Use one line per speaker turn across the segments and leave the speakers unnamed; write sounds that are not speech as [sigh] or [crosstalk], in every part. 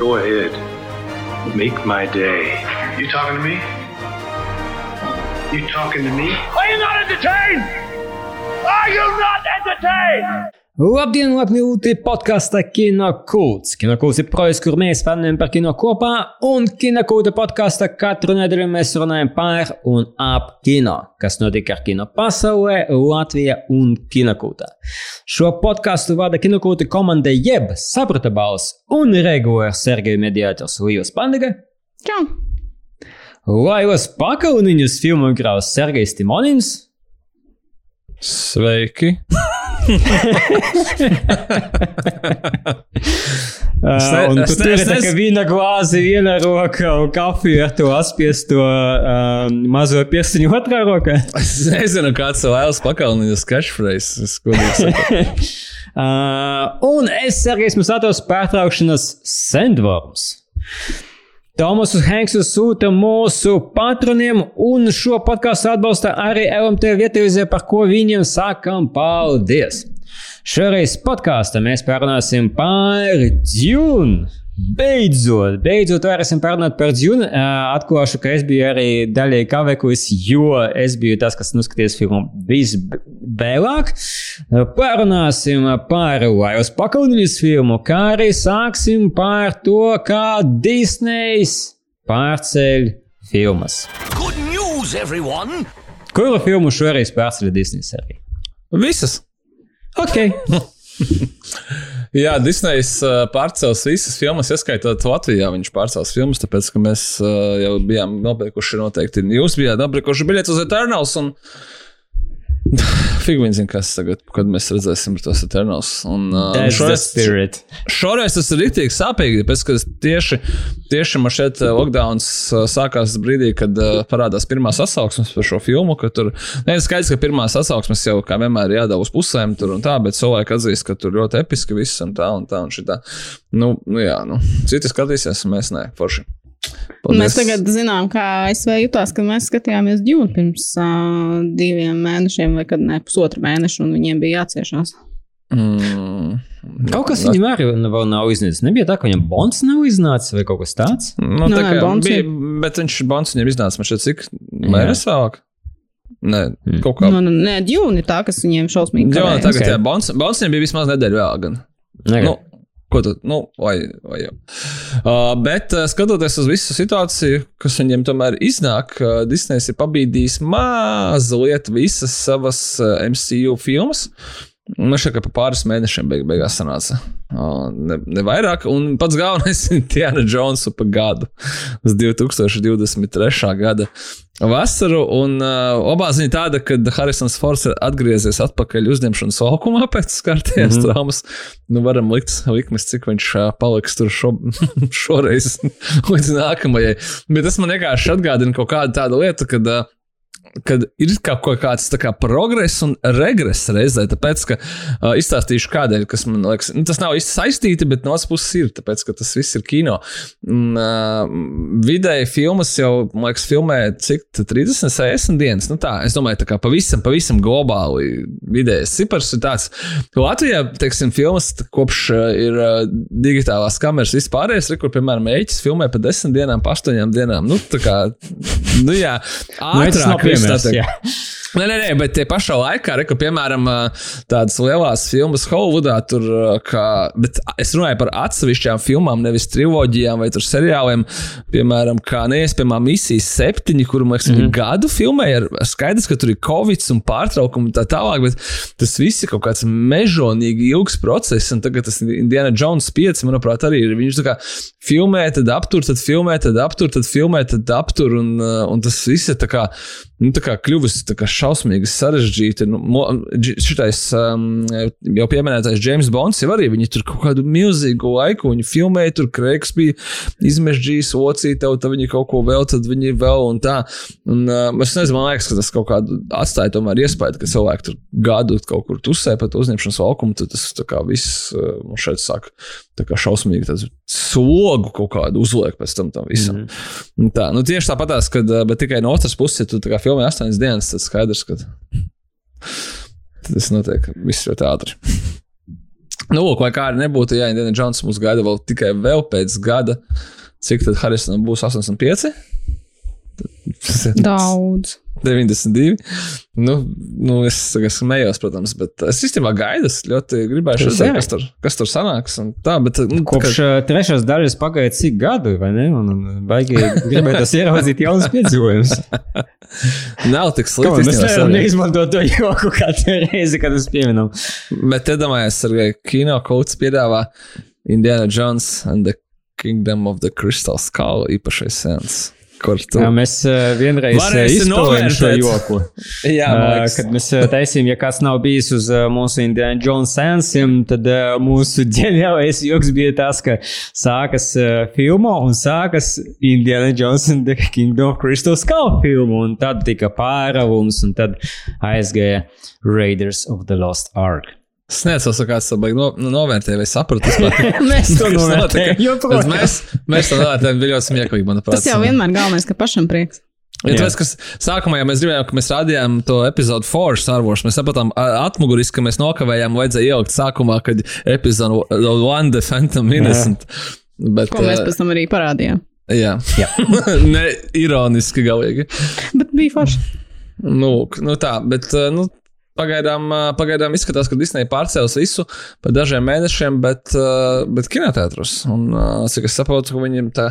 Go ahead. Make my day. You talking to me? You talking to me?
Are you not entertained? Are you not entertained?
Labdien, lūgti podkāstā Kinokults. Kinokults ir projekts, kur mēs fanojam par kino kopā, un Kinokulta podkāstā katru nedēļu mēs runājam par un ap kino, kas notiek ar kino pasaulē, Latvijā un Kinokultā. Šo podkāstu vada Kinokulta komanda jeb Saprata balss un regulārs Sergeja mediātors Līvas Pandiga.
Čau!
Laivas pakauniņus filmu graus Sergejs Timonins.
Sveiki!
Uh, un tu
es ne-
tur ir tā kā vīna glāze, viena roka un kafija ar to apspiesto uh, mazo pirkstiņu otrā rokā. [laughs]
Es nezinu, kāds ir Lēls Pakalniņas catchphrase.
Uh, un es, Sergejs, mums atos pārtraukšanas sandworms. Tomas Henksu sūta mūsu patroniem, un šo podkāstu atbalsta arī LMT vietējais, par ko viņiem sakām paldies. Šoreiz podkāstā mēs parunāsim par Dune. Beidzot, beidzot varēsim parunāt par Dune. Uh, Atklāšu, ka es biju arī daļai kavēklis, jo es biju tas, kas noskatījās filmu visvēlāk. Uh, Parunāsim par Lailas pakaunijas filmu, kā arī sāksim par to, kā Disneys pārceļ filmas.
Good news, everyone!
Kuru filmu šoreiz pārceļ Disney arī?
Visas!
Ok, [laughs]
Jā, Disneys uh, pārcels visas filmas, ieskaitot Latvijā. Viņš pārcels filmas, tāpēc, ka mēs uh, jau bijām nopirkuši noteikti. Jūs bijāt nopirkuši biļetes uz Eternals. Un... [sighs] Figūni zina, kas tagad, kad mēs redzēsim tos Eternals. Un, uh, šoreiz, šoreiz tas ir rīktīgi sāpīgi, tāpēc, ka tieši, tieši man šeit uh, lockdowns uh, sākās brīdī, kad uh, parādās pirmā sasauksmes par šo filmu. Tur ne, skaidrs, ka pirmā sasauksmes jau kā vienmēr ir jādara uz pusēm, tur un tā, bet cilvēki atzīst, ka tur ļoti episki viss un tā un tā un šitā. Nu, nu jā, nu, citi skatīsies, un mēs ne, forši.
Mēs tagad zinām, kā ASV jutās, kad mēs skatījāmies Dune pirms uh, diviem mēnešiem, vai kad ne pusotru mēnešu, un viņiem bija jāciešās.
Mm,
Kaut kas viņam arī vēl nav iznācis. Nebija tā, ka viņam bonds nav iznācis vai kaut kas tāds.
Nu,
Nu,
tā kā
Bonds
bija, bet viņš Bonds viņam iznāca, man šķiet, cik mēnesis vēlāk. Nē,
Mm.
kaut kā.
Nu, nu, nē, Dune ir tā, kas viņiem šausmīgi
Jā,
kavējās.
tagad,
ok.
jā, Bonds, Bonds viņam bija vismaz nedēļa vēl gan.
Nē,
Nu, ko tu, nu, vai, vai jau. Uh, bet uh, skatoties uz visu situāciju, kas viņiem tomēr iznāk, uh, Disneys ir pabīdījis mazliet visas savas uh, MCU filmas. Man šķiet, ka pa pāris mēnešiem beig beigās sanāca. Ne, ne vairāk, un pats galvenais ir Tiana Jonesa pa gadu. Uz 2023. gada vasaru. Un uh, abā ziņā tāda, ka Harisons Fords ir atgriezies atpakaļ uzņemšanas laukumā pēc skartienes mm -hmm. traumas. Nu, varam likt likmes, cik viņš uh, paliks tur šo, [laughs] šoreiz [laughs] līdz nākamajai. Bet tas man vienkārši atgādina kaut kādu tādu lietu, kad. Uh, kad ir kaut kāds kā progress un regress reizē. Tāpēc, ka uh, izstāstīšu kādēļ, kas man liekas, nu, tas nav īsti saistīti, bet no otras puses ir, tāpēc, ka tas viss ir kino. Un, uh, vidēji filmas jau, man liekas, filmē cik tā 30, 60 dienas. Nu, tā, es domāju, tā kā pavisam, pavisam globāli vidējais cipars ir tāds. Latvijā, teiksim, filmas kopš uh, ir uh, digitālās kameras vispārējais, kur, piemēram, mēģis filmē pa 10 dienām, pa 8 dienām. Nu, tā kā, nu jā,
Nu,
ātrāk viss
piemērs,
tā
jā.
teikt. Nē, nē, nē, bet tie pašā laikā, re, ka, piemēram, tādas lielas filmas Hollywoodā, tur, kā, bet es runāju par atsevišķām filmām, nevis triloģijām vai seriāliem, piemēram, kā neiespējamā misija septiņi, kuru, man liekas, mm -hmm. gadu filmēja, ar skaidrs, ka tur ir Covid un pārtraukumi un tā tālāk, bet tas viss ir kaut kāds mežonīgi ilgs process, un tagad tas Indiana Jones 5, manuprāt, arī ir. Viņš tā kā filmē, tad aptur, tad filmē, tad aptur, tad filmē, tad aptur, un, un tas viss ir tā kā, nu, tā kā kļuvis tā kā šausmīgi sarežģīti. Nu, šitais um, jau pieminētais James Bonds jau arī viņi tur kaut kādu milzīgu laiku, viņi filmēja, tur Kreigs bija izmežģījis ocīte, tad viņi kaut ko vēl, tad viņi vēl un tā. Un, uh, es nezinu, man liekas, ka tas kaut kādu atstāja tomēr iespēju, ka cilvēki tur gadu kaut kur tusē pat uzņemšanas laukumu, tad tas tā kā viss man šeit sāk tā kā šausmīgi tāds slogu kaut kādu uzliek pēc tam tam visam. Mm -hmm. Tā, nu tieši tāpatās, kad, uh, bet tikai no otras puses, ja tu tā kā filmē astoņas dienas, tad skaidrs, ka tas notiek viss ļoti ātri. Nu, lūk, vai kā arī nebūtu, ja Indiana Jones mūs gaida vēl tikai vēl pēc gada, cik tad Harisonam būs 85?
Daudz.
92. Nu, nu es tagad smējos, protams, bet es īstenībā gaidu. Es ļoti gribēju
Tas
redzēt, kas tur, kas tur sanāks. Tā, bet, nu,
Kopš uh, trešās daļas pagāja cik gadu, vai ne? Un, un baigi gribētos ieraudzīt jaunas piedzīvojumus. [laughs]
nav tik
Kā
slikti.
mēs nevaram neizmantot to joku katru reizi, kad mēs pieminam.
Bet iedomājieties, ka kino kauts piedāvā Indiana Jones and the Kingdom of the Crystal Skull īpašais sens. Kur tu?
Jā, mēs vienreiz izspēlējām šo joku. [laughs]
Jā, liekas.
kad mēs taisījām, ja kāds nav bijis uz mūsu Indiana Jones sensiem, tad mūsu [laughs] ģeniālais joks bija tas, ka sākas filma un sākas Indiana Jones and the Kingdom of Crystal Skull filma, un tad tika pāravums, un tad aizgāja Raiders of the Lost Ark.
Es nezinu, kāds to baigi no, nu, novērtēja vai sapratu. [laughs]
Mēs to
Kas
novērtējam
Mēs, mēs to novērtējam, bija ļoti smieklīgi, manuprāt.
Tas jau vienmēr galvenais, ka pašam prieks.
Ja
Jā.
tāpēc, kas sākumā, ja mēs gribējām, ka mēs rādījām to epizodu Force Star Wars, mēs sapratām atmuguriski, ka mēs nokavējām, vajadzēja ielikt sākumā, kad epizodu One The Phantom Innocent. Bet,
Ko mēs
eh,
pēc tam arī parādījām.
jā, jā. [laughs] ne ironiski galīgi.
Bet bija forši.
Nu, nu tā, bet eh, nu, pagaidām, pagaidām izskatās, ka Disneja pārcēlus visu par dažiem mēnešiem, bet, bet kinoteātros. Un cik es saprotu, ka viņiem tā,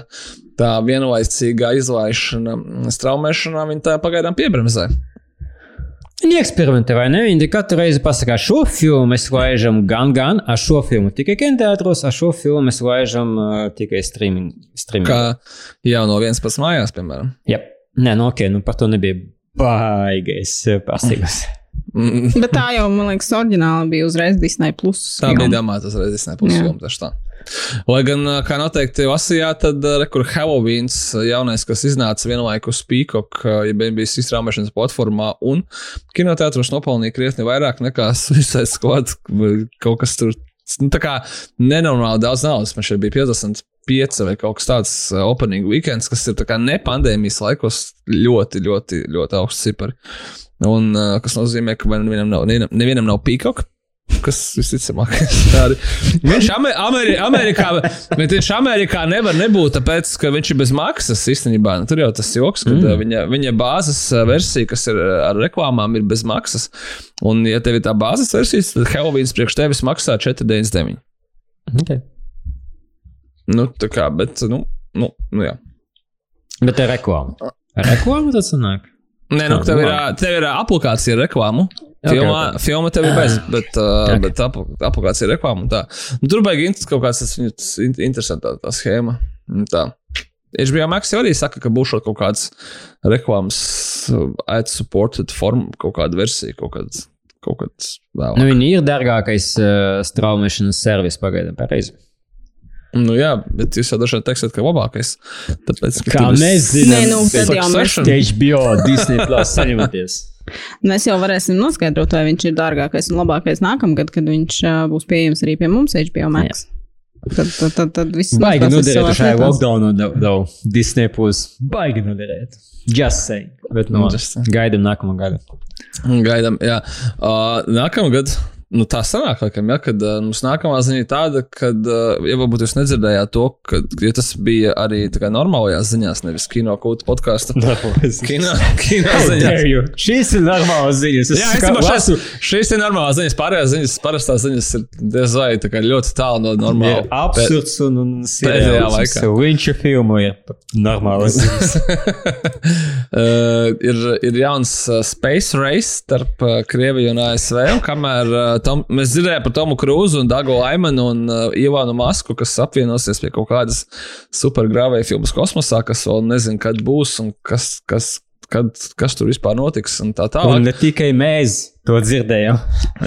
tā vienlaicīgā izlaišana, straumēšanā, viņi tā pagaidām piebremzē.
Viņi eksperimentē, vai ne? Viņi katru reizi pasakā, šo filmu mēs laižam gan, gan, ar šo filmu tikai kinoteātros, ar šo filmu mēs laižam uh, tikai streaming. streaming.
Kā jau no vienas pats mājās, piemēram.
Jā, nē, nu ok, nu par to nebija baigais pārsteigums. [laughs]
Mm, [laughs]
Bet tā jau, man liekas, oriģināli bija uzreiz Disney. Plus
Tā bija domāta, reizes nebūs
Jā.
filma tieši tā. Lai gan, kā noteikti lasījāt, tad ā, re, kur Halloween jaunais, kas iznāca vienlaikus Peacock, ja bija izstrāmošanas platformā, un kinoteātros nopelnīja krietni vairāk nekā [laughs] Suicide Squad. Kaut kas tur, nu, tā kā nenormāli daudz naudas. Man šeit bija 55 vai kaut kas tāds opening weekends, kas ir tā kā ne pandēmijas laikos ļoti, ļoti, ļoti augsts cipari. Un ā, kas nozīmē, ka nevienam nav, nevienam, nevienam nav Peacock. Kas visticamāk [laughs] ir tādi. Viņš Amer Ameri Amerikā, viņš Amerikā nevar nebūt, tāpēc, ka viņš ir bez maksas īstenībā. Nu, tur jau tas joks, ka mm. viņa, viņa bāzes uh, versija, kas ir uh, ar reklāmām, ir bez maksas. Un, ja tev ir tā bāzes versija, tad Halloween priekš tevis maksā 4,99.
Okay.
Nu, tā kā, bet, nu, nu, nu jā.
Bet ar reklāmu. Ar reklāmu tas sanāk.
Nē, nu,
Ah,
tev ir,
nu,
tev ir aplikācija ar reklāmu. Filmā,
ok.
filma tev ir bez, [clears throat] bet, uh,
Ok.
bet apl aplikācija ir reklāma. tā. Nu, tur int- kaut kāds tas viņu tas in- interesants tā, schēma. Un Tā. HBO Max arī saka, ka būs kaut kāds reklāmas ad supported form, kaut kāda versija, kaut kāds. Kaut kāds vēl.
Nu, viņi ir dārgākais uh, straumēšanas servis pagaidām pareizi.
Nu, jā, bet jūs jau dažādi teiksiet, ka labākais. Tāpēc, ka
Kā
ir
mēs
Nē,
zinām,
nu, tad jau mēs-
Succession.
HBO, Disney Plus saņematies. [laughs]
Mēs jau varēsim noskaidrot, vai viņš ir dārgākais un labākais nākamgad, kad viņš uh, būs pieejams arī pie mums HBO Max. Tad, tad, tad, tad viss
Baigi
noslēgsies
noderēt
lietās.
lockdownā, daudz Disney Plus. Baigi noderēt. Just saying. Bet no,
Just saying.
gaidām nākamo gadu.
Gaidām, jā. Uh, Nākamgad. Nu, tā sanāk, laikam, ja, kad uh, mums nākamā ziņa ir tāda, ka, uh, ja varbūt jūs nedzirdējāt to, ka ja tas bija arī normālajās ziņās, nevis kino kūta podkāstu. [laughs] Kino, kino ziņās.
Šīs ir normālas ziņas. Es
Jā, es
lasu,
domāju, šīs ir normālās ziņas. Pārējās ziņas, parastās ziņas ir diez vai tā ļoti tālu no normāla.
absurds un, un
pēdējā laikā.
Viņš ir filmu ir normālas ziņas.
uh, [laughs] ir, ir jauns uh, space race starp uh, Krieviju un ASV. Un kamēr uh, tom, mēs dzirdējām par Tomu Krūzu un Dagu Laimanu un uh, Ivānu Masku, kas apvienosies pie kaut kādas supergrāvēja filmas kosmosā, kas vēl nezina, kad būs un kas, kas, kad, kas tur vispār notiks un tā
Un
tālāk.
ne tikai mēs to dzirdējām.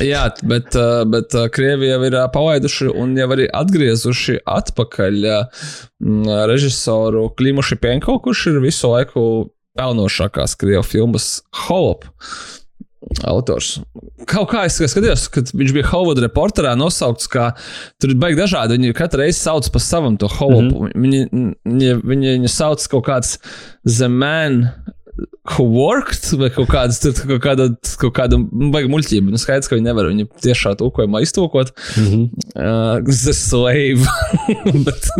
Jā, bet, uh, bet uh, Krievija jau ir uh, palaiduši un jau arī atgriezuši atpakaļ uh, režisoru Klimu Šipenko, kurš ir visu laiku pelnošākās Krievijas filmas Holop. Autors. Kaut kā es skatījos, kad viņš bija Hollywoood reporterā nosaukts, kā tur ir baigi dažādi. Viņi katru reizi sauc pa savam to holopu. Mm -hmm. viņi, viņi, viņi sauc kaut kāds The Man, who worked, vai kaut kādas kaut kāda, kaut kāda baigta muļķība. Nu, skaidrs, ka viņi nevar viņu tiešā tulkojumā iztulkot. Mm -hmm. uh, the slave. [laughs] bet,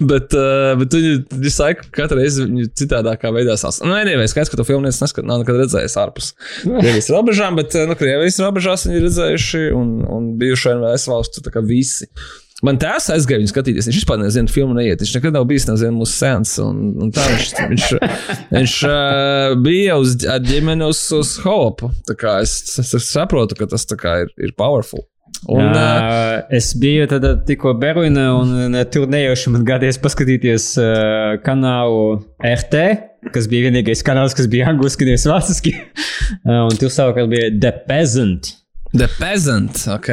bet, uh, bet viņi visu laiku, katru reizi viņu citādākā veidā sasauc. Nu, anyway, skaidrs, ka to filmu neviens neskat, nav nekad redzējis ārpus Krievijas robežām, bet uh, nu, Krievijas robežās viņi ir redzējuši un, un bijuši NVS valstu visi. Man tēvs aizgāja viņu skatīties. Viņš vispār nezina, filmu neiet. Viņš nekad nav bijis nezinu, mūsu sens. Un, un tā viņš, viņš, viņš [laughs] uh, bija uz, ar ģimeni uz, uz hopu. Es, es, es saprotu, ka tas ir, ir powerful.
Un, uh, es biju tad, tikko Berlīnē, un tur nejauši man gadījās paskatīties uh, kanālu RT, kas bija vienīgais kanāls, kas bija angliski, nevis vāciski. [laughs] uh, un tur savukārt bija The Peasant.
The Peasant. Ok.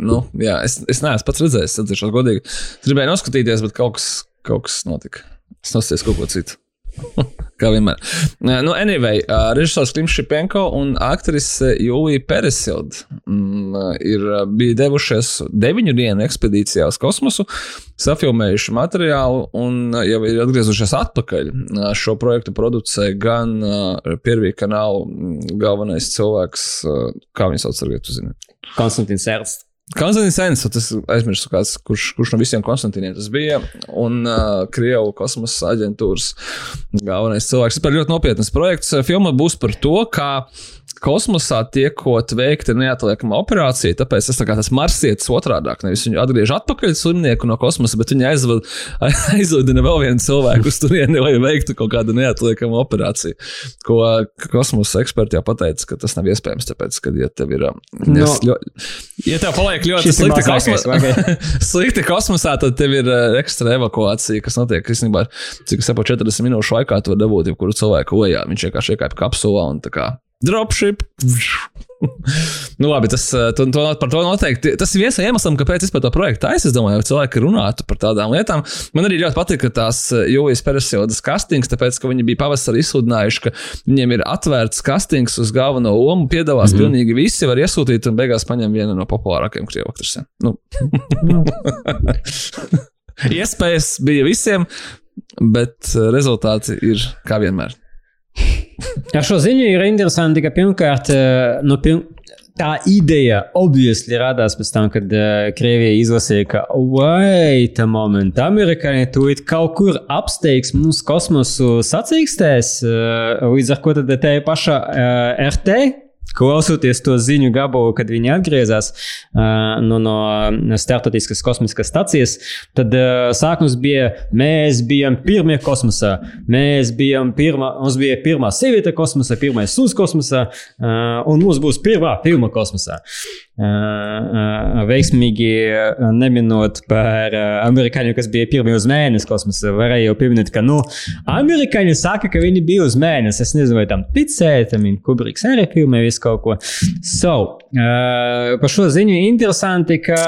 Nu, jā, es, es neesmu pats redzējis, atzīšos godīgi. Gribēju noskatīties, bet kaut kas, kaut kas notika. Es nosties kaut ko citu. [laughs] Kā vienmēr. Nu, anyway, režisors Klims Šipenko un aktrise Julija Peresilda mm, ir bija devušies deviņu dienu ekspedīcijā uz kosmosu, safilmējuši materiālu un jau ir atgriezušies atpakaļ. Šo projektu producē gan Pirvī kanāla galvenais cilvēks, kā viņas sauc, tagad, tu zini?
Konstantins Ernsts.
Konstants Sens, tas aizmirsu, kāds, kurš, kurš no visiem Konstantīniem tas bija. Un uh, Krievijas kosmosa aģentūras galvenais cilvēks. Tas ir ļoti nopietns projekts. Filma būs par to, kā kosmosā tiekot veikta neatliekama operācija, tāpēc tas tā kā tas marsietis otrādāk. Nevis viņu atgriež atpakaļ slimnieku no kosmosa, bet viņi aizved, [laughs] aizvedina vēl vienu cilvēku uz turieni, lai veiktu kaut kādu neatliekamu operāciju. Ko kosmosa eksperti jau pateica, ka tas nav iespējams, tāpēc, ka, ja tev ir. No. Nu, ļo, ja tev paliek ļoti slikti, kosmos, [laughs] slikti kosmosā, tad tev ir ekstra evakuācija, kas notiek, īstenībā, cik es saprotu, 40 minūšu laikā to dabūt, jebkuru cilvēku ojā. Viņš vienkārši iekāpa kapsulā un tā kā dropship. nu, labi, tas to, to, par to noteikti. Tas ir viens no iemesliem, kāpēc es par to projektu taisu. Es domāju, ka cilvēki runātu par tādām lietām. Man arī ļoti patīk tās Jūlijas Peresildas castings, tāpēc, ka viņi bija pavasarī izsludinājuši, ka viņiem ir atvērts castings uz galveno lomu. Piedalās mm -hmm. pilnīgi visi, var iesūtīt un beigās paņem vienu no populārākajiem krievu aktrisiem. Nu. [laughs] Iespējas bija visiem, bet rezultāti ir kā vienmēr. [laughs]
Ar šo ziņu ir interesanti, ka pirmkārt, nu, pirm, tā ideja obviously radās pēc tam, kad uh, Krievija izlasīja, ka, wait a moment, amerikāņi tūlīt kaut kur apsteigs mūsu kosmosu sacīkstēs, uh, līdz ar ko tad te paša uh, RT Klausoties to ziņu gabalu, kad viņi atgriezās uh, no, no starptautiskas kosmiskās stācijas, tad uh, sākums bija, mēs bijām pirmie kosmosā. Mēs bijām pirmā, mums bija pirmā sieviete kosmosā, pirmais suns kosmosā, uh, un mums būs pirmā filma kosmosā. Veiksmīgi neminot par amerikāņiem, kas bija pirmie uz mēnesi kosmosā, varēja jau pieminēt, ka, nu, amerikāņi saka, ka viņi bija uz mēnesi. Es nezinu, vai tam ticēt, tam Kubriks arī filmē visu kaut ko. So, uh, par šo ziņu interesanti, ka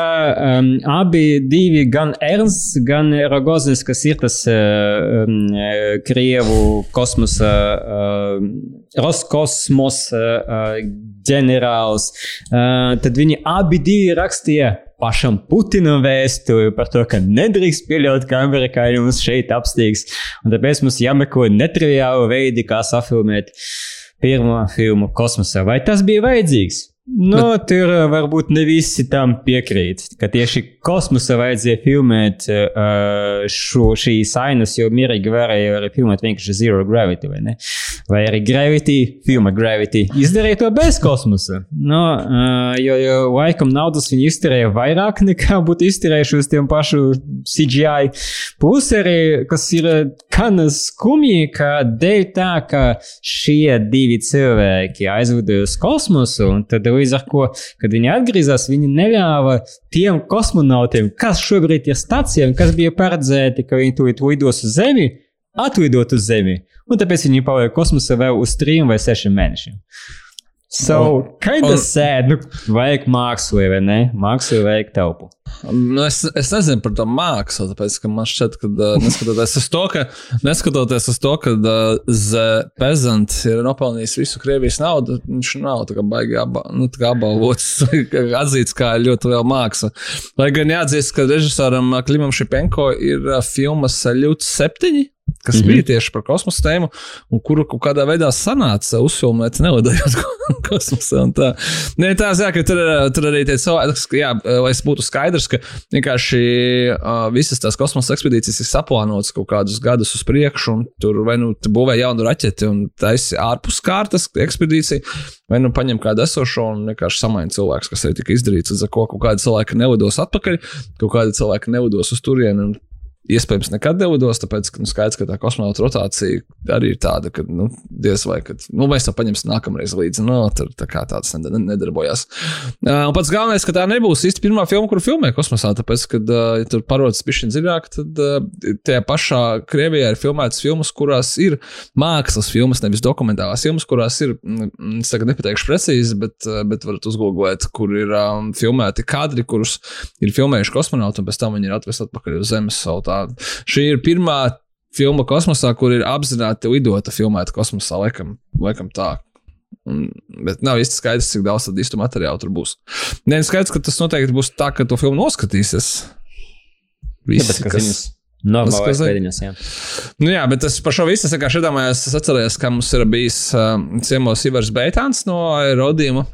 um, abi divi, gan Ernsts, gan Rogoznis, kas ir tas uh, um, Krievu kosmosa, uh, Roskosmos uh, ģenerālis, tad viņi abi rakstīja pašam Putinam vēstuli par to, ka nedrīkst pieļaut, ka amerikāņi mums šeit apstīgs. Un tāpēc mums jāmeklē netriviāli veidi, kā safilmēt pirmo filmu kosmosā. Vai tas bija vajadzīgs? Nu, tur uh, varbūt ne visi tam piekrīt, ka tieši kosmosā vajadzēja filmēt uh, šo, šīs ainas, jo mierīgi varēja arī filmēt vienkārši Zero Gravity, vai ne? Vai arī Gravity, filma Gravity. Izdarīja to bez kosmosa. Nu, uh, jo, jo laikam naudas viņi izterēja vairāk nekā būtu izterējuši uz tiem pašu CGI. Plus arī, kas ir gan skumji, ka dēļ tā, ka šie divi cilvēki aizvedoja uz kosmosu, un tad līdz ar to, kad viņi atgriezās, viņi neļāva tiem kosmonautiem, kas šobrīd ir stācijā un kas bija paredzēti, ka viņi tūlīt lidos uz Zemi, atlidot uz Zemi. Un tāpēc viņi paliek kosmosā vēl uz trim vai sešiem mēnešiem. So, kind of sad. Nu, vajag mākslu, vai ne? Mākslu vajag telpu.
Nu, es, es nezinu par to mākslu, tāpēc ka man šķiet, ka neskatoties uz to, ka, neskatoties uz to, ka Pezants ir nopelnījis visu Krievijas naudu, viņš nav tā kā baigi aba, nu, apbalvots, [laughs] atzīts kā ļoti liela māksla. Lai gan jāatzīst, ka režisoram Klimam Šipenko ir filmas Ļūts septiņi kas mm -hmm. bija tieši par kosmosa tēmu, un kuru kaut kādā veidā sanāca uzfilmēt, nelidojot [laughs] kosmosā. Tā. Nē, tā zina, ka tur, tur arī tie cilvēki, jā, lai būtu skaidrs, ka vienkārši uh, visas tās kosmosa ekspedīcijas ir saplānotas kaut kādus gadus uz priekšu, un tur vai nu būvē jaunu raķeti un taisi ārpus kārtas ekspedīciju, vai nu paņem kādu esošo un vienkārši samaina cilvēks, kas arī tika izdarīts, ar ko kaut kādi cilvēki nelidos atpakaļ, kaut kādi cilvēki nelidos uz turieni. Un iespējams nekad nevados, tāpēc, ka nu, skaidrs, ka tā kosmonauta rotācija arī ir tāda, ka nu, diez vai kad, nu, mēs to paņemsim nākamreiz līdzi. Nu, tur tā kā tāds nedarbojas. Uh, un pats galvenais, ka tā nebūs īsti pirmā filma, kuru filmē kosmosā, tāpēc, kad uh, ja tur parodas pišķiņa dziļāk, tad uh, tajā pašā Krievijā ir filmētas filmas, kurās ir mākslas filmas, nevis dokumentālās filmas, kurās ir, mm, es tagad nepateikšu precīzi, bet, uh, bet varat uzgooglēt, kur ir um, filmēti kadri, kurus ir filmējuši kosmonauti, un pēc tam viņi ir atvest atpakaļ uz Zemes savu tā. Šī ir pirmā filma kosmosā, kur ir apzināti lidota filmēta kosmosā, laikam, laikam tā. Un, bet nav īsti skaidrs, cik daudz tādu īstu materiālu tur būs. Nē, skaidrs, ka tas noteikti būs tā, ka to filmu noskatīsies.
Visi, ja, kas, kas normālais pēdiņas, jā.
Nu jā, bet es par šo visu es vienkārši iedomājos, es atceros, ka mums ir bijis uh, ciemos Ivars Beitāns no Rodījuma.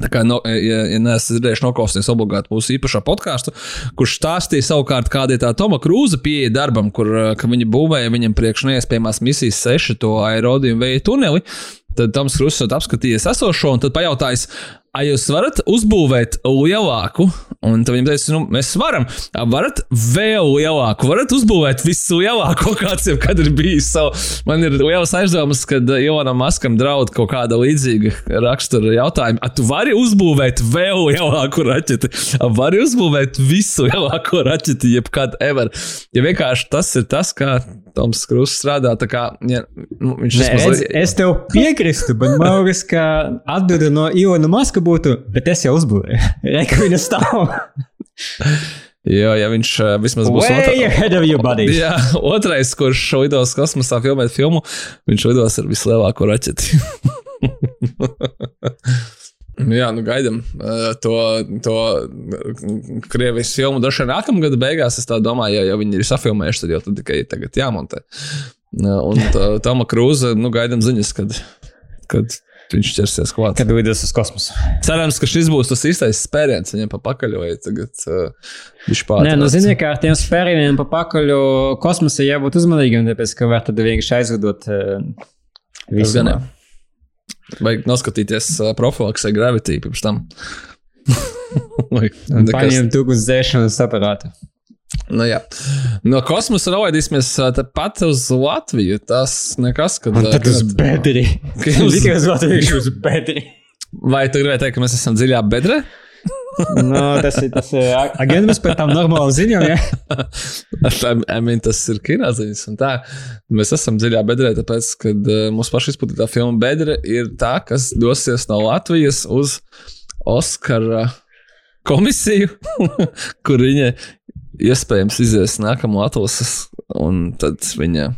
Tā kā, no, ja, ja neesat dzirdējuši, noklausieties obligāti mūsu īpašā podkāstu, kurš stāstīja savukārt, kāda ir tā Toma Krūza pieeja darbam, kur viņi būvēja viņam priekš neiespējamās misijas seši to aerodījumu vēja tuneli. Tad Toms Krūzs apskatījies esošo un tad pajautājis, vai jūs varat uzbūvēt lielāku Un tad viņam teica, nu, mēs varam, varat vēl lielāku, varat uzbūvēt visu lielāko, kāds jau kad ir bijis. So, man ir liels aizdomas, ka Ivanam Maskam draud kaut kāda līdzīga rakstura jautājuma. A, tu vari uzbūvēt vēl lielāku raķeti, A, vari uzbūvēt visu lielāko raķeti, jebkad ever. Ja vienkārši tas ir tas, kā Toms Krusts strādā. Kā, ja, nu, viņš
Nē, es, mazliet... es tev piekrītu, bet man liekas, ka atbilde no Ilona Maska būtu, bet es jau uzbūvēju. [laughs] Reikā viņa stāv.
Jo, ja viņš uh, vismaz būs
otrais,
jā, otrais, kurš lidos kosmosā filmēt filmu, viņš lidos ar vislielāko raķeti. [laughs] Jā, nu gaidām uh, to, to Krievijas filmu. Droši vien nākamā gada beigās, es domāju, ja, ja viņi ir safilmējuši, tad jau tad tikai tagad jāmontē. Uh, un Toma Krūza, nu gaidām ziņas, kad, kad viņš ķersies klāt.
Kad lidos uz kosmosu.
Cerams, ka šis būs tas īstais spēriens viņam pa pakaļ, vai tagad uh, viņš pārāk.
Nē, nu ziniet, kā ar tiem spērieniem pa pakaļu kosmosā jābūt uzmanīgiem, tāpēc, ka var tad vienkārši aizlidot uh, visu.
Vajag noskatīties uh, profilaksē gravity pirms tam. [laughs]
Paņemt uguns dzēšanas aparātu.
Nu, jā. no kosmosa nolaidīsimies pat uz Latviju. Tas nekas, kad.
Un tad uz bedri. [laughs] Tikai uz Latviju uz bedri.
Vai tu gribēji teikt, ka mēs esam dziļā bedrē? [laughs]
no, tas ir tas agents, mēs pēc tam normāli ziņām. Ja? [laughs]
I mean, tas ir kinoziņas. Mēs esam dziļā bedrē, tāpēc, ka uh, mūsu pašu izplatītā filma Bedre ir tā, kas dosies no Latvijas uz Oskara komisiju, kur viņa iespējams izies nākamo atlases, un tad viņa.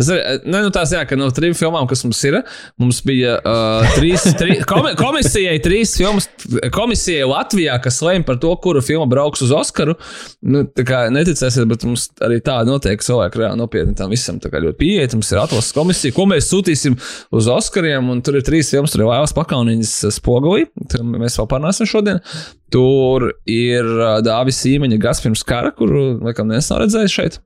Es domāju, nu, tās jā, ka no trim filmām, kas mums ir, mums bija uh, trīs, trīs [laughs] komi, komisijai, trīs filmas, komisijai Latvijā, kas lēma par to, kura filma brauks uz Oskaru. Nu, tā kā neticēsiet, bet mums arī tā notiek, cilvēki reāli nopietni tam visam ļoti pieiet. Mums ir atlases komisija, ko mēs sūtīsim uz Oskariem, un tur ir trīs filmas, tur ir Laivas Pakauniņas spogulī, mēs vēl parunāsim šodien. Tur ir Dāvis Īmeņa gads pirms kara, kuru laikam neesmu redzējis šeit.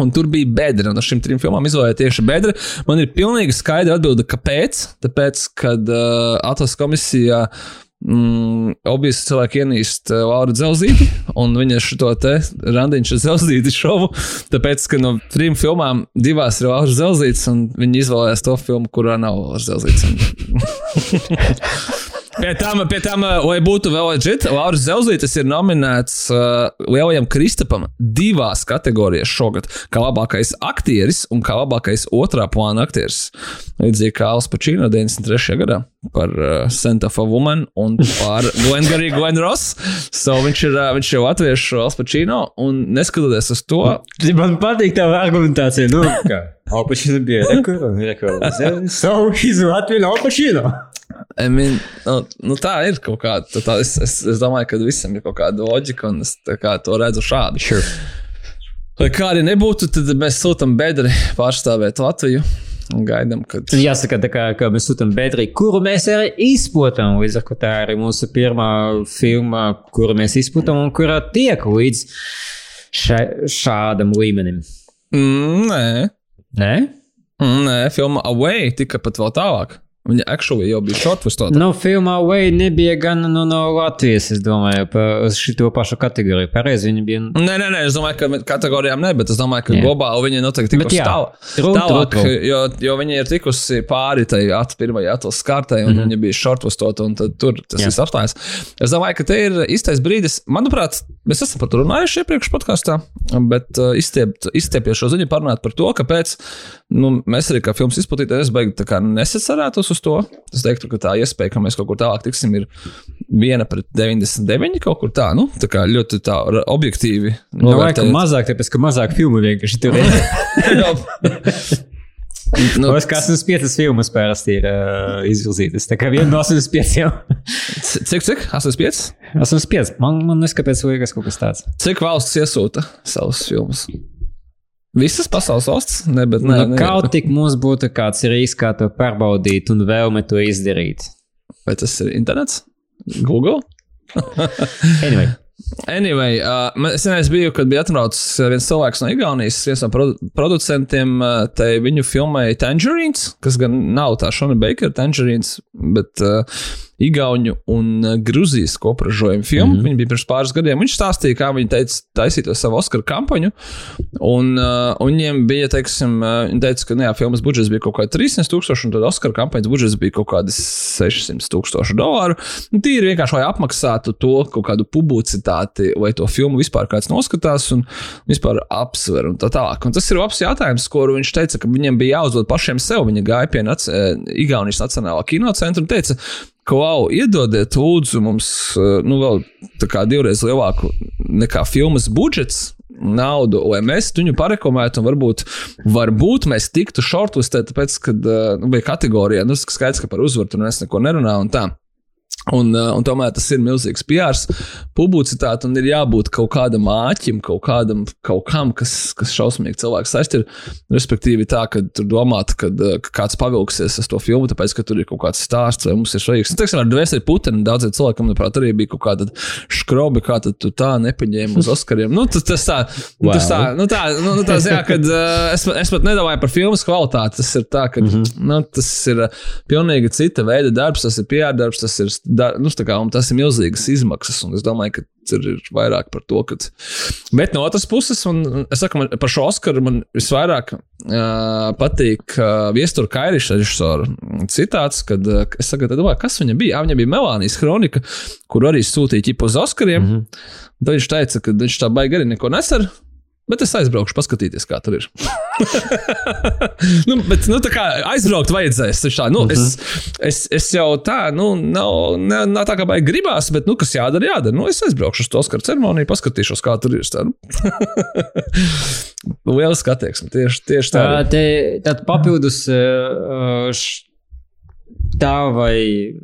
Un tur bija bedra, ar šīm trim filmām izvēlējās tieši bedra. Man ir pilnīgi skaidra atbilde, kāpēc. Tāpēc, kad uh, atlases komisijā mm, objekts cilvēki ienīst uh, Laura Zelzīti, un viņa šo te randiņš ar Zelzīti šovu. Tāpēc, ka no trim filmām divās ir Laura Zelzīts, un viņi izvēlējās to filmu, kurā nav Laura Zelzīts. [laughs] [laughs] Pie tam, pie tam, uh, lai būtu vēl leģit, Lauris Zelzītis ir nominēts uh, Lielajam Kristapam divās kategorijās šogad. Kā labākais aktieris un kā labākais otrā plāna aktieris. Līdzīgi kā Alans Pačīno 93. gadā par uh, Santa Fe Woman un par [laughs] Glengarī Glen Ross. So viņš ir, uh, viņš ir latviešu Alans Pačīno un neskatoties uz to.
Man patīk tā argumentācija. Nu, kā? [laughs] Alpašīna bija rekords. [laughs] So he's Latvian Alpašīna.
I mean, nu, nu tā ir kaut kāda. Tā, es, es, es domāju, ka visam ir kaut kāda loģika, un es kā, to redzu šādi.
Sure.
Lai kā arī nebūtu, tad mēs sūtām bedri pārstāvēt Latviju gaidām, kad.
Jāsaka, tā kā, ka mēs sūtām bedri, kuru mēs arī izpūtām. Līdz ar to tā arī mūsu pirmā filma, kuru mēs izpūtām un kurā tiek līdz šai, šādam līmenim.
Mm, nē,
Nē?
mm, nē, filma Away tika pat vēl tālāk. Viņa actually jau bija shortlistota.
Nu, filmā Way nebija gan nu, no Latvijas, es domāju, par šo pašu kategoriju. Pareizi viņa bija.
Nē, nē, nē, es domāju, ka kategorijām ne, bet es domāju, ka
Jā.
globāli viņa noteikti
jā,
tālāk. Tālāk, jo, jo viņa ir tikusi pāri tai at, pirmajai atlases kārtai, un mm -hmm. viņa bija shortlistota, un tur tas
Jā.
viss apstājas. Es domāju, ka te ir īstais brīdis. Manuprāt, mēs esam par to runājuši iepriekš podkāstā, bet uh, izstiept, šo ziņu parunāt par to, kāpēc nu, mēs arī kā filmas izplatītāji, es beigtu nesacerētos uz to. Es teiktu, ka tā iespēja, ka mēs kaut kur tālāk tiksim, ir viena pret 99 kaut kur tā, nu, tā kā ļoti tā objektīvi.
Nu, laikam mazāk, tāpēc, ka mazāk filmu vienkārši tur ir. [laughs]
nu, [laughs]
Mums kā 85 filmas parasti ir uh, izvirzītas. Tā kā viena no 85.
c- cik, cik? 85?
85. Man, man neskapēc liekas kaut kas tāds.
Cik valsts iesūta savus filmus? Visas pasaules valsts? Ne, bet nē,
Nu,
nē.
kaut tik mums būtu kāds rīks, kā to pārbaudīt un vēlme to izdarīt.
Vai tas ir internets? Google? [laughs]
Anyway,
Anyway, uh, es vienreiz biju, kad bija atbraucis viens cilvēks no Igaunijas, viens no produ producentiem, uh, te viņu filmai Tangerines, kas gan nav tā Šona Bakera Tangerines, bet uh, Igauņu un uh, Gruzijas kopražojuma filma. Mm -hmm. Viņa bija pirms pāris gadiem. Viņš stāstīja, kā viņi teica, taisīja savu Oskaru kampaņu. Un, uh, un viņiem bija, teiksim, uh, viņi teica, ka, nu, jā, filmas budžets bija kaut kādi 300 tūkstoši, un tad Oskaru kampaņas budžets bija kaut kādi 600 tūkstoši dolāru. Nu, tīri vienkārši, lai apmaksātu to kaut kādu publicitāti, vai to filmu vispār kāds noskatās un vispār apsver un tā tālāk. Un tas ir labs jautājums, ko viņš teica, ka viņiem bija jāuzdod pašiem sev. Viņi gāja pie Nac Igaunijas Nacionālā kinocentra un teica, ka, wow, iedodiet, lūdzu, mums eh, nu, vēl divreiz lielāku nekā filmas budžets. Naudu, lai mēs viņu parekomētu, un varbūt, varbūt mēs tiktu shortlistē, tāpēc, ka nu, bija kategorija, nu, skaidrs, ka par uzvaru tur es neko nerunāju, un tā. Un, tomēr tas ir milzīgs PRs, publicitāte, un ir jābūt kaut kādam āķim, kaut kādam, kaut kam, kas, kas šausmīgi cilvēks saistīja. Respektīvi, tā, ka tur domāt, ka, uh, ka kāds pavilksies uz to filmu, tāpēc, ka tur ir kaut kāds stāsts, vai mums ir svarīgs. Nu, teiksim, ar dvēseli Putinu daudziem cilvēkiem, manuprāt, arī bija kaut kāda škrobi, kā tad tu tā nepaņēmi uz Oskariem. Nu, tas, tas tā, wow. tas tā, nu, tā, nu, nu, tā jā, kad uh, es, es pat nedomāju par filmas kvalitāti. Tas ir tā, ka mm -hmm. nu, tas ir pilnīgi cita veida darbs, tas ir PR darbs, tas ir, dar, nu, kā, tas ir milzīgas izmaksas. Es domāju, ka tur ir vairāk par to. Kad... Bet no otras puses, un es saku, man, par šo Oskaru man visvairāk uh, patīk uh, Viestura Kairiša režisora citāts, kad uh, es tad domāju, kas viņa bija. Jā, viņa bija Melānijas kronika, kur arī sūtīja ķipu uz Oskariem. Mm -hmm. Tad viņš teica, ka viņš tā baigi arī neko nesar. Bet es aizbraukšu, paskatīties, kā tur ir. [laughs] nu, bet, nu, tā kā aizbraukt vajadzēs. Tā, nu, es, es, es jau tā, nu, nav, nav, nav tā kā baigi gribās, bet, nu, kas jādara, jādara. Nu, es aizbraukšu uz to Oskaru ceremoniju, paskatīšos, kā tur ir. Tā, nu. [laughs] Liela skatieksme, tieši, tieši tā.
tā, te, tad papildus uh, š- tavai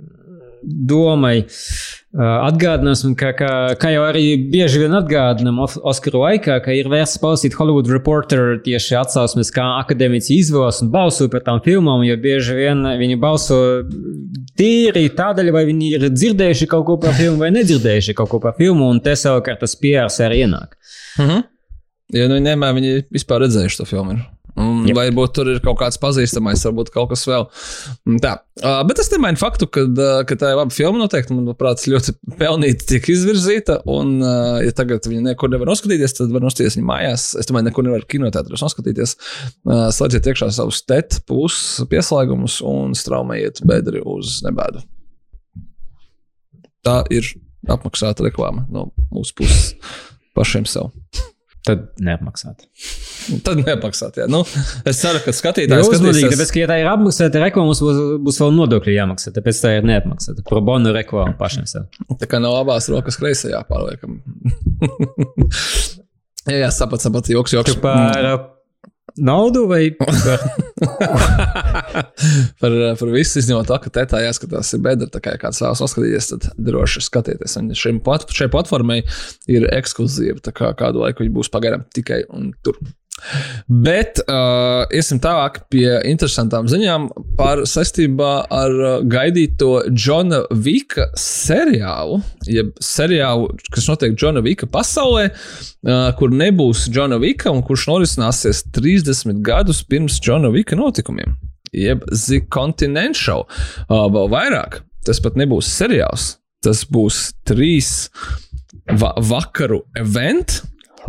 domai. Uh, Atgādināsim, ka, ka, kā jau arī bieži vien atgādinām Os- Oskaru laikā, ka ir vērts palasīt Hollywood Reporter tieši atsauksmes, kā akadēmiķi izvēlas un balso par tām filmām, jo bieži vien viņi balso tīri tādēļ, vai viņi ir dzirdējuši kaut ko par filmu vai nedzirdējuši kaut ko par filmu, un te savukārt tas PRs arī ienāk.
Mhm. Ja nu vienmēr viņi vispār redzējuši to filmu. ir. Un
Jep.
varbūt tur ir kaut kāds pazīstamais, varbūt kaut kas vēl. Un Tā. Uh, bet tas nemaina faktu, ka, uh, ka tā ir laba filma. Noteikti, manuprāt, ļoti [laughs] pelnīti tiek izvirzīta. Un, uh, ja tagad viņi nekur nevar noskatīties, tad var noskatīties viņa mājās. Es domāju, nekur nevar kinoteātros noskatīties. Uh, slēdziet iekšā savus TET plus pieslēgumus un straumējiet bedri uz nebēdu. Tā ir apmaksāta reklāma no mūsu puses pašiem sev.
Tad neapmaksāt.
Tad neapmaksāt. Jā. Nu, es ceru, ka skatītājs
uzmanīgi,
skatīsies-
tāpēc, ka, ja tā ir apmaksāta reklāma, mums būs, būs vēl nodokļi jāmaksā. Tāpēc tā ir neapmaksāta. Pro bono reklāma pašiem sev.
Tā kā no abās rokas kreisajā pārliekam. [laughs] jā, jā, sapat, sapat, joks, joks.
Tu par uh, naudu vai par [laughs] [laughs]
par, par visu izņemot to, ka tētā jāskatās ir bedra. Tā kā ja kāds vēlas noskatīties, tad droši skatieties. Un šim plat, šai platformai ir ekskluzīva. Tā kā kādu laiku viņi būs pagaidām tikai tur. Bet uh, iesim tālāk pie interesantām ziņām par saistībā ar uh, gaidīto Džona Vika seriālu. Jeb seriālu, kas notiek Džona Vika pasaulē, uh, kur nebūs Džona Vika un kurš norisināsies 30 gadus pirms Džona Vika notikumiem. Jeb The Continental. Uh, vēl vairāk, tas pat nebūs seriāls. Tas būs trīs va vakaru events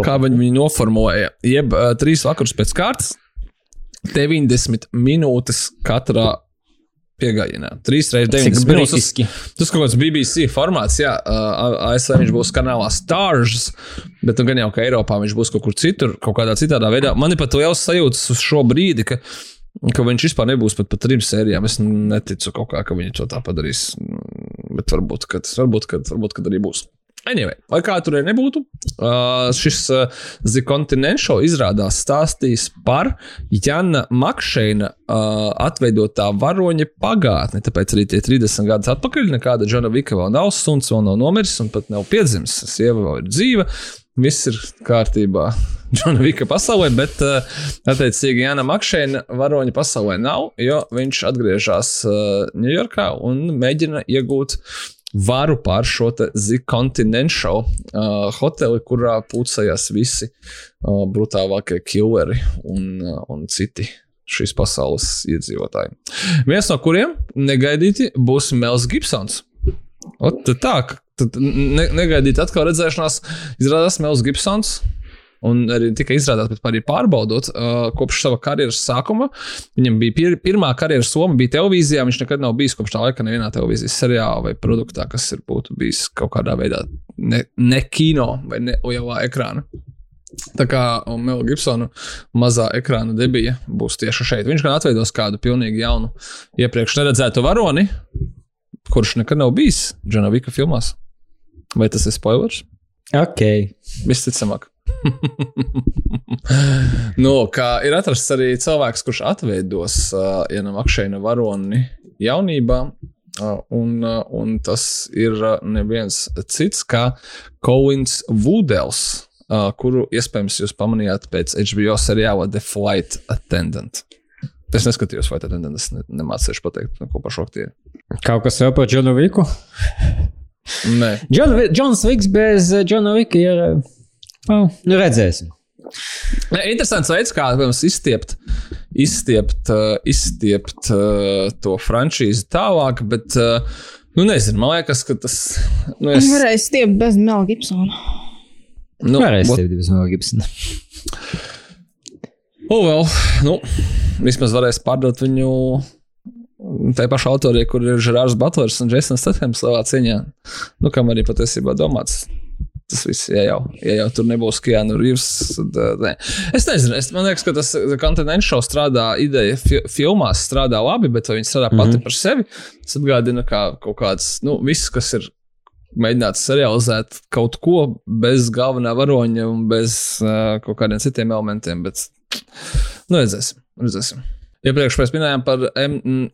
kā viņi noformulēja. Jeb uh, trīs vakarus pēc kārtas, 90 minūtes katrā piegājienā. 3 reizes 90 minūtes. Tas kaut kāds BBC formāts, jā, ASV viņš būs kanālā Stars, bet nu, gan jau ka Eiropā viņš būs kaut kur citur, kaut kādā citādā veidā. Man ir pat liels sajūtas uz šo brīdi, ka, ka viņš vispār nebūs pat par trim sērijām. Es neticu kaut kā, ka viņi to tā padarīs, bet varbūt, kad, varbūt, kad, varbūt, kad arī būs. Anyway, lai kā tur nebūtu, šis The Continental izrādās stāstīs par Jana Makšēna atveidotā varoņa pagātni. Tāpēc arī tie 30 gadus atpakaļ nekāda Džona Vika vēl nav, suns vēl nav nomiris un pat nav piedzimis. Sieva vēl ir dzīva. Viss ir kārtībā Džona Vika pasaulē, bet, uh, attiecīgi, Jāna Makšēna varoņa pasaulē nav, jo viņš atgriežas Ņujorkā uh, un mēģina iegūt varu pār šo The Continental uh, hoteli, kurā pulcējās visi uh, brutālākie killeri un, uh, un citi šīs pasaules iedzīvotāji. Viens no kuriem negaidīti būs Mels Gibsons. Ot, tā, tad ne, negaidīti atkal redzēšanās izrādās Mels Gibsons un arī tika izrādāts, bet arī pārbaudot, uh, kopš sava karjeras sākuma. Viņam bija pir pirmā karjeras soma, bija televīzijā. Viņš nekad nav bijis kopš tā laika nevienā televīzijas seriālā vai produktā, kas ir būtu bijis kaut kādā veidā ne, ne kino vai ne lielā ekrāna. Tā kā Mela Gibsona mazā ekrāna debija būs tieši šeit. Viņš gan atveidos kādu pilnīgi jaunu, iepriekš neredzētu varoni, kurš nekad nav bijis Džona Vika filmās. Vai tas ir spoilers?
Ok.
Visticamāk. [laughs] nu, kā ir atrasts arī cilvēks, kurš atveidos uh, Jana Makšēna varoni jaunībā. Uh, un, uh, un tas ir uh, neviens cits kā Kovins Vudels, uh, kuru iespējams jūs pamanījāt pēc HBO seriāla The Flight Attendant. Es neskatījos, vai tad es ne, nemācīšu pateikt, ko par šo tie.
Kaut kas vēl par Džonu Viku?
Nē.
Džons Viks bez Džona Vika ir. Oh, nu redzēsim.
Interesants veids, kā mums izstiept, izstiept, uh, izstiept uh, to franšīzi tālāk, bet, uh, nu, nezinu, man liekas, ka tas. Nu,
es... Varēja stiept bez Mela Gibsona.
Nu, Varēja stiept bez Mela Gibsona.
Oh, well, nu, vismaz varēs pārdot viņu Tā pašā autorija, kur ir Žerārs Butlers un Jasons Stathams savā cīņā, nu, kam arī patiesībā domāts tas viss, ja jau, ja jau tur nebūs Keanu Reeves. Tad, ne. Es nezinu, es, man liekas, ka tas kontinentāls strādā, ideja fi filmās strādā labi, bet vai viņi strādā pati mm -hmm. par sevi, tas atgādina kā kaut kāds, nu, viss, kas ir mēģināts realizēt kaut ko bez galvenā varoņa un bez uh, kaut kādiem citiem elementiem, bet, nu, redzēsim, redzēsim. Iepriekš mēs minējām par.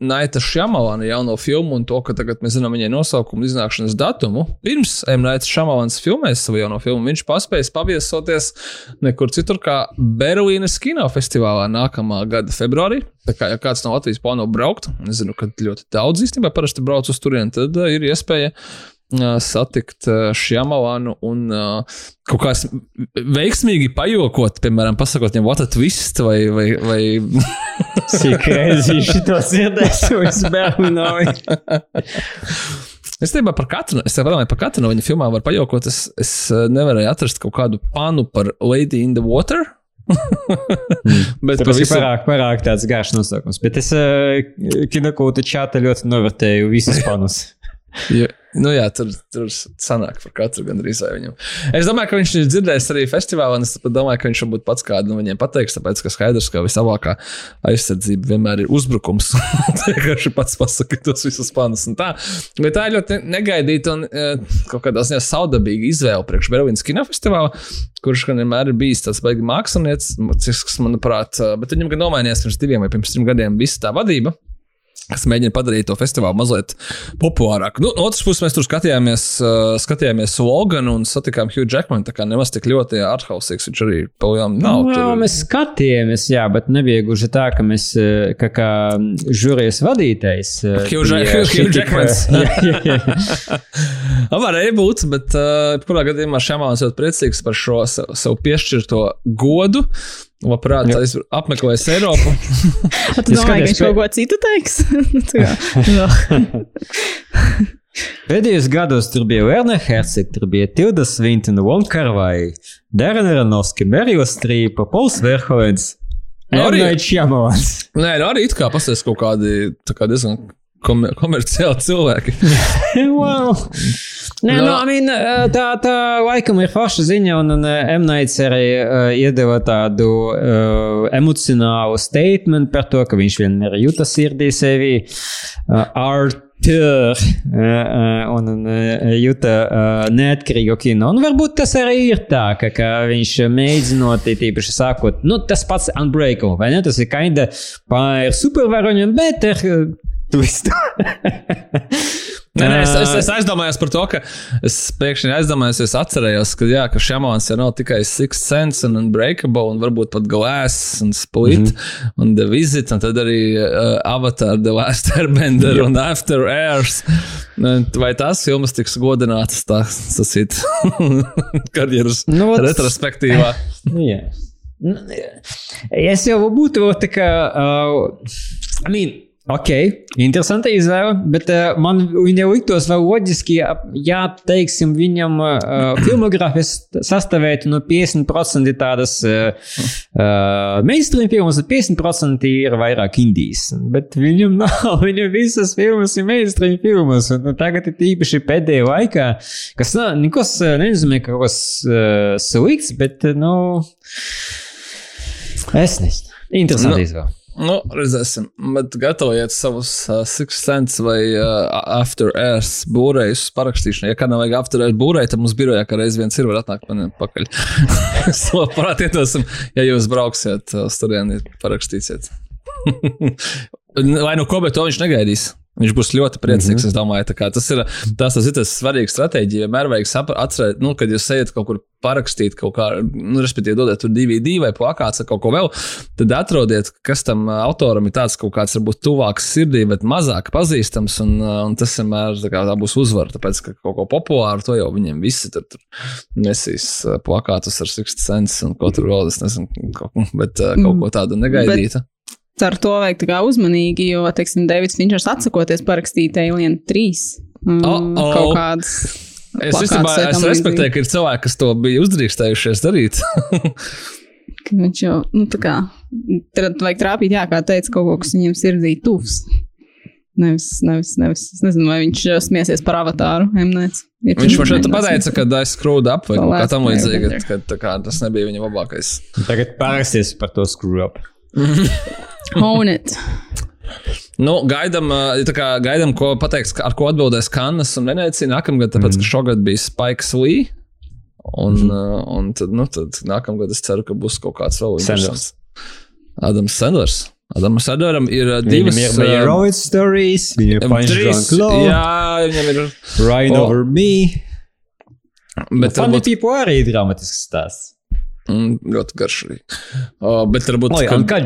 Naita Šamalana jauno filmu un to, ka tagad mēs zinām viņai nosaukumu iznākšanas datumu. Pirms. Naita Šamalans filmēs savu jauno filmu, viņš paspējas paviesoties nekur citur kā Berlīnes kinofestivālā nākamā gada februārī. Tā kā ja kāds no Latvijas plāno braukt, nezinu, kad ļoti daudz īstenībā parasti brauc uz turieni, tad uh, ir iespēja satikt Šjamalanu un kaut kā veiksmīgi pajokot, piemēram, pasakot viņam, what a twist vai. vai, vai... [laughs]
Cik reizes šito dzirdēju, es bērnu [laughs]
Es domāju, par katru, es domāju, par katru no viņa filmām var pajokot. Es, es nevarēju atrast kaut kādu panu par Lady in the Water. [laughs]
bet tas ir pārāk, pārāk tāds garš nosaukums. Bet es uh, kinokūta čāta ļoti novērtēju visus panus. [laughs]
Ja, nu jā, tur, tur sanāk par katru gandrīz vai viņam. Es domāju, ka viņš ir dzirdējis arī festivālā, un es domāju, ka viņš varbūt pats kādu no viņiem pateiks, tāpēc, ka skaidrs, ka vislabākā aizsardzība vienmēr ir uzbrukums. [laughs] Vienkārši pats pasakā tos visus panus un tā. Bet tā ir ļoti negaidīta un uh, kaut kādā ziņā saudabīga izvēle priekš Berlīnas kinofestivāla, kurš gan vienmēr ir bijis tāds baigi mākslinieks, kas, manuprāt, uh, bet viņam gan nomainījās pirms diviem vai pirms trim gadiem visa tā vadība kas mēģina padarīt to festivālu mazliet populārāku. Nu, no otras puses, mēs tur skatījāmies, uh, skatījāmies Loganu un satikām Hugh Jackmanu. Tā kā nemaz tik ļoti arhausīgs viņš arī palielām nav.
Nu, jā,
tur.
mēs skatījāmies, jā, bet nebija gluži tā, ka mēs, uh, ka kā žūrijas vadītājs. uh,
Hugh Ja-
bija
Hugh
tik,
Jackmans.
jā, jā, jā.
Varēja būt, bet uh, kurā gadījumā Šamāns ļoti priecīgs par šo sev, sev piešķirto godu. Labprāt,
Jā.
es apmeklēju Eiropu.
Tu
Es
domāji, ka viņš
ka-
kaut ko citu teiks? [laughs] Jā. [laughs]
Pēdējos gados tur bija Werner Herzog, tur bija Tilda Swinton, Von Karvai, Darren Aronofsky, Meryl Streep, Pols Verhoens.
Nu, arī-
Čamons.
Nē, nu arī it kā pasties kaut kādi tā kā diezgan komer komerciāli cilvēki. [laughs]
wow. Nē,
No.
no, I mean, tā, tā laikam ir forša ziņa, un, un Emnaits arī uh, iedeva tādu uh, emocionālu statement par to, ka viņš vienmēr jūtas sirdī sevi. Uh, uh, uh, un, un jūta neatkarīgu kino. Un varbūt tas arī ir tā, ka, ka viņš mēģinot, tīpaši sākot, nu, tas pats Unbreakable, vai ne? Tas ir kinda pār supervaroņiem, bet ar uh, twistu.
Nē, nē, es, es, es aizdomājos par to, ka es pēkšņi aizdomājos, es atcerējos, ka, jā, ka Šamans jau nav tikai Six Sense un Unbreakable, un varbūt pat Glass un Split mm -hmm. un The Visit, un tad arī uh, Avatar, The Last Airbender un After Airs. Vai tās filmas tiks godinātas tā sacīt [laughs] karjeras
Nu,
retrospektīvā? [laughs]
Nu, Es jau būtu tā kā. Uh, I mean, ok, interesanta izvēle, bet uh, man viņa liktos vēl loģiski, ja, teiksim, viņam uh, filmogrāfijas sastāvētu no 50% tādas uh, uh, mainstream filmas, un 50% ir vairāk indijas. Bet viņam [laughs] nav, viņam visas filmas ir mainstream filmas, un nu, tagad ir īpaši pēdējā laikā, kas nav, nekas uh, nenozīmē, ka kaut kas uh, slikts, bet, nu. Es nezinu. Interesanti
Nu. Nu, redzēsim, bet gatavojiet savus uh, Six Cents vai uh, After Airs būrējus parakstīšanai. Ja kādam vajag After Airs būrēju, tad mums birojā kā reiz viens ir, var atnākt man pakaļ. [laughs] Es labprāt ietosim, ja jūs brauksiet uz turieni, parakstīsiet. [laughs] Lai nu ko, bet to viņš negaidīs. Viņš būs ļoti priecīgs. Mm -hmm. Es domāju, tas ir tas, tas ir tas svarīgs stratēģija. Vienmēr vajag sapra- atcerēt, nu, kad jūs ejat kaut kur parakstīt kaut kā, nu, respektīvi, dodiet tur DVD vai plakāts vai kaut ko vēl, tad atrodiet, kas tam ā, autoram ir tāds kaut kāds, varbūt tuvāks sirdī, bet mazāk pazīstams. Un, ā, un tas vienmēr tā, kā, tā būs uzvara, tāpēc, ka kaut ko populāru to jau viņiem visi tur, tur nesīs ā, plakātus ar Sixth Sense un ko tur vēl, es nezinu, kaut, bet kaut ko tādu negaidītu.
Ar to vajag tā kā uzmanīgi, jo, teiksim, Davids Finčers atsakoties parakstīt Alien 3. Um,
Oh, oh.
Kaut kādas.
Es,
tam
respektēju, ka ir cilvēki, kas to bija uzdrīkstējušies darīt. [laughs]
Viņš jau, nu, tā kā, tad vajag trāpīt, jā, kā teica, kaut ko, kas viņam sirdī tuvs. Nevis, nevis, nevis. Es nezinu, vai viņš uh, smiesies par avatāru. Mnēts. Ir
Viņš man šeit pateica, ka es skrūdu ap vai kaut kā tam līdzīga, ka tas nebija viņa labākais.
Tagad pārāksties par to screw up. [laughs]
Own it.
Nu, gaidām, ā, tā kā gaidām, ko pateiks, ar ko atbildēs Kannas un Venecija nākamgad, tāpēc, ka šogad bija Spikes Lee. Un, ā, un tad, nu, tad nākamgad es ceru, ka būs kaut kāds vēl interesants. Adams Sandlers. Adams Sandleram ir divas.
Meroid stories, viņam ir
Trīs, jā, viņam ir.
Ryan
O.
Over Me.
Bet
Funny
varbūt,
People arī ir dramatisks stāsts.
Mm, ļoti garš arī. O, bet varbūt,
Oi,
ka-
un kā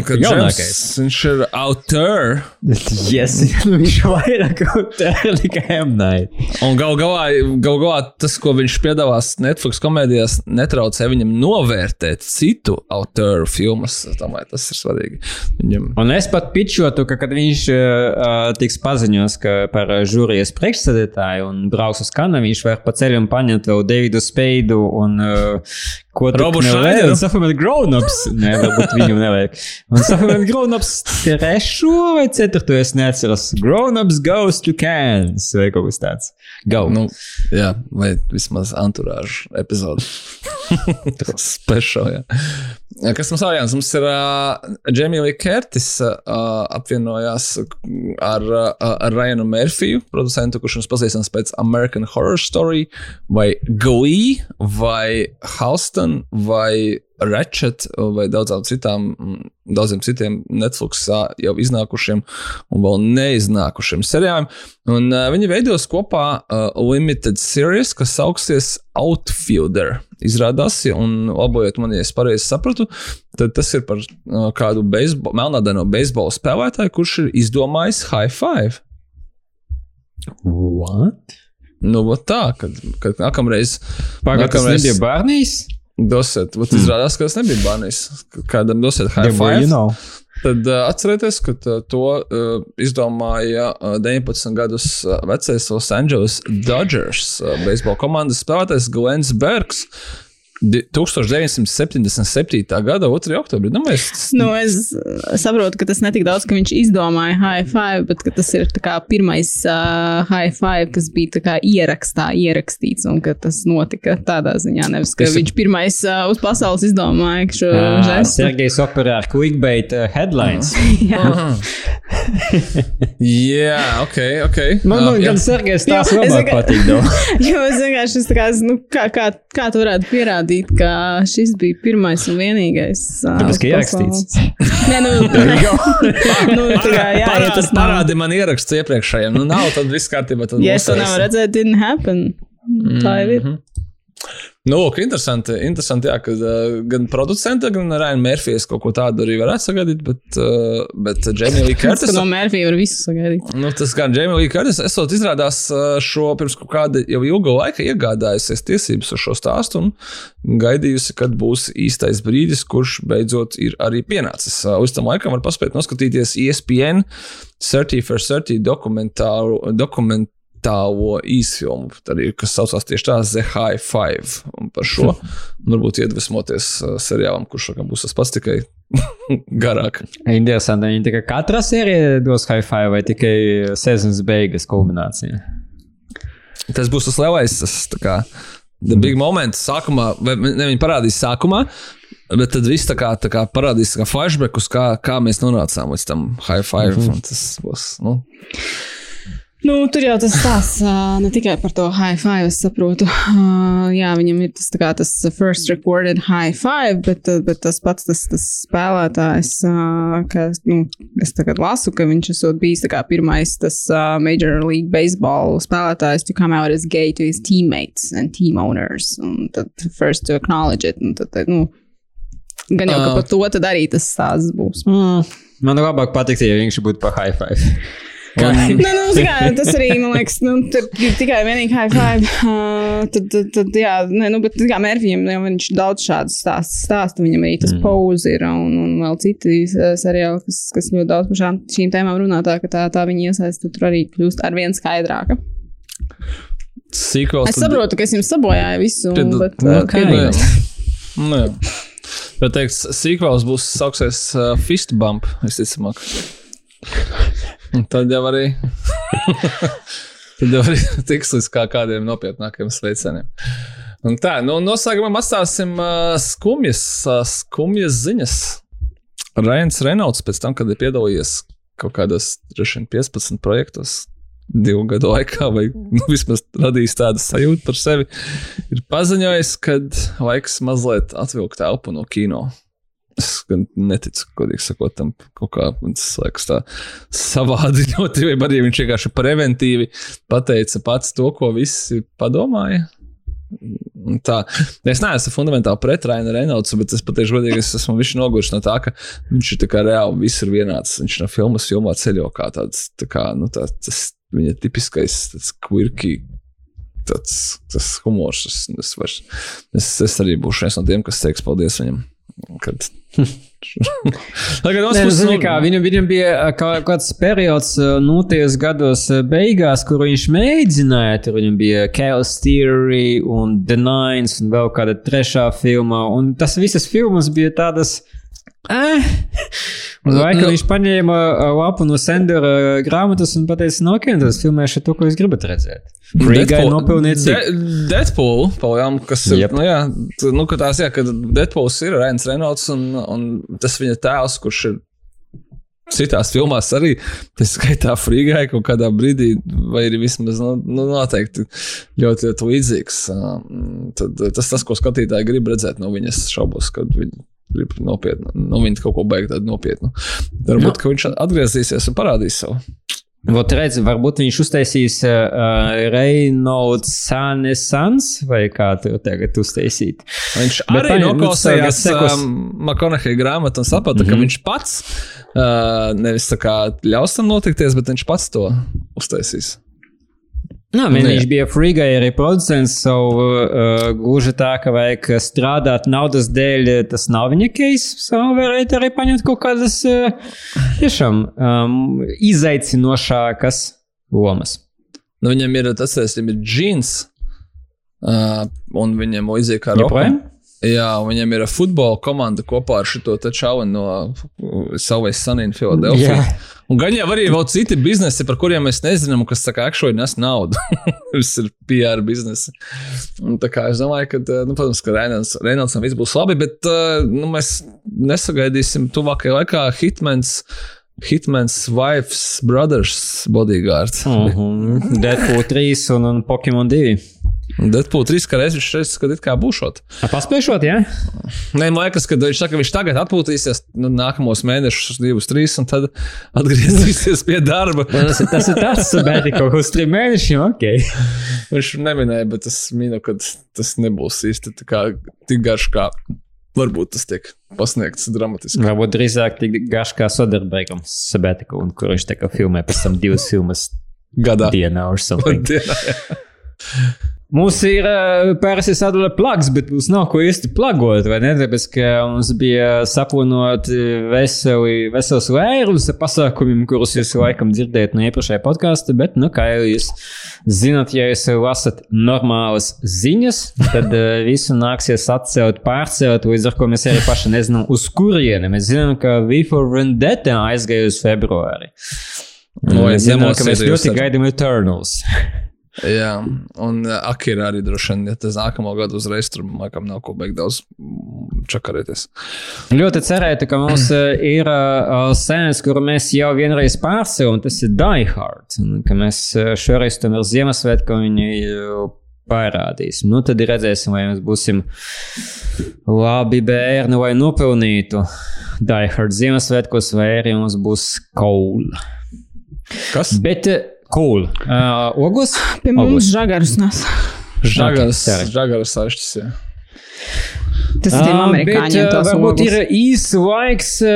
Uncle
jaunākais.
James, viņš ir autor. [laughs]
Yes, [laughs] nu viņš vairāk kaut kā nekā M-Night.
Un gal galā, gal galā tas, ko viņš piedāvās Netflix komēdijās, netraucē viņam novērtēt citu autoru filmas. Es domāju, tas ir svarīgi. Viņam
Un es pat pičotu, ka, kad viņš uh, tiks paziņos ka par uh, žūrijas priekšsēdētāju un brauks uz Kanu, viņš var pa ceļam paņemt vēl Davidu Speidu un uh, ko tu
Robu
nevajag.
Schneideru?
Un Supplement Grown-ups. Nē, varbūt viņu nevajag. Un Supplement Grown-ups trešo vai ceturto es neatceros. Grown-ups goes to Cairns vai kaut kas tāds. Go.
Nu, jā, vai vismaz anturāžu epizode. [laughs] Special, jā. Kas mums jāns? Mums ir uh, Lee Curtis uh, apvienojās ar, uh, ar Ryanu Murphyju, producentu, kurš mums pazīstams pēc American Horror Story, vai Glee, vai Houston, vai Ratchet, vai daudzām citām, mm, daudziem citiem Netflix jau iznākušiem un vēl neiznākušiem seriāliem. Un uh, viņi veidos kopā uh, limited series, kas sauksies Outfielder. Izrādās, un labojiet man, ja es pareizi sapratu, tad tas ir par uh, kādu beisbo, melnādaino beisbola spēlētāju, kurš ir izdomājis high five.
What?
Nu, tā, kad, kad nākamreiz
Pagaid, tas nebija bērnīs?
Dosiet, vat izrādās, ka tas nebija bērnīs. Kādam dosiet high
Yeah,
five.
you know.
Tad uh, atcerieties, ka uh, to uh, izdomāja uh, 19 gadus vecais Los Angeles Dodgers uh, beisbola komandas spēlētājs Glens Bergs. Di- 1977. gada 2. oktobrī. Nu, mēs,
Nu, es saprotu, ka tas ne tik daudz, ka viņš izdomāja high five, bet ka tas ir pirmais uh, high five, kas bija ierakstā, ierakstīts, un ka tas notika tādā ziņā. Nevis, ka
Es-
viņš pirmais uh, uz pasaules izdomāja šo žestu.
Sergejs operē ar clickbait uh, headlines. [laughs]
Jā. [laughs]
Jā, ok, ok.
Man,
jā.
gan Sergejs tās
Jo,
labāk
tikai-
patīk. [laughs]
Jo es vienkārši es tā kā, nu, kā, kā, kā tu varētu pierādīt, ka šis bija pirmais un vienīgais.
Tāpēc, ka ierakstīts. [laughs]
Nē, nu, nu, tā kā, jā, ja
Parādi,
tas nav.
parādi man ieraksts iepriekšējiem. Nu, nav, tad viss kārtībā. tad
Ja es to nevaru redzēt, didn't happen. Tā jau ir.
Nu, lūk, interesanti, interesanti jā, ka uh, gan producents, gan Ryan Murphys kaut ko tādu arī varētu sagaidīt, bet, uh, bet Jamie Lee [laughs] Curtis.
no Mērfija var visu sagaidīt.
Nu, tas gan Jamie Lee Curtis, esot izrādās šo pirms kaut kāda jau ilga laika iegādājusies tiesības uz šo stāstu un gaidījusi, kad būs īstais brīdis, kurš beidzot ir arī pienācis. Uh, Uz tam laikam var paspēt noskatīties ESPN 30 for 30 dokumentāru, dokumentālo īsfilmu, arī, kas saucās tieši tā The High Five. Un par šo [laughs] varbūt iedvesmoties uh, seriālam, kurš laikam būs tas pats tikai [laughs] garāk.
Interesanti. Viņi tikai katrā sērijā dos high five vai tikai sezonas beigas kulminācija.
Tas būs tas lielais, tas tā kā the big moment. Sākumā, vai ne viņi parādīs sākumā, bet tad viss tā kā, tā kā parādīs kā flashbackus, kā, kā mēs nonācām līdz tam high five. Mm -hmm. Tas būs. Nu,
Nu, tur jau tas stāsts ne tikai par to high five, es saprotu. Jā, viņam ir tas, kā, tas first recorded high five, bet, bet tas pats tas, tas spēlētājs, uh, ka nu, es tagad lasu, ka viņš esot bijis kā pirmais tas Major League Baseball spēlētājs to come out as gay to his teammates and team owners. Un tad first to acknowledge it. Un tad, nu, gan jau, ka par to tad arī tas stāsts būs.
Mm. Man labāk patīk, ja viņš būtu pa high five. [laughs]
Nu, nu, tā kā, tas arī, man liekas, nu, tikai vienīgi high five. Uh, [laughs] tad, tad, tad, jā, nē, nu, bet kā Mērfijam, jau viņš daudz šādu stāstu stāsta. Viņam arī tas mm. pose ir un, un vēl citi uh, seriāli, kas, kas ļoti daudz par šām, šīm tēmām runā, tā ka tā, tā viņa iesaista tur arī kļūst ar vien skaidrāka.
Sequels,
Es saprotu, ka es jums sabojāju visu,
Tad-
bet
nu, ok,
kā
nu, jā. Nu, jā. Bet teiks, sequels būs sauksies uh, Fist Bump, visticamāk. Tad jau arī. [laughs] Tad jau arī tiks līdz kā kādiem nopietnākiem sveicieniem. Un tā, nu, noslēgumā atstāsim uh, skumjas, uh, skumjas ziņas. Rains Reynolds pēc tam, kad ir piedalījies kaut kādos, droši vien, 15 projektos divu gadu laikā, vai nu, vismaz radījis tādu sajūtu par sevi, ir paziņojis, ka laiks mazliet atvilkt elpu no kino. Es neticu, godīgi sakot, tam kaut kā tas liekas tā savādi ļoti, vai arī viņš vienkārši preventīvi pateica pats to, ko visi padomāja. Tā. Es neesmu fundamentāli pret Rainu Reinaldsu, bet es patiešām godīgi es esmu noguris no tā, ka viņš ir reāli viss ir vienāds. Viņš no filmas filmā ceļo kā tāds, tā kā, nu, tā, tas viņa tipiskais, tāds quirky, tāds, tas humors. Es, es, vairs, es, es arī būšu viens no tiem, kas teiks paldies viņam. kad. [laughs]
Nu,
puses,
zini, kā, viņam, viņam bija kā- kāds periods, nu, tajos gados beigās, kur viņš mēģināja. Tur viņam bija Chaos Theory un The Nines un vēl kāda trešā filma. Un tas visas filmas bija tādas. Eh. Un vai,
Nu-
viņš paņēma lapu no Sandra grāmatas un teica, no, ok, tas filmēšu to, ko jūs gribat redzēt. Frīgai nopelnīt cik.
De Deadpool, palām, kas ir. Yep. Nu, jā, nu, ka tās, jā, kad Deadpools ir Rēns Reynolds un, un tas viņa tēls, kurš ir. Citās filmās arī tas skaitā frīgai kaut kādā brīdī, vai arī vismaz nu, nu, noteikti ļoti, ļoti līdzīgs. Tad tas, tas, ko skatītāji grib redzēt no viņas, šaubos, kad viņi grib nopietni, nu, viņi kaut ko beigt tādu nopietnu. Varbūt,
Nu.
ka viņš atgriezīsies un parādīs savu.
Vot redz, varbūt viņš uztaisīs uh, Reynolds Sanesans, vai kā tu tagad uztaisīt.
Viņš
Bet
arī
nu,
noklausījās um, Makonaheja grāmatu un saprata, mm -hmm. ka viņš pats uh, nevis tā kā ļaus tam notikties, bet viņš pats to uztaisīs.
Nā,
Nu,
man,
jā.
viņš bija frīgai arī producents, savu uh, gluži tā, ka vajag strādāt naudas dēļ, tas nav viņa case. So varētu arī paņemt kaut kādas uh, tiešām um, izaicinošākas lomas.
Nu, viņam ir tas, kas ir džins, uh, un viņam līdzīgi kā
Joprojām?
Jā, viņam ir futbola komanda kopā ar šo čauli no Salvijas Sunīna Filadelfijā.
Jā.
Un gan jau arī vēl citi biznesi, par kuriem mēs nezinām, kas tā kā akšoji nes naudu. [laughs] Tas ir PR biznesi. Un tā kā es domāju, ka, eh, nu, protams, ka Reynoldsam viss būs labi, bet eh, nu, mēs nesagaidīsim tuvākajā laikā Hitmans. Hitman's Wife's Brothers bodyguard.
Uh -huh. Deadpool 3 un, un Pokemon 2.
Deadpool 3 kā reizes šeit skatīt, kā būšot.
Paspēšot, jā?
Nē, man liekas, ka viņš saka, ka viņš tagad atpūtīsies nu, nākamos mēnešus, divus, trīs, un tad atgriezīsies pie darba.
Tas ir tas, ir tas bet kaut uz trim mēnešiem, ok.
Viņš neminēja, bet es minu, ka tas nebūs īsti tā kā, tik garš, kā varbūt tas tiek pasniegts dramatiski.
Varbūt drīzāk tik garš kā Soderbergam sabētiku, un kur viņš tā kā filmē pēc tam divas filmas
Gadā.
dienā or something. [laughs]
Dienā.
Mums ir pāris sadalīta plugs, bet mums nav ko īsti plagot, vai ne? Tāpēc, ka mums bija saplānot veseli, vesels vairums ar pasākumiem, kurus jūs laikam dzirdējat no iepriekšējā podkāsta, bet, nu, kā jūs zinat, ja jūs lasat normālas ziņas, tad visu nāksies atcelt, pārcelt, līdz ar ko mēs arī paši nezinām, uz kurieni. Mēs zinām, ka V4 Vendetta aizgāja uz februāri.
No,
Mēs
es
zinām, ka mēs ļoti gaidām Eternals. [laughs]
jā, un uh, Akira arī droši vien, ja tas nākamo gadu uzreiz tur, laikam, nav ko beigt daudz čakarēties.
Ļoti cerētu, ka mums eh, ir uh, sēnes, kuru mēs jau vienreiz pārcēlām, tas ir Die Hard. Un ka mēs šoreiz tomēr Ziemassvētku viņu jau parādīsim. Nu, tad redzēsim, vai mēs būsim labi bērni vai nopelnītu Die Hard Ziemassvētkos, vai arī mums būs cool.
Kas?
Bet eh, cool. Uh, ogos?
Pie mums
Ogles.
žagarus nes.
Žagaras,
sorry.
žagaras sašķis, jā.
Tas ir
Ā,
amerikāņiem.
bet, varbūt
ogles.
ir īsts laiks ā,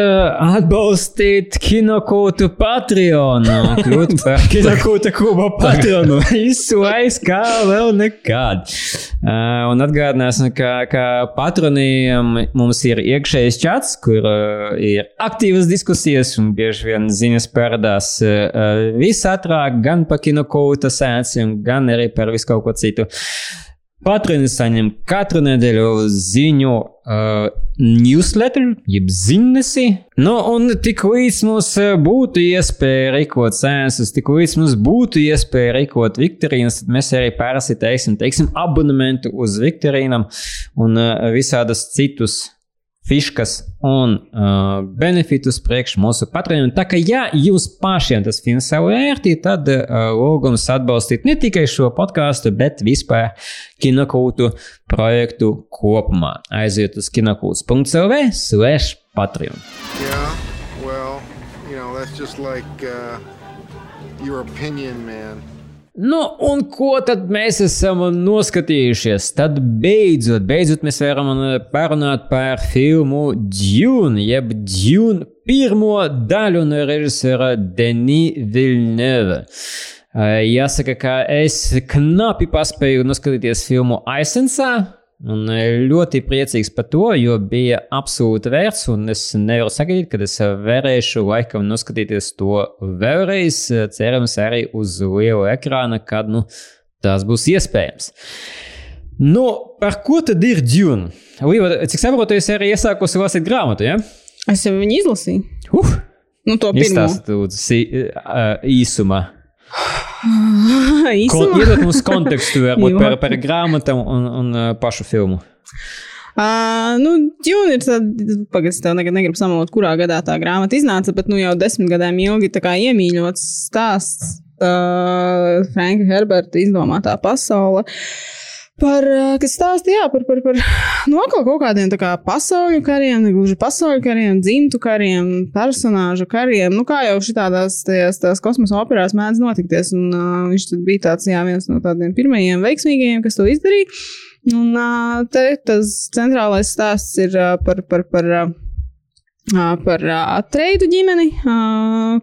atbalstīt kinokūtu Patreonu, [laughs] kļūt par [laughs] kinokūta kluba patronu. [laughs] Īsts laiks kā vēl nekad. Ā, Un atgādināsim, ka, ka patroniem mums ir iekšējais čats, kur ā, ir aktīvas diskusijas un bieži vien ziņas parādās ā, visātrāk gan par kinokūta sēnciem, gan arī par visu kaut ko citu. Patroni saņem katru nedēļu ziņu uh, newsletter, jeb ziņnesi. Nu, un tik līdz mums uh, būtu iespēja rīkot sēnesus, tik līdz mums būtu iespēja rīkot viktorīnas, tad mēs arī parasti teiksim, abonementu uz viktorīnām un uh, visādas citus fiškas un uh, benefitus priekš mūsu patroniem. Tā kā, ja jums pašiem tas finansiāli vērtī, tad uh, lūgums atbalstīt ne tikai šo podkāstu, bet vispār kinokūtu projektu kopumā. Aiziet uz kinokūts.clv slash patreon.
Yeah, well, you know, that's just like uh, your opinion, man.
Nu, un ko tad mēs esam noskatījušies? Tad beidzot, beidzot mēs varam uh, parunāt par filmu Dune, jeb Dune pirmo daļu no režisora Denis Villeneuve. Uh, Jāsaka, ka es knapi paspēju noskatīties filmu Aizsensā. Un eh, ļoti priecīgs par to, jo bija absolūti vērts. Un es nevaru sagaidīt, kad es varēšu laikam noskatīties to vēlreiz. Cerams, arī uz lielu ekrāna, kad nu, tas būs iespējams. Nu, par ko tad ir Dune? Līva, cik saprotu, es arī iesākusi lasīt grāmatu. Ja?
Es jau viņu izlasīju.
Uh,
Nu, to pirmo.
Izstāstiet, lūdzu, uh, īsumā. Ko,
Īsumā.
iedot mums kontekstu [laughs] varbūt, par, par grāmatām un, un uh, pašu filmu.
Uh, nu, Džuna ir tāda, pagaidzi, tev nekad negribu samalot, kurā gadā tā grāmata iznāca, bet nu jau desmit gadiem ilgi tā kā iemīļots stāsts. Uh, Franka Herberta izdomātā pasaule. Par, uh, kas stāstīja par, par, par [sighs] nu, kaut kādiem kā pasauļu kariem, ne gluži pasauļu kariem, dzimtu kariem, personāžu kariem. Nu, kā jau tās kosmosa operās mēdz notikties. Un, uh, viņš bija tāds, jā, viens no tādiem pirmajiem veiksmīgajiem, kas to izdarīja. Un ā, te tas centrālais stāsts ir ā, par, par, par, ā, par Atreidu ģimeni,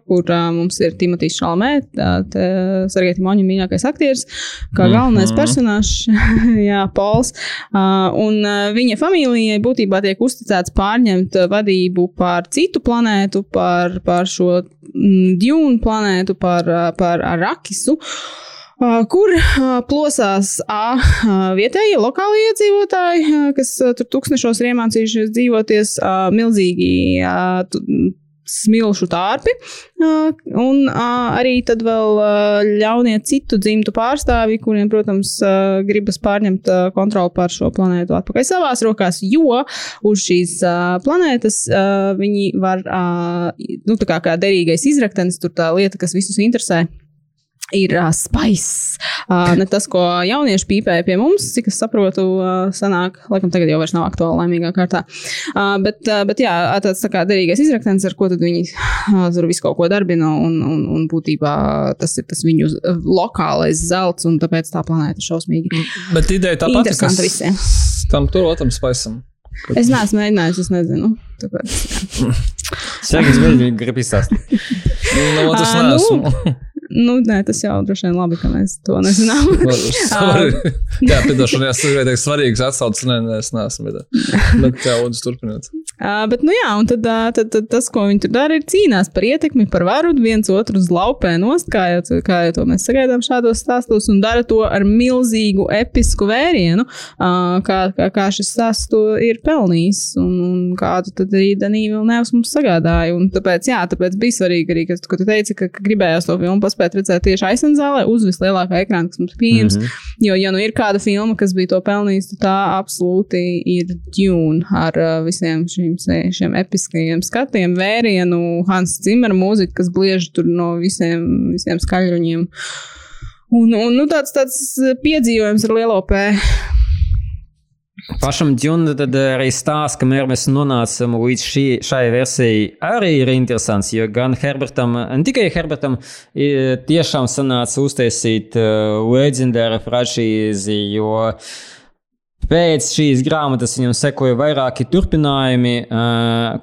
kur mums ir Timotīs Šalmē, Sergei Timoņa mīļākais aktieris, kā galvenais
Mhm.
personāžs, [laughs] jā, Pols. Un viņa familijai būtībā tiek uzticēts pārņemt vadību pār citu planētu, pār, pār šo mm, Dune planētu, pār, pār Arakisu. Uh, kur plosās A vietējie lokālie iedzīvotāji, kas tur tūkstošos ir iemācījušies dzīvoties, milzīgi smilšu tārpi, un arī tad vēl ļaunie citu dzimtu pārstāvji, kuriem, protams, gribas pārņemt kontroli pār šo planētu atpakaļ savās rokās, jo uz šīs planētas viņi var, nu, tā kā, kā derīgais izraktenis, tur tā lieta, kas visus interesē ir uh, spice. Uh, ne tas, ko jaunieši pīpēja pie mums, cik es saprotu, uh, sanāk, laikam tagad jau vairs nav aktuāli laimīgā kārtā. Uh, bet, uh, bet jā, tāds tā kā derīgais izraktenis, ar ko tad viņi uh, tur visu kaut ko darbina, un, un, un būtībā tas ir tas viņu lokālais zelts, un tāpēc tā planēta ir šausmīgi.
Bet ideja tā pati,
Interesanti visiem.
tam tur otram spaisam.
Es neesmu mēģinājis, es nezinu. Tāpēc, jā.
Sēkļus vēl grib izstāstīt.
Nu, tas
Ā, nu. nu, nē, tas jau droši vien labi, ka mēs to nezinām. [laughs] [laughs] [laughs]
Jā, piedošana, jā, tas ir teikt, svarīgs atsaucis. Nē, nē, es neesmu. Bet, bet jā, lūdzu, turpiniet.
Uh, bet, nu jā, un tad, uh, tad, tad tas, ko viņi tur dara, ir cīnās par ietekmi, par varu, viens otru uz laupē nost, kā jau, kā jau to mēs sagaidām šādos stāstos, un dara to ar milzīgu, episku vērienu, uh, kā, kā, kā šis stāsts to ir pelnījis, un, un kādu tad arī Danīva Vilnēvs mums sagādāja. Un tāpēc, jā, tāpēc bija svarīgi arī, ka, ka tu teici, ka, ka gribējās to filmu paspēt redzēt tieši aizsardzālē uz vislielākā ekrāna, kas mums pieejams. Mm -hmm. Jo, ja nu ir kāda filma, kas bija to pelnījusi, tad tā absolūti ir Dune ar uh, visiem šīm, šiem episkajiem skatiem, vērienu, Hans Zimmer mūzika, kas bliež tur no visiem, visiem skaļruņiem. Un, un nu, tāds, tāds piedzīvojums ar lielo P.
Pašam Džunam tad arī stāsts, kamēr mēs nonācam līdz šī, šai versijai, arī ir interesants. Jo gan Herbertam, ne tikai Herbertam, tiešām sanāca uztaisīt uh, leģendāru franšīzi, jo pēc šīs grāmatas viņam sekoja vairāki turpinājumi,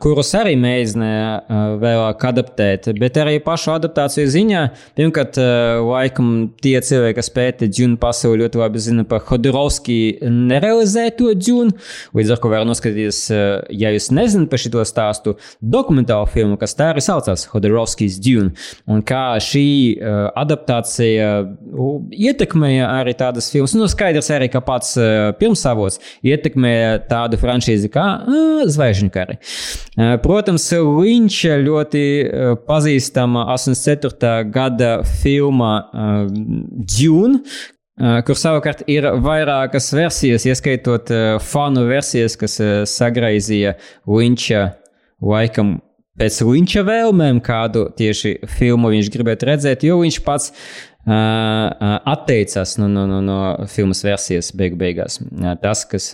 kurus arī mēģināja vēlāk adaptēt. Bet arī pašu adaptāciju ziņā, pirmkārt, laikam tie cilvēki, kas pēta Džunu pasauli, ļoti labi zina par Hodorovski nerealizēto Džunu. Līdz ar to var noskatīties, ja jūs nezināt par šo stāstu, dokumentālu filmu, kas tā arī saucās Hodorovskis Dune. Un kā šī adaptācija ietekmēja arī tādas filmas, nu skaidrs arī, ka pats uh, pirmsavots ietekmē tādu franšīzi kā Zvaigžņu kari. Protams, viņš ļoti pazīstama 84. gada filma Dune. Kur savukārt ir vairākas versijas, ieskaitot fanu versijas, kas sagraizīja Linča laikam pēc Linča vēlmēm, kādu tieši filmu viņš gribētu redzēt, jo viņš pats uh, atteicās no, no, no, no filmas versijas beigu beigās. Uh, tas, kas,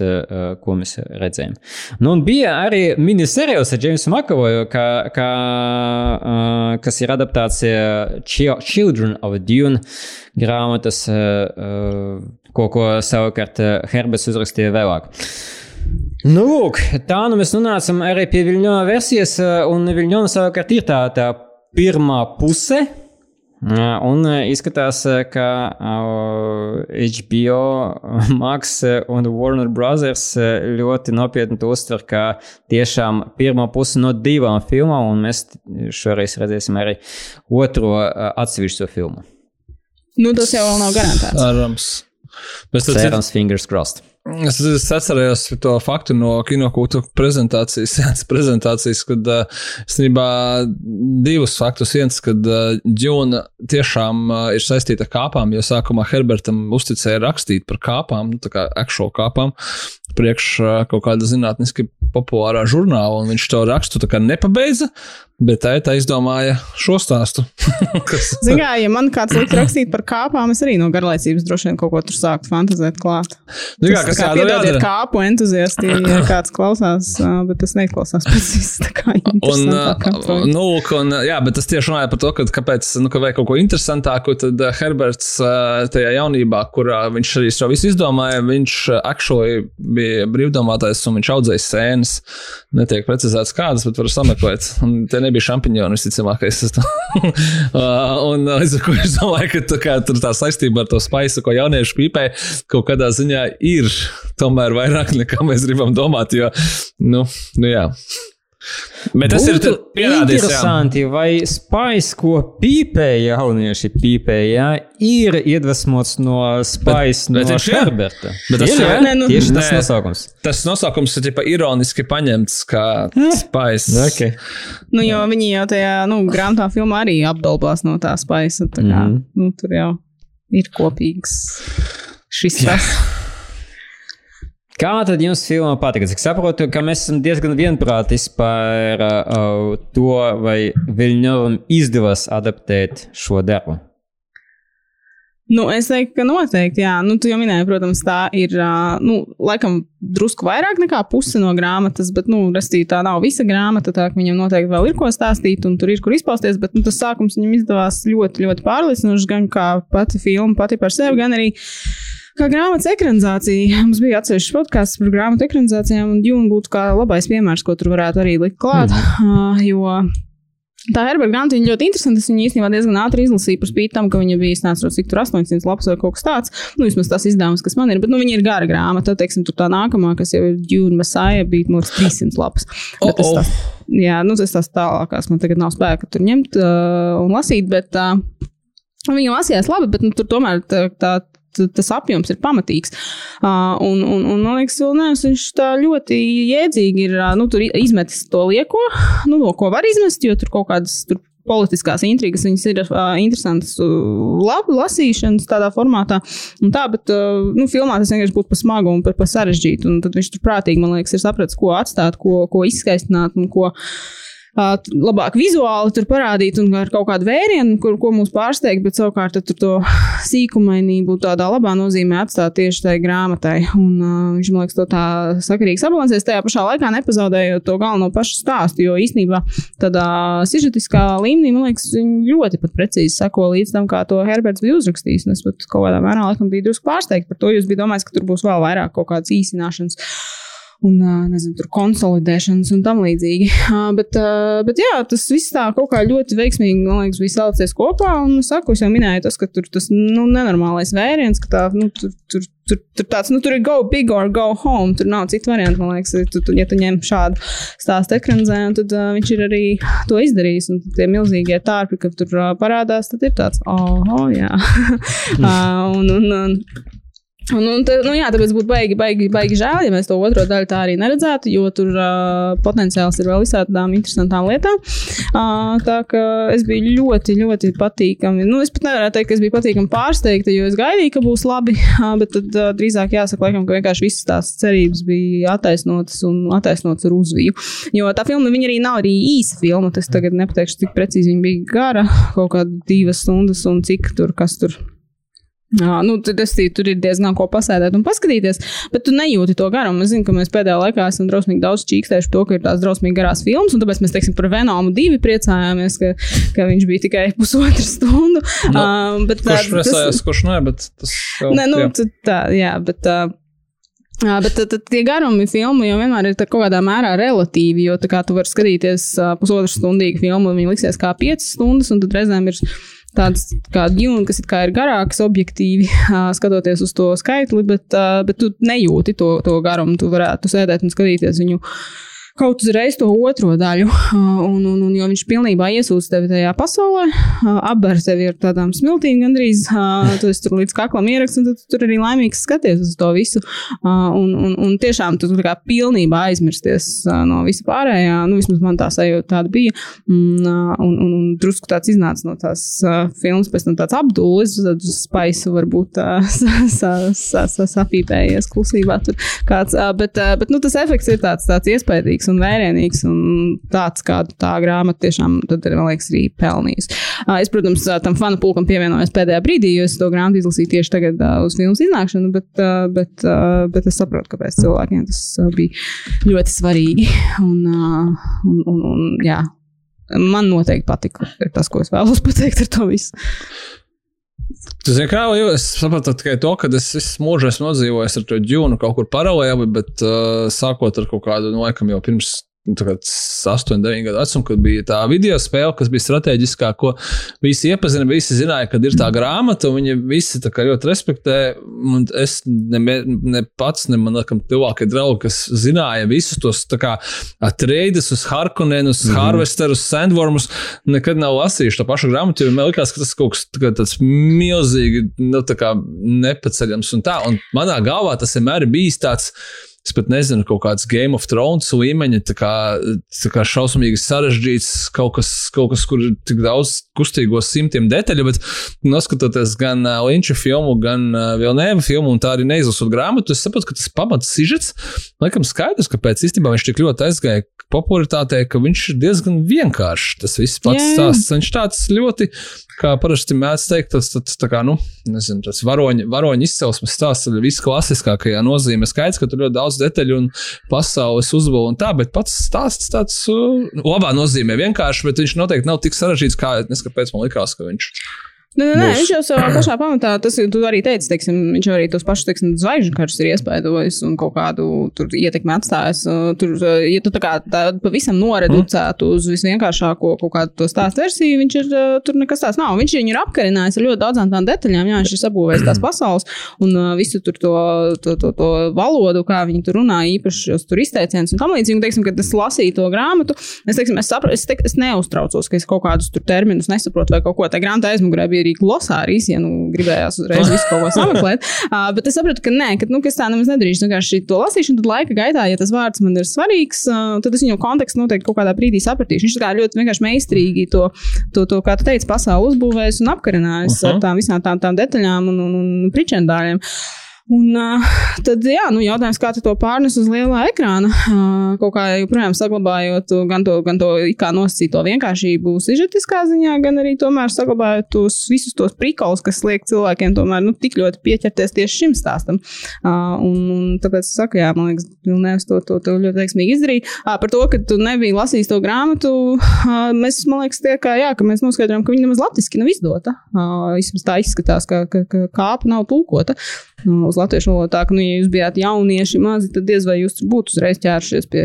ko mēs redzējām. Nu, un bija arī miniserijos ar Jamesu Makavoju, kā, kā, kas ir adaptācija Chi- Children of Dune grāmatas, ko, ko savukārt Herberts uzrakstīja vēlāk. Nu, lūk, tā nu mēs nonācam arī pie Viļņona versijas, un Viļņona savukārt ir tā, tā pirmā puse. Un izskatās, ka HBO, [laughs] Max un Warner Brothers ļoti nopietni to uztver kā tiešām pirmo pusi no divām filmām, un mēs šoreiz redzēsim arī otro atsevišķo filmu.
Nu, tas jau vēl nav garantēts.
Cerams.
Cerams, fingers crossed.
Es, es atceros to faktu no kinokūta prezentācijas, [laughs] sēnes prezentācijas, kad uh, īstenībā divus faktus. Viens, kad uh, Džuna tiešām uh, ir saistīta ar kāpām, jo sākumā Herbertam uzticēja rakstīt par kāpām, nu, tā kā akšo kāpām, priekš kaut kāda zinātniski populārā žurnāla, un viņš to rakstu kā nepabeidza, bet tā, tā izdomāja šo stāstu. [laughs]
Kā, ja man kāds likt rakstīt par kāpām, es arī no garlaicības droši vien kaut ko tur sāktu fantazēt klāt.
Jā,
Tas
kas
tā kā
jādara,
piedodiet
jādara.
kāpu entuziasti, ja [laughs] kāds klausās, bet tas neklausās viss tā kā
Un, uh, nu, un, jā, bet tas tieši runāja par to, ka, kāpēc, nu, ka vajag kaut ko interesantāku, tad Herberts tajā jaunībā, kurā viņš arī šo visu izdomāja, viņš actually bija brīvdomātais un viņš audzēja sēnes. Netiek precizēts kādas, bet var sameklēt. Un tie nebija šampiņoni, visticamākais. [laughs] Uh, un uh, es domāju, ka tā, kā, tā saistība ar to spaisu, ko jaunieši pīpē, kaut kādā ziņā ir tomēr vairāk nekā mēs gribam domāt. Jo, nu, nu jā. Bet tas ir
Būtu
pierādījis, jā.
interesanti, vai spaiss, ko pīpēja jaunieši pīpēja, ir iedvesmots no spaiss no
bet ir.
Herberta.
Bet tas
ir,
ir.
jā?
Nē, nu-
tieši tas
Nē.
nosaukums.
Tas nosaukums ir tipa, ironiski paņemts kā spaiss.
Okay.
Nu, jo viņi jau tajā nu, grāmatā filmā arī apdalbās no tā kā,
Mhm.
nu, tur jau ir kopīgs šis tas.
Kā tad jums filmā patika? Es saprotu, ka mēs esam diezgan vienprātis par uh, to, vai Viļņovam izdevās adaptēt šo darbu.
Nu, es teiktu, ka noteikti, jā. Nu, tu jau minēji, protams, tā ir, ā, nu, laikam, drusku vairāk nekā puse no grāmatas, bet, nu, rastīt, tā nav visa grāmata, tā ka viņam noteikti vēl ir ko stāstīt un tur ir kur izpausties, bet, nu, tas sākums viņam izdevās ļoti, ļoti pārliecinoši, gan kā pati filma pati par sevi, gan arī kā grāmatas ekranizācija. Mums bija atsevišķs podkāsts par grāmatu ekranizācijām, un Džuna būtu kā labais piemērs, ko tur varētu arī likt klāt, mm. [laughs] jo Tā Herberta grāmata viņa ļoti interesanta. Es viņu īstenībā diezgan ātri izlasīju, par spīti tam, ka viņa bija, es nezinu, cik tur 800 lapas vai kaut kas tāds. Nu, vismaz tas izdevums, kas man ir, bet nu, viņa ir gara grāmata. Teiksim, tur tā nākamā, kas jau ir Dune Messiah, bija no 300 lapas. Tas
Oh, oh.
tās, jā, nu, tas tās tālākās man tagad nav spēka tur ņemt uh, un lasīt, bet uh, viņa lasījās labi, bet nu, tur tomēr tā. tā Tas apjoms ir pamatīgs. Uh, un, un, un, man liekas, Vilnius, viņš tā ļoti jēdzīgi ir nu, izmetis to lieko, nu, no ko var izmest, jo tur kaut kādas tur politiskās intrigas, viņas ir uh, interesantas, uh, labi lasīšanas tādā formātā. Un tā, bet, uh, nu, filmā tas vienkārši būtu pa smagu un pa, pa sarežģītu. Un tad viņš tur prātīgi, man liekas, ir sapratis, ko atstāt, ko, ko izskaistināt un ko. Uh, t- labāk vizuāli tur parādīt, un ar kaut kādu vērienu, kur, ko mūs pārsteigt, bet savukārt tur to [sighs] sīkumainību tādā labā nozīmē atstāt tieši tai grāmatai. Un, uh, viņš man liekas, to tā sakarīgi sabalansēs, tajā pašā laikā nepazaudējot to galveno pašu stāstu. Jo īstenībā tādā sižetiskā līmenī, man liekas, ļoti pat precīzi seko līdz tam, kā to Herberts bija uzrakstījis. Es pat kaut kādā mērā laikam biju drusku pārsteigts par to, jo es biju domājis, ka tur būs vēl vairāk kaut kādas īsināšanas un nezinu, tur konsolidēšanas un tam līdzīgi. [laughs] Bet, bet jā, tas viss tā kaut kā ļoti veiksmīgi, man liekas, bija salicies kopā. Un es saku, es jau minēju, tas, ka tur tas nu, nenormālais vēriens, ka tā, nu, tur, tur, tur, tur tāds, nu, tur ir go big or go home. Tur nav citu variantu, man liekas, tu, tu, ja tu ņem šādu stāstu ekranizē, un tad uh, viņš ir arī to izdarījis. Un tie milzīgie tārpi, ka tur uh, parādās, tad ir tāds, oh, jā. [laughs] uh, un, un, un, Un, un, te, nu, jā, tāpēc būtu baigi, baigi, baigi žēl, ja mēs to otro daļu tā arī neredzētu, jo tur uh, potenciāls ir vēl visādām interesantām lietām. Uh, tā kā es biju ļoti, ļoti patīkami. Nu, es pat nevaru teikt, ka es biju patīkami pārsteigta, jo es gaidīju, ka būs labi. Uh, bet tad uh, drīzāk jāsaka, laikam, ka vienkārši visas tās cerības bija attaisnotas un attaisnotas ar uzviju. Jo tā filma arī nav arī īsa filma. Es tagad nepateikšu, cik precīzi viņa bija gara, kaut kāda divas stundas un cik tur kas tur. Jā, nu, tad es tur ir diezgan ko pasēdēt un paskatīties, bet tu nejūti to garumu. Es zinu, ka mēs pēdējā laikā esam drausmīgi daudz čīkstējuši par to, ka ir tās drausmīgi garās filmas, un tāpēc mēs, teiksim, par Venomu divi priecājāmies, ka, ka viņš bija tikai [laughs] pusotru stundu.
Nu,
um, bet,
Kurš
tā-
priecājās, kurš nē, bet tas jau
Nē, nu,
jā.
tā, jā, bet. Uh, Jā, bet tad, tad tie garumi filmu jau vienmēr ir kaut kādā mērā relatīvi, jo tā kā tu vari skatīties uh, pusotru stundīgu filmu, un viņi liksies kā piecas stundas, un tad reizēm ir tāds kā dūna, kas ir, ir garāks, objektīvi [laughs] skatoties uz to skaitli, bet, bet tu nejūti to, to garumu. Tu varētu sēdēt un skatīties viņu kaut uzreiz to otro daļu. [laughs] Un, un, un jo viņš pilnībā iesūdz tevi tajā pasaulē, apber tevi ar tādām smiltīm gandrīz, tu esi tur līdz kaklam ieraksts, un tu tur arī laimīgs skaties uz to visu. Un, un, un tiešām tu kā pilnībā aizmirsties no visa pārējā. Nu, vismaz man tā sajūta tāda bija. Un, un, un, un drusku tāds iznāca no tās filmas, pēc tam tāds apdūlis, tad uz spaisu varbūt [laughs] sapīpējies klusībā tur kāds. Bet, bet nu, tas efekts ir tāds, tāds iespaidīgs un vērienīgs, un tāds, kādu tā grāmata tiešām, tad, man liekas, arī pelnījusi. Es, protams, tam fanu pulkam pievienojos pēdējā brīdī, jo es to grāmatu izlasīju tieši tagad uz filmas iznākšanu, bet, bet, bet es saprotu, kāpēc cilvēkiem tas bija ļoti svarīgi. Un, un, un, un, jā, man noteikti patika tas, ko es vēlos pateikt ar to visu.
Tu zini, kā jau es sapratu tikai to, ka es visu mūžu esmu nodzīvojis ar to ģūnu kaut kur paralēli, bet uh, sākot ar kaut kādu, nu, laikam jau pirms 8, 9 gadu vecumu, kad bija tā video spēle, kas bija strateģiskā, ko visi iepazina, visi zināja, kad ir tā grāmata, un viņi visi ļoti respektē. Un es ne, ne pats, ne man liekas, tuvākie draugi, kas zināja visus tos treidus uz Harkonenu, uz mm -hmm. Harvesteru, uz Sandwormus, nekad nav lasījuši to pašu grāmatu, man liekas, ka tas kaut kas tā tāds milzīgi nu, tā nepaceļams un tā. Un manā galvā tas vienmēr ir bijis tāds es pat nezinu, kaut kāds Game of Thrones līmeņa, tā kā, tā kā šausmīgi sarežģīts, kaut kas, kaut kas, kur ir tik daudz kustīgo simtiem detaļu, bet noskatoties gan Linča filmu, gan Vilnēva filmu, un tā arī neizlasot grāmatu, es saprotu, ka tas pamats sižets, laikam skaidrs, kāpēc īstenībā viņš tik ļoti aizgāja popularitātē, ka viņš ir diezgan vienkāršs. Tas viss pats stāsts. Viņš tāds ļoti kā parasti mēdz teikt, tas, tas tā kā, nu, nezinu, tas varoņa, varoņa izcelsmes stāsts ir visklasiskākajā nozīmē. Skaidrs, ka tur ļoti daudz detaļu un pasaules uzbūve un tā, bet pats stāsts tāds uh, labā nozīmē vienkārši, bet viņš noteikti nav tik sarežģīts, kā es kāpēc man likās, ka viņš ir.
Nē, nē, nē, viņš jau savā pašā pamatā, tas tu arī teici, teiksim, viņš arī tos pašus, teiksim, zvaigžņu karus ir iespaidojis un kaut kādu tur ietekmi atstājis. Tur, ja tu tā kā tā pavisam noreducētu uz visvienkāršāko kaut kādu to stāstu versiju, viņš ir, tur nekas tāds nav. Viņš viņu ir apkarinājis ar ļoti daudzām tām detaļām, jā, viņš ir sabūvējis tās pasaules un visu tur to, to, to, to valodu, kā viņi tur runā, īpaši šos tur izteicienus un tam līdzīgi. Un, teiksim, kad es lasīju to grāmatu, es, teiksim, es, sapra, es, te, es neuztraucos, ka es kaut kādus tur terminus nesaprotu vai kaut ko tā grāmatā aizmugurē bija arī glosārijas, ja nu gribējās uzreiz visu kaut ko [laughs] sameklēt. Uh, bet es sapratu, ka nē, ka, nu, ka es tā nemaz nedrīkst. Vienkārši to lasīšu, un tad laika gaitā, ja tas vārds man ir svarīgs, uh, tad es viņu kontekstu noteikti kaut kādā brīdī sapratīšu. Viņš tā ļoti vienkārši meistarīgi to, to, to kā tu teici, pasauli uzbūvējis un apkarinājis uh -huh. ar tām visām tām, tām detaļām un, un, un pričendāļiem. Un, uh, tad, jā, nu, jautājums, kā to pārnes uz lielā ekrāna, uh, kaut kā joprojām saglabājot gan to, gan to nosacīto vienkāršību, sižetiskā ziņā, gan arī tomēr saglabājot tos visus tos prikolus, kas liek cilvēkiem tomēr nu, tik ļoti pieķerties tieši šim stāstam. Uh, un, un tāpēc es saku, jā, man liekas, Vilnēvs to, to, to ļoti veiksmīgi izdarīja. Uh, par to, ka tu nebija lasījis to grāmatu, uh, mēs, man liekas, tie, kā, jā, ka mēs noskaidrojam, ka viņa nemaz latviski nav izdota. Uh, tā izskatās, ka, ka, ka kāpa nav tulkota uz latviešu valodu. Tā ka, nu, ja jūs bijāt jaunieši mazi, tad diez vai jūs būtu uzreiz ķēršies pie,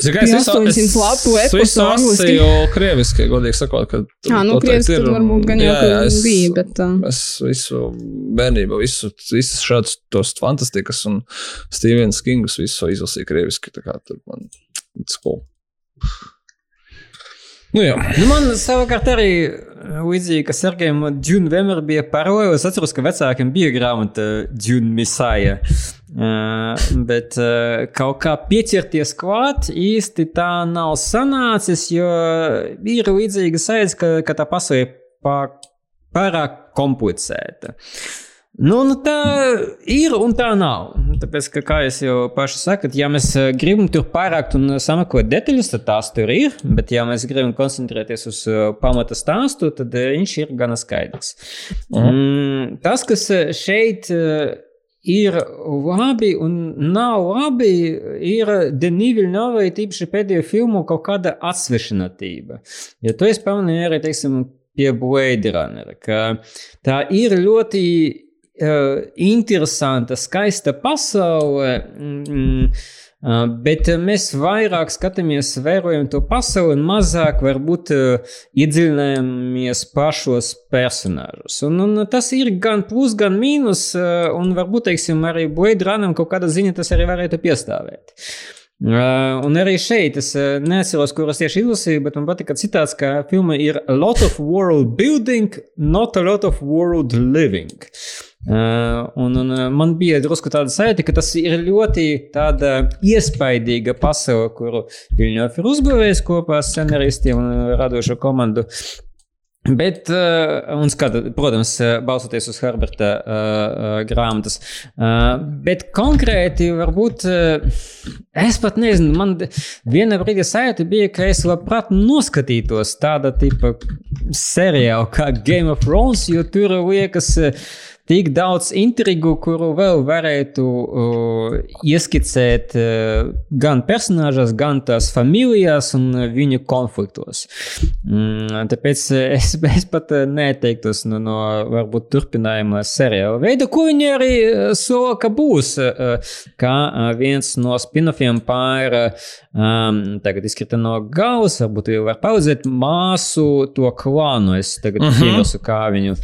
pie 800 lapu episodu angliski. Jo krieviski, godīgi sakot, ka.
Jā, nu, krieviski ir, varbūt gan jau, jā, jā, es, bija, bet. Uh...
Es visu bērnību, visu, visas šādas tos fantastikas un Stevens Kingus visu izlasīju krieviski, tā kā tur man, it's cool.
Nu, jā. nu, man savukārt arī līdzīgi, ka Sergejam Džuna vienmēr bija paroja. Es atceros, ka vecākiem bija grāmata Džuna Misāja. Uh, bet uh, kaut kā pieķerties klāt īsti tā nav sanācis, jo ir līdzīga sajūta, ka, ka tā pasaule pārāk komplicēta. Uh, Nu, nu, tā ir un tā nav. Tāpēc, ka, kā jau paši sakat, ja mēs eh, gribam tur pārākt un sameklēt detaļas, tad tās tur ir. Bet, ja mēs gribam koncentrēties uz eh, pamata stāstu, tad eh, viņš ir gana skaidrs. Mhm. Mm, tas, kas šeit ir labi un nav labi, ir Denīviļa novai tīpaši pēdējo filmu kaut kāda atsvešinātība. Ja to es pamanīju arī, teiksim, pie Blade Runner, ka tā ir ļoti interesanta, skaista pasaule. Mm, Uh, bet uh, mēs vairāk skatāmies, vērojam to pasauli, un mazāk varbūt uh, iedziļināmies pašos personāžus. Un, un tas ir gan plus, gan mīnus, un varbūt, teiksim, arī Blade Runam kaut kāda ziņa tas arī varētu piestāvēt. Uh, un arī šeit es uh, neatceros, kuras tieši izlasīju, bet man patika citāts, ka filma ir a lot of world building, not a lot of world living. Uh, un, un man bija drusku tāda sajūta, ka tas ir ļoti iespaidīga pasaule, kuru Viļņovs ir uzbūvējis kopā ar scenāristiem un radošo komandu. Bet, un skata, protams, balstoties uz Herberta uh, grāmatas, uh, bet konkrēti, varbūt, uh, es pat nezinu, man viena brīdi sajūta bija, ka es labprāt noskatītos tāda tipa seriālu kā Game of Thrones, jo tur liekas, uh, tik daudz intrigu, kuru vēl varētu uh, ieskicēt uh, gan personāžās, gan tās familijās un viņu konfliktos. Mm, tāpēc es, es pat neteiktos no, no varbūt turpinājuma seriāla veida, ko viņi arī sola, ka būs, uh, kā viens no spin-offiem pār um, tagad izkrita no galvas, varbūt jau var paudzēt māsu to klānu. Es tagad uh -huh. ierasu, kā viņu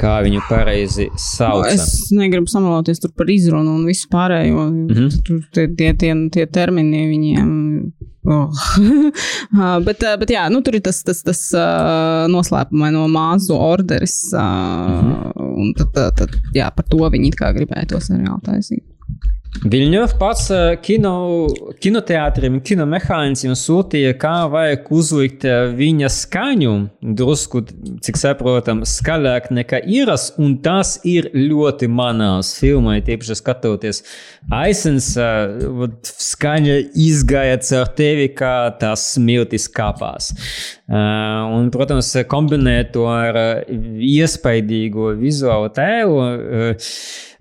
kā viņu pareizi sauc.
Es negribu samaloties par izrunu un visu pārējo. Mm -hmm. Tur tie, tie, tie, termini viņiem. Oh. [laughs] bet, bet jā, nu, tur ir tas, tas, tas uh, noslēpumais no māzu orderis. Mm -hmm. Un tad, tad, tad jā, par to viņi it kā gribēja to seriālu taisīt.
Viļņovs pats eh, kino, kinoteātrim, kinomehānismam sūtīja, kā vajag uzlikt eh, viņa skaņu, drusku, cik saprotam, skaļāk nekā ieras, un tas ir ļoti manāls filmai, tieši skatoties. Aizsens eh, skaņa izgāja caur tevi, kā tās smiltis kāpās. Un, protams, kombinēt to ar iespaidīgo vizuālu tēlu Uh,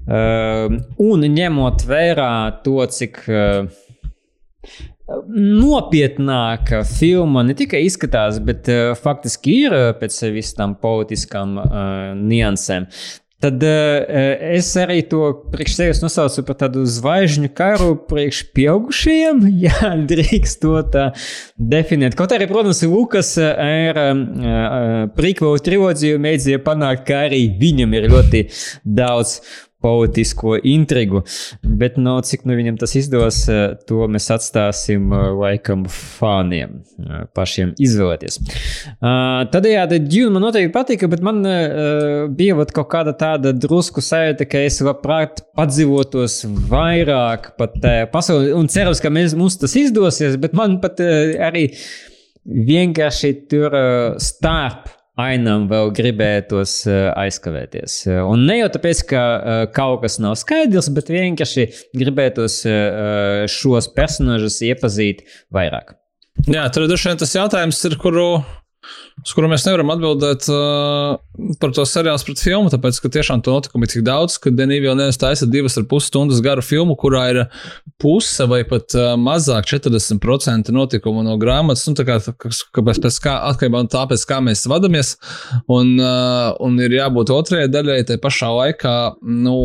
un ņemot vērā to, cik uh, nopietnāka filma ne tikai izskatās, bet uh, faktiski ir pēc visām politiskām uh, niansēm. Tad uh, es arī to priekš sevis nosaucu par tādu zvaigžņu karu priekš pieaugušajiem, [laughs] ja drīkst to tā definēt. Kaut arī, protams, Lukas ar uh, prikvelu trilogiju mēģināja panākt, ka arī viņam ir ļoti daudz politisko intrigu. Bet, no nu, cik nu viņam tas izdos, eh, to mēs atstāsim eh, laikam fāniem eh, pašiem izvēlēties. Tādējādi Dune man noteikti patika, bet man bija vat, kaut kāda tāda drusku sajūta, ka es labprāt padzīvotos vairāk pat pasaulē un cerams, ka mēs, mums tas izdosies, bet man pat arī vienkārši tur starp ainam vēl gribētos eh, aizkavēties. Eh, un ne jau tāpēc, ka eh, kaut kas nav skaidrs, bet vienkārši gribētos šos personāžus iepazīt vairāk.
Jā, tur droši vien tas jautājums ir, kuru uz kuru mēs nevaram atbildēt uh, par to seriālu pret filmu, tāpēc, ka tiešām to notikumu ir tik daudz, ka Denīvi jau nevis taisa divas ar pus stundas garu filmu, kurā ir puse vai pat uh, mazāk 40% notikumu no grāmatas, nu, tā kā, kāpēc, pēc kā, atkarībā no tā, pēc kā mēs vadamies, un, uh, un ir jābūt otrajai daļai, tai pašā laikā, nu,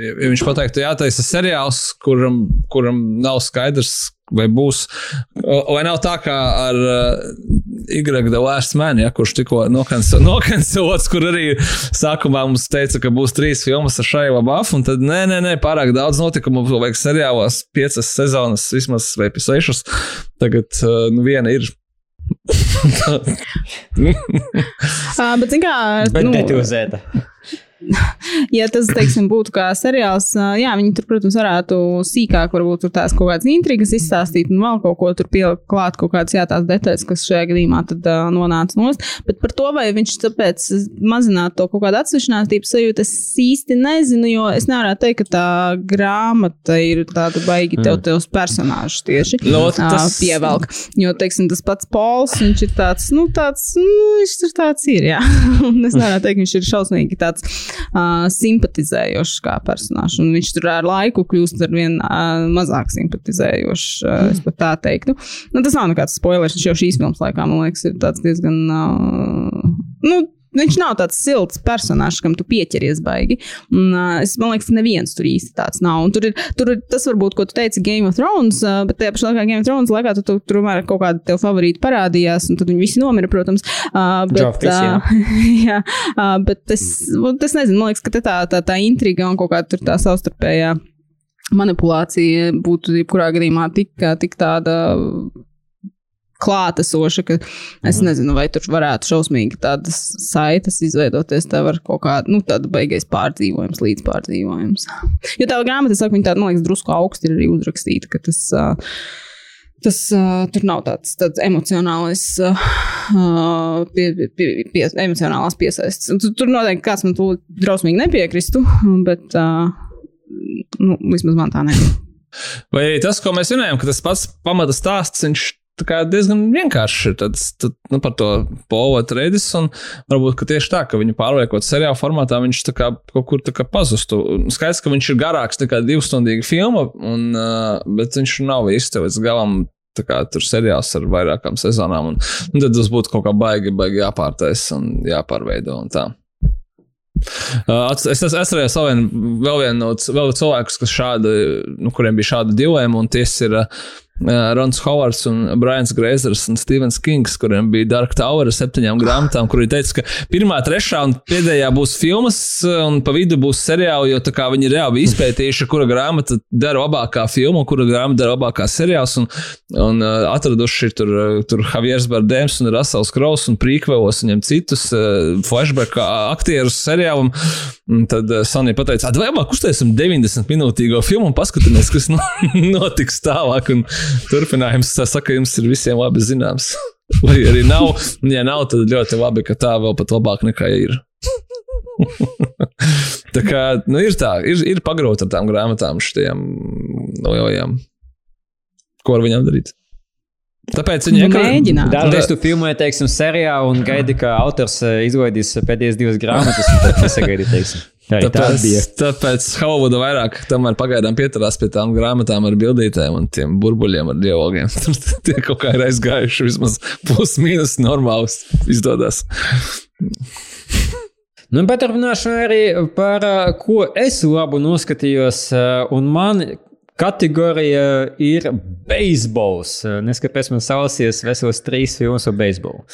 ja viņš pateiktu, jātaisa seriāls, kuram, kuram nav skaidrs, vai būs, vai nav tā kā ar uh, Y The Last Man, ja, kurš tikko nokancelots, kur arī sākumā mums teica, ka būs trīs filmas ar šai labafu, un tad nē, nē, nē, pārāk daudz notikumu, vajag seriālos piecas sezonas, vismaz vai sešas. Tagad uh, nu, viena ir
uh, [laughs] [laughs] bet, kā,
bet
nu,
detalizēta. [laughs]
ja tas, teiksim, būtu kā seriāls, jā, viņi tur, protams, varētu sīkāk, varbūt tur tās kaut kādas intrigas izstāstīt un vēl kaut ko tur pielikt klāt, kaut kādas jā, tās detaļas, kas šajā gadījumā tad uh, nonāca nost. Bet par to, vai viņš tāpēc mazinātu to kaut kādu atsevišķinātības sajūtu, es īsti nezinu, jo es nevaru teikt, ka tā grāmata ir tāda baigi tev mm. tevs personāžs tieši
Lot, tas...
uh, pievelk. Jo, teiksim, tas pats Pols, viņš ir tāds, nu, tāds, nu, viņš tur tāds ir, jā. [laughs] es nevaru teikt, viņš ir šausmīgi tāds uh, simpatizējošs kā personāžs. Un viņš tur ar laiku kļūst ar vien uh, mazāk simpatizējošs, uh, es pat tā teiktu. Nu, tas nav nekāds spoilers, viņš jau šīs filmas laikā, man liekas, ir tāds diezgan. Uh, nu, viņš nav tāds silts personāžs, kam tu pieķeries baigi. Un, uh, es, man liekas, neviens tur īsti tāds nav. Un tur ir, tur ir tas, varbūt, ko tu teici Game of Thrones, uh, bet tajā pašā laikā Game of Thrones laikā tu, tu, tur tomēr kaut kādi tev favorīti parādījās, un tad viņi visi nomira, protams. Uh, bet,
Joffrey's, jā.
uh, [laughs] jā, uh, bet es, es nezinu, man liekas, ka tā, tā, tā intriga un kaut kā tur tā savstarpējā manipulācija būtu jebkurā gadījumā tik, tik tāda klātesoša, ka es nezinu, vai tur varētu šausmīgi tādas saites izveidoties. Tev ar kaut kādu nu, tādu beigais pārdzīvojums, līdz pārdzīvojums. Jo tā grāmata, saka, viņa tāda, man liekas, drusku augsti ir arī uzrakstīta, ka tas. Uh, Tas uh, tur nav tāds, tāds emocionāls, uh, pie, pie, pie, emocionālās piesaistes. Tur, tur noteikti kāds man tur drausmīgi nepiekristu, bet uh, nu, vismaz man tā nebija.
Vai tas, ko mēs runājam, ka tas pats pamata stāsts, viņš tā kā diezgan vienkārši ir tāds, tad, nu, par to Atreidis, un varbūt tieši tā, ka viņu pārliekot seriāla formātā, viņš kā, kaut kur kā pazustu. Skaidrs, ka viņš ir garāks nekā divstundīga filma, un, bet viņš nav īsti līdz galam. Tā kā tur seriāls ar vairākām sezonām, un, un tad tas būtu kaut kā baigi, baigi jāpārtaisa un jāpārveido un tā. Uh, es, es atceros vēl vienu no cilvēkus, kas šādi, nu, kuriem bija šāda dilēma, un tie ir uh, Rons Hovards un Brians Greizers un Stevens Kings, kuriem bija Dark Tower ar septiņām grāmatām, kur viņi teica, ka pirmā, trešā un pēdējā būs filmas, un pa vidu būs seriāli, jo viņi reāli bija izpētījuši, kura grāmata dara labākā filma, kura grāmata dara labākā seriāls, un, un uh, atraduši tur, tur Javiers Bardēms un Rasels Kraus un prīkvelos viņam citus uh, flashback aktierus seriālam. Un tad uh, Sonija pateica, labāk uztaisim 90 minūtīgo filmu un paskatīsimies, kas [laughs] notiks tālāk. Un turpinājums, saka, jums ir visiem labi zināms. [laughs] Vai arī nav, ja nav, tad ļoti labi, ka tā vēl pat labāk nekā ir. [laughs] tā kā nu, ir tā, ir, ir pagrūti ar tām grāmatām, šiem nojojām. Ko ar viņām darīt? Tāpēc viņi
mēģina.
Dažreiz tu filmē, teiksim, seriālu un gaidi, ka autors eh, izlaidīs pēdējās divas grāmatas, un tad nesagaidi, teiksim. Tā
tāpēc, tāpēc Hauvuda vairāk tomēr pagaidām pieturās pie tām grāmatām ar bildītēm un tiem burbuļiem ar dialogiem. [laughs] Tie kaut kā ir aizgājuši vismaz plus-mínus normāls izdodas.
Nu, bet runāšu arī par ko es labu noskatījos, un man Kategorija ir beisbols. Neskatoties, man sausies vesels trīs filmas par beisbolu.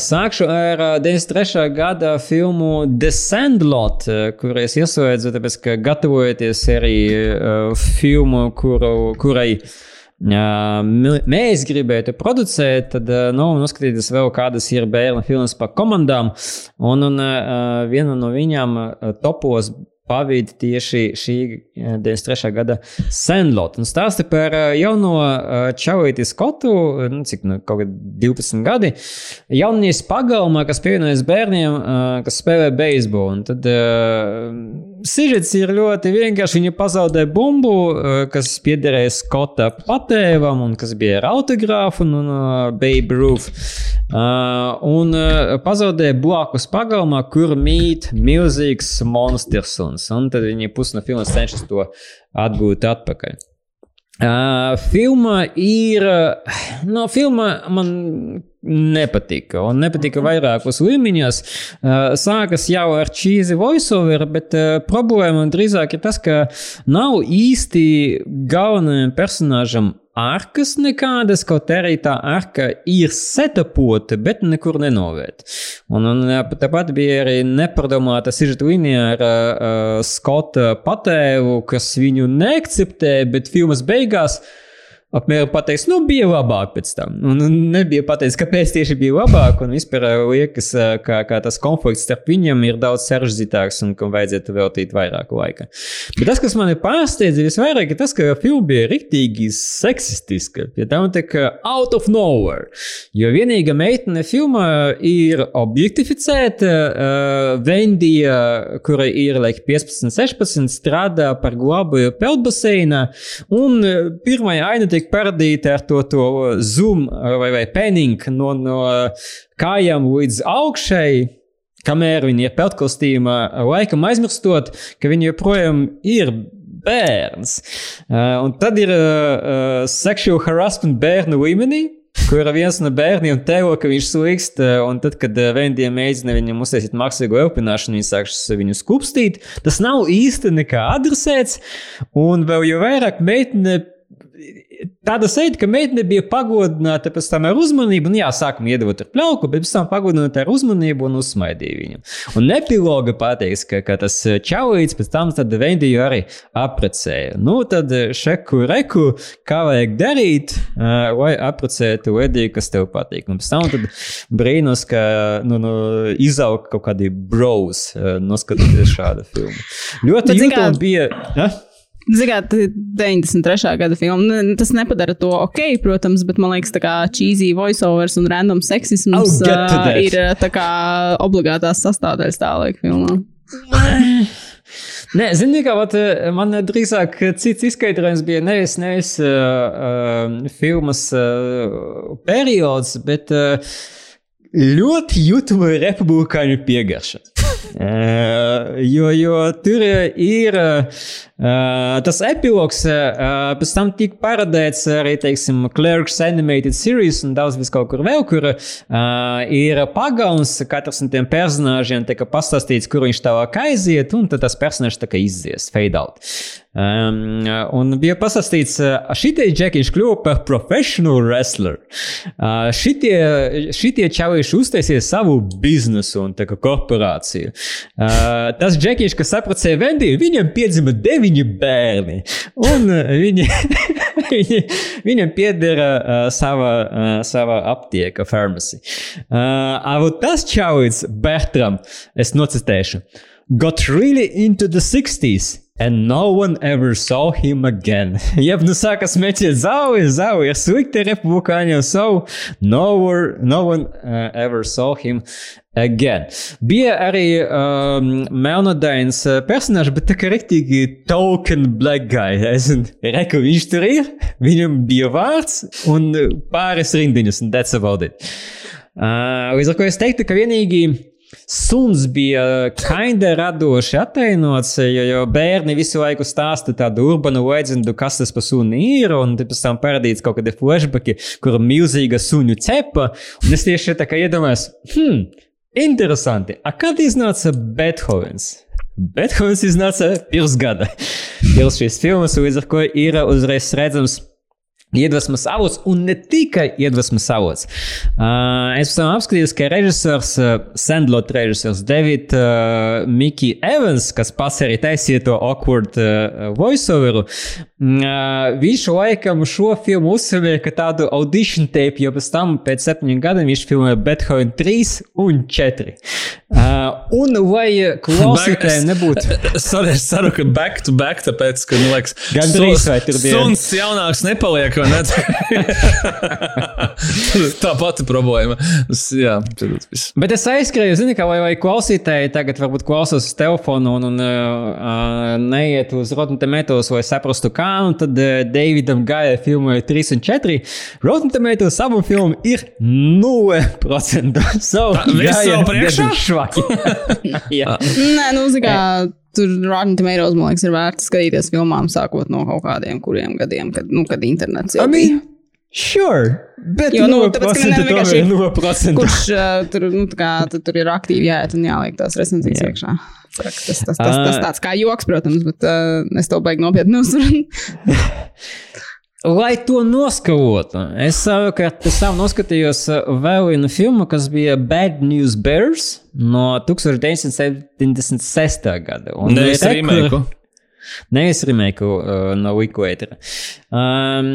Sākšu ar 93. gada filmu The Sandlot, kuru es ieslēdzu, tāpēc, ka gatavojoties arī filmu, kuru, kurai mēs gribētu producēt, tad nu, noskatīties vēl kādas ir bērnu filmas par komandām. Un, un viena no viņām topos pavīdi tieši šī 93. gada Sandlot. Un stāsta par jauno Čauīti Skotu, nu, cik nu, kaut kādi 12 gadi, jaunies pagalmā, kas pievienojas bērniem, kas spēlē beisbolu. Un tad sižets ir ļoti vienkārši. Viņa pazaudē bumbu, kas piederēja Skota patēvam un kas bija ar autogrāfu un, uh, Babe Ruth. Uh, un uh, pazaudēja blakus pagalmā, kur mīt milzīgs monstrs. Un tad viņi pusi no filmas cenšas to atgūt atpakaļ. Uh, filma ir. No filma man nepatika. Un nepatika vairākos līmeņos. Uh, sākas jau ar cheesy voiceover, bet uh, problēma drīzāk ir tas, ka nav īsti galvenajam personāžam arkas nekādas, kaut arī tā arka ir setapota, bet nekur nenovērt. Un, un tāpat bija arī nepadomāta sižeta līnija ar uh, Skota patēvu, kas viņu neakceptē, bet filmas beigās apmēram pateiks, nu, bija labāk pēc tam. Un nebija pateicis, kāpēc tieši bija labāk. Un vispār liekas, ka, ka tas konflikts starp viņiem ir daudz sarežģītāks un kam vajadzētu veltīt vairāk laika. Bet tas, kas man ir pārsteidz visvairāk, ir tas, ka filma bija rīktīgi seksistiska. Pie tam tā kā out of nowhere. Jo vienīgā meitene filmā ir objektificēta. Uh, Vendija, kura ir like 15, 16, strādā par glābēju peldbaseinā. Un pirmajā aina tiek paradīta ar to, to zoom vai, vai penning no, no kājām līdz augšai. Kamēr viņi ir peltkostīmā, laikam aizmirstot, ka viņi joprojām ir bērns. Uh, un tad ir uh, uh, sexual harassment bērnu līmenī. kur viens no bērniem tevo, ka viņš slikst, uh, un tad, kad Vendija mēģina viņam uztaisīt mākslīgo elpināšanu, viņš sāks viņu skupstīt. Tas nav īsti nekā adresēts, un vēl jau vairāk meitene tāda sajūta, ka meitene bija pagodināta pēc tam ar uzmanību. Nu, jā, sākumā iedod ar pļauku, bet pēc tam pagodināta ar uzmanību un uzsmaidīja viņu. Un epiloga pateiks, ka, ka tas čaulīts pēc tam tad Vendiju arī apprecēja. Nu, tad šeku reku, kā vajag darīt, uh, lai apprecētu Vediju, kas tev patīk. Un pēc tam tad brīnus, ka nu, nu, izaug kaut kādi bros, uh, noskatoties šādu filmu. Ļoti jūtama bija. Ja?
Zināt, 93. gada filma. Tas nepadara to ok, protams, bet man liekas, ka cheesy voiceovers un random seksisms uh, ir kā obligātās sastāvdaļas tā laika filmā.
Nē, zini, kā vat, man drīzāk cits izskaidrojums bija nevis, nevis uh, uh, filmas uh, periods, bet uh, ļoti jūtama republikāņu piegarša. Uh, [laughs] jo, jo tur ir uh, tas epilogs, uh, pēc tam tika paradēts arī, teiksim, Clerks Animated Series un daudz vis kaut kur vēl, kur ir pagauns, katrs no tiem personāžiem tika pastāstīts, kur viņš tālāk aiziet, un tad tas personāžs tā kā izdzies, fade out. Um, un bija pastāstīts, ka šitie džekiņš kļuva par profesionālu wrestleru. Uh, šitie, šitie čaulīši uztaisīja savu biznesu un korporāciju. Uh, tas džekiņš, kas apprecēja Vendiju, viņam piedzima deviņi bērni. Un viņi, [laughs] viņi, viņam piedara uh, sava, uh, sava aptieka, farmacija. Uh, tas čaulīts Bertram, es nocitēšu, got really into the 60s. And no one ever saw him again. Jeb nu sāka smēķēt zauju, zauju, slikti republikāņiem, so no, were, no one uh, ever saw him again. Bija arī um, melnodains personāžs, bet tā kā rektīgi token black guy. Es reku, viņš tur ir, viņam bija vārds un pāris rindiņas, and that's about it. Uh, līdz ar ko es teiktu, ka vienīgi Suns bija kinda radoši attēlots, jo, jo bērni visu laiku stāsta tādu urbanu leģendu, kas tas par suni ir, un pēc tam parādīts kaut kādi flashbacki, kur milzīga suņu cepa. Un es tieši tā kā iedomājos, hmm, interesanti, a kad iznāca Beethovens? Beethovens iznāca pirms gada. Pirms šīs filmas, līdz ar ko ir uzreiz redzams Iedvesmas avots un ne tikai iedvesmas avots. Uh, es esmu apskatījis, ka režisors, uh, Sandlot režisors David uh, Miki Evans, kas pats arī taisīja to awkward uh, voiceoveru, uh, viņš laikam šo filmu uzsvēra kā tādu audition tape, jo pēc tam, pēc septiņiem gadiem, viņš filmēja Beethoven 3 un 4. Uh, un vai klausītājiem nebūtu? [laughs]
Sorry, es ceru, ka back to back, tāpēc, ka, nu, liekas,
gan drīz vai tur bija.
Suns jaunāks nepaliek, ne? [laughs] Tā pati problēma. Jā,
Bet es aizskrēju, zini, kā vai, vai klausītāji tagad varbūt klausās uz telefonu un, un uh, neiet uz Rotten Tomatoes, lai saprastu, kā, un tad uh, Davidam Gaja filmu 3 un 4. Rotten Tomatoes savu filmu ir 0%. So,
Viss vēl priekšā?
švaki. [laughs] [laughs]
Jā. Nē, nu, zini, kā tur Rotten Tomatoes, man liekas, ir vērts skatīties filmām sākot no kaut kādiem kuriem gadiem, kad, nu, kad internets jau
I mean, Sure, bet
Jo, nu, tāpēc, ka ne vienkārši-
0%.
Kurš uh, tur, nu, tā kā, tu, tur ir aktīvi jāiet un jāliek tās recenzijas
Jā.
iekšā. Tas, tas, tas, tas, tas tāds kā joks, protams, bet uh, es to baigi nopietni uztveru. [laughs]
Lai to noskalotu, es savukārt pēc tam noskatījos uh, vēl vienu filmu, kas bija Bad News Bears no 1976. gada. Un
Nevis
kur-
remake. [laughs]
Nevis remake uh, no Wikipētera. Um,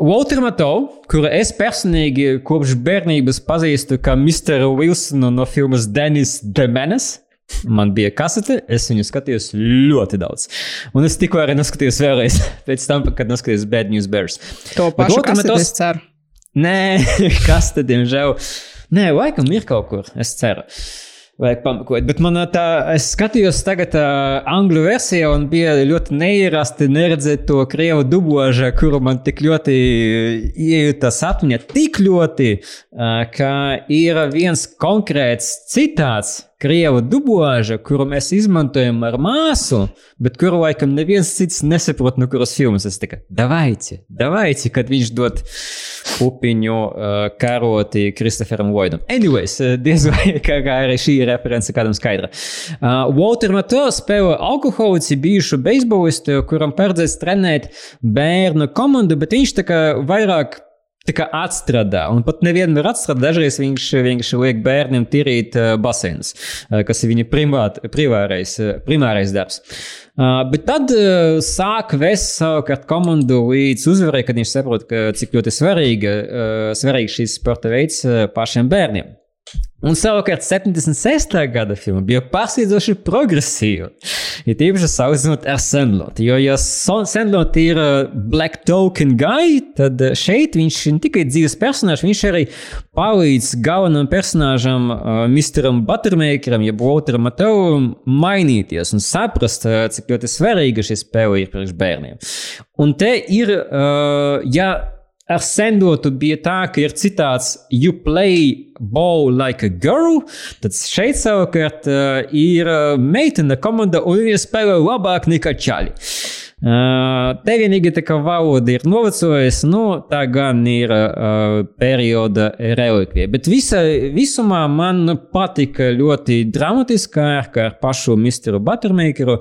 Walter Mato, kuru es personīgi kopš bērnības pazīstu kā Mr. Wilsonu no filmas Dennis the Menace. Man bija kasete, es viņu skatījos ļoti daudz. Un es tikko arī noskatījos vēlreiz, [laughs] pēc tam, kad noskatījos Bad News Bears.
To pašu kaseti,
Matos-
es ceru.
Nē, [laughs] kas tad, diemžēl? Nē, laikam ir kaut kur, es ceru. Vajag pamakot. Bet man tā, es skatījos tagad uh, angļu versiju, un bija ļoti neierasti neredzēt to krievu dubložu, kuru man tik ļoti iejūtas atmiņā. Tik ļoti, uh, ka ir viens konkrēts citāts krievu dubāža, kuru mēs izmantojam ar māsu, bet kuru laikam neviens cits nesaprot, no kuras filmas es tikai davaici, davaici, kad viņš dod pupiņu uh, karoti Kristoferam Voidam. Anyways, uh, diez vai [laughs] kā, kā arī šī reference kādam skaidra. Uh, Walter Mato spēlē alkoholici bijušu beisbolistu, kuram paredzēts trenēt bērnu komandu, bet viņš tā kā vairāk tā kā atstrādā. Un pat nevienmēr atstrādā. Dažreiz viņš vienkārši liek bērniem tīrīt uh, basēnus, uh, kas ir viņa primāt, primārais, uh, primārais darbs. Uh, bet tad sāk vest savukārt komandu līdz uzvarai, kad viņš saprot, ka, cik ļoti svarīga, svarīgs šis sporta veids pašiem bērniem. Un savukārt 76. gada filma bija pārsteidzoši progresīva. Ir īpaši salīdzinot ar Sandlotu. Jo, ja Sandlot ir Black Token guy, tad šeit viņš ir ne tikai dzīves personāžs, viņš arī palīdz galvenam personāžam, uh, Misteram Buttermakeram, jeb Walteram Matevam, mainīties un saprast, uh, cik ļoti svarīga šī spēle ir priekš bērniem. Un te ir, uh, ja ar sendotu bija tā, ka ir citāts You play ball like a girl, tad šeit savukārt uh, ir meitene komanda un viņa spēlē labāk nekā čaļi. Te vienīgi tā valoda ir novecojusi, nu, tā gan ir uh, perioda relikvija. Bet visa, visumā man patika ļoti dramatiskā ērka ar pašu Misteru Buttermakeru.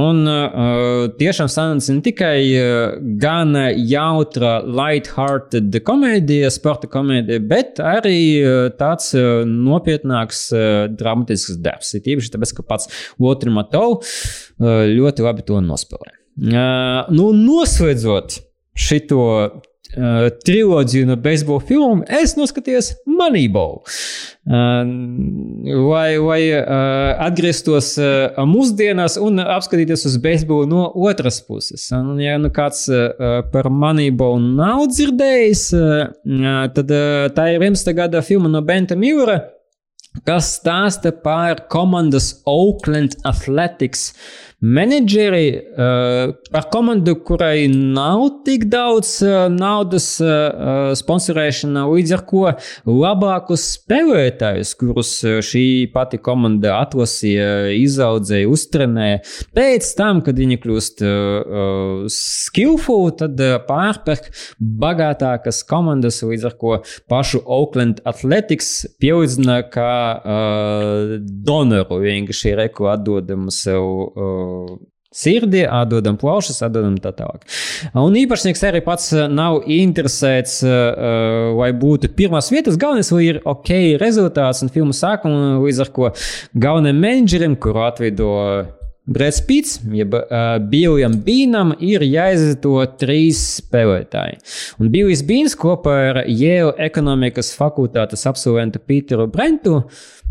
Un uh, tiešām sanāca ne tikai uh, gan jautra, light-hearted komēdija, sporta komēdija, bet arī uh, tāds uh, nopietnāks uh, dramatisks darbs. Ir tīpaši tāpēc, ka pats Walter Matovs uh, ļoti labi to nospēlē. Uh, nu, noslēdzot šito uh, triloģiju no beisbola filmām, es noskatījos Moneyball. Uh, lai lai uh, atgrieztos uh, mūsdienās un apskatīties uz beisbolu no otras puses. Un, ja nu kāds uh, par Moneyball nav dzirdējis, uh, tad uh, tā ir 11. gada filma no Benta Millera kas stāsta par komandas Oakland Athletics menedžeri, uh, par komandu, kurai nav tik daudz uh, naudas uh, sponsorēšana, līdz ar to labākus spēlētājus, kurus šī pati komanda atlasīja, izaudzēja, uztrenēja. Pēc tam, kad viņi kļūst skillful, tad pārpērk bagātākas komandas, līdz ar to pašu Oakland Athletics pielīdzina kā uh, donoru vienkārši reku atdodam sev uh, sirdi, atdodam plaušas, atdodam tā tālāk. Un īpašnieks arī pats nav interesēts, uh, lai būtu pirmās vietas. Galvenais, lai ir ok rezultāts un filmu sākuma, līdz ar ko galvenajam menedžerim, kuru atveido Brīsīs Pits, jeb uh, Biljam Bīnam, ir jāizvieto trīs spēlētāji. Un Biljs Bīns kopā ar Yale ekonomikas fakultātes absolventu Pīteru Brentu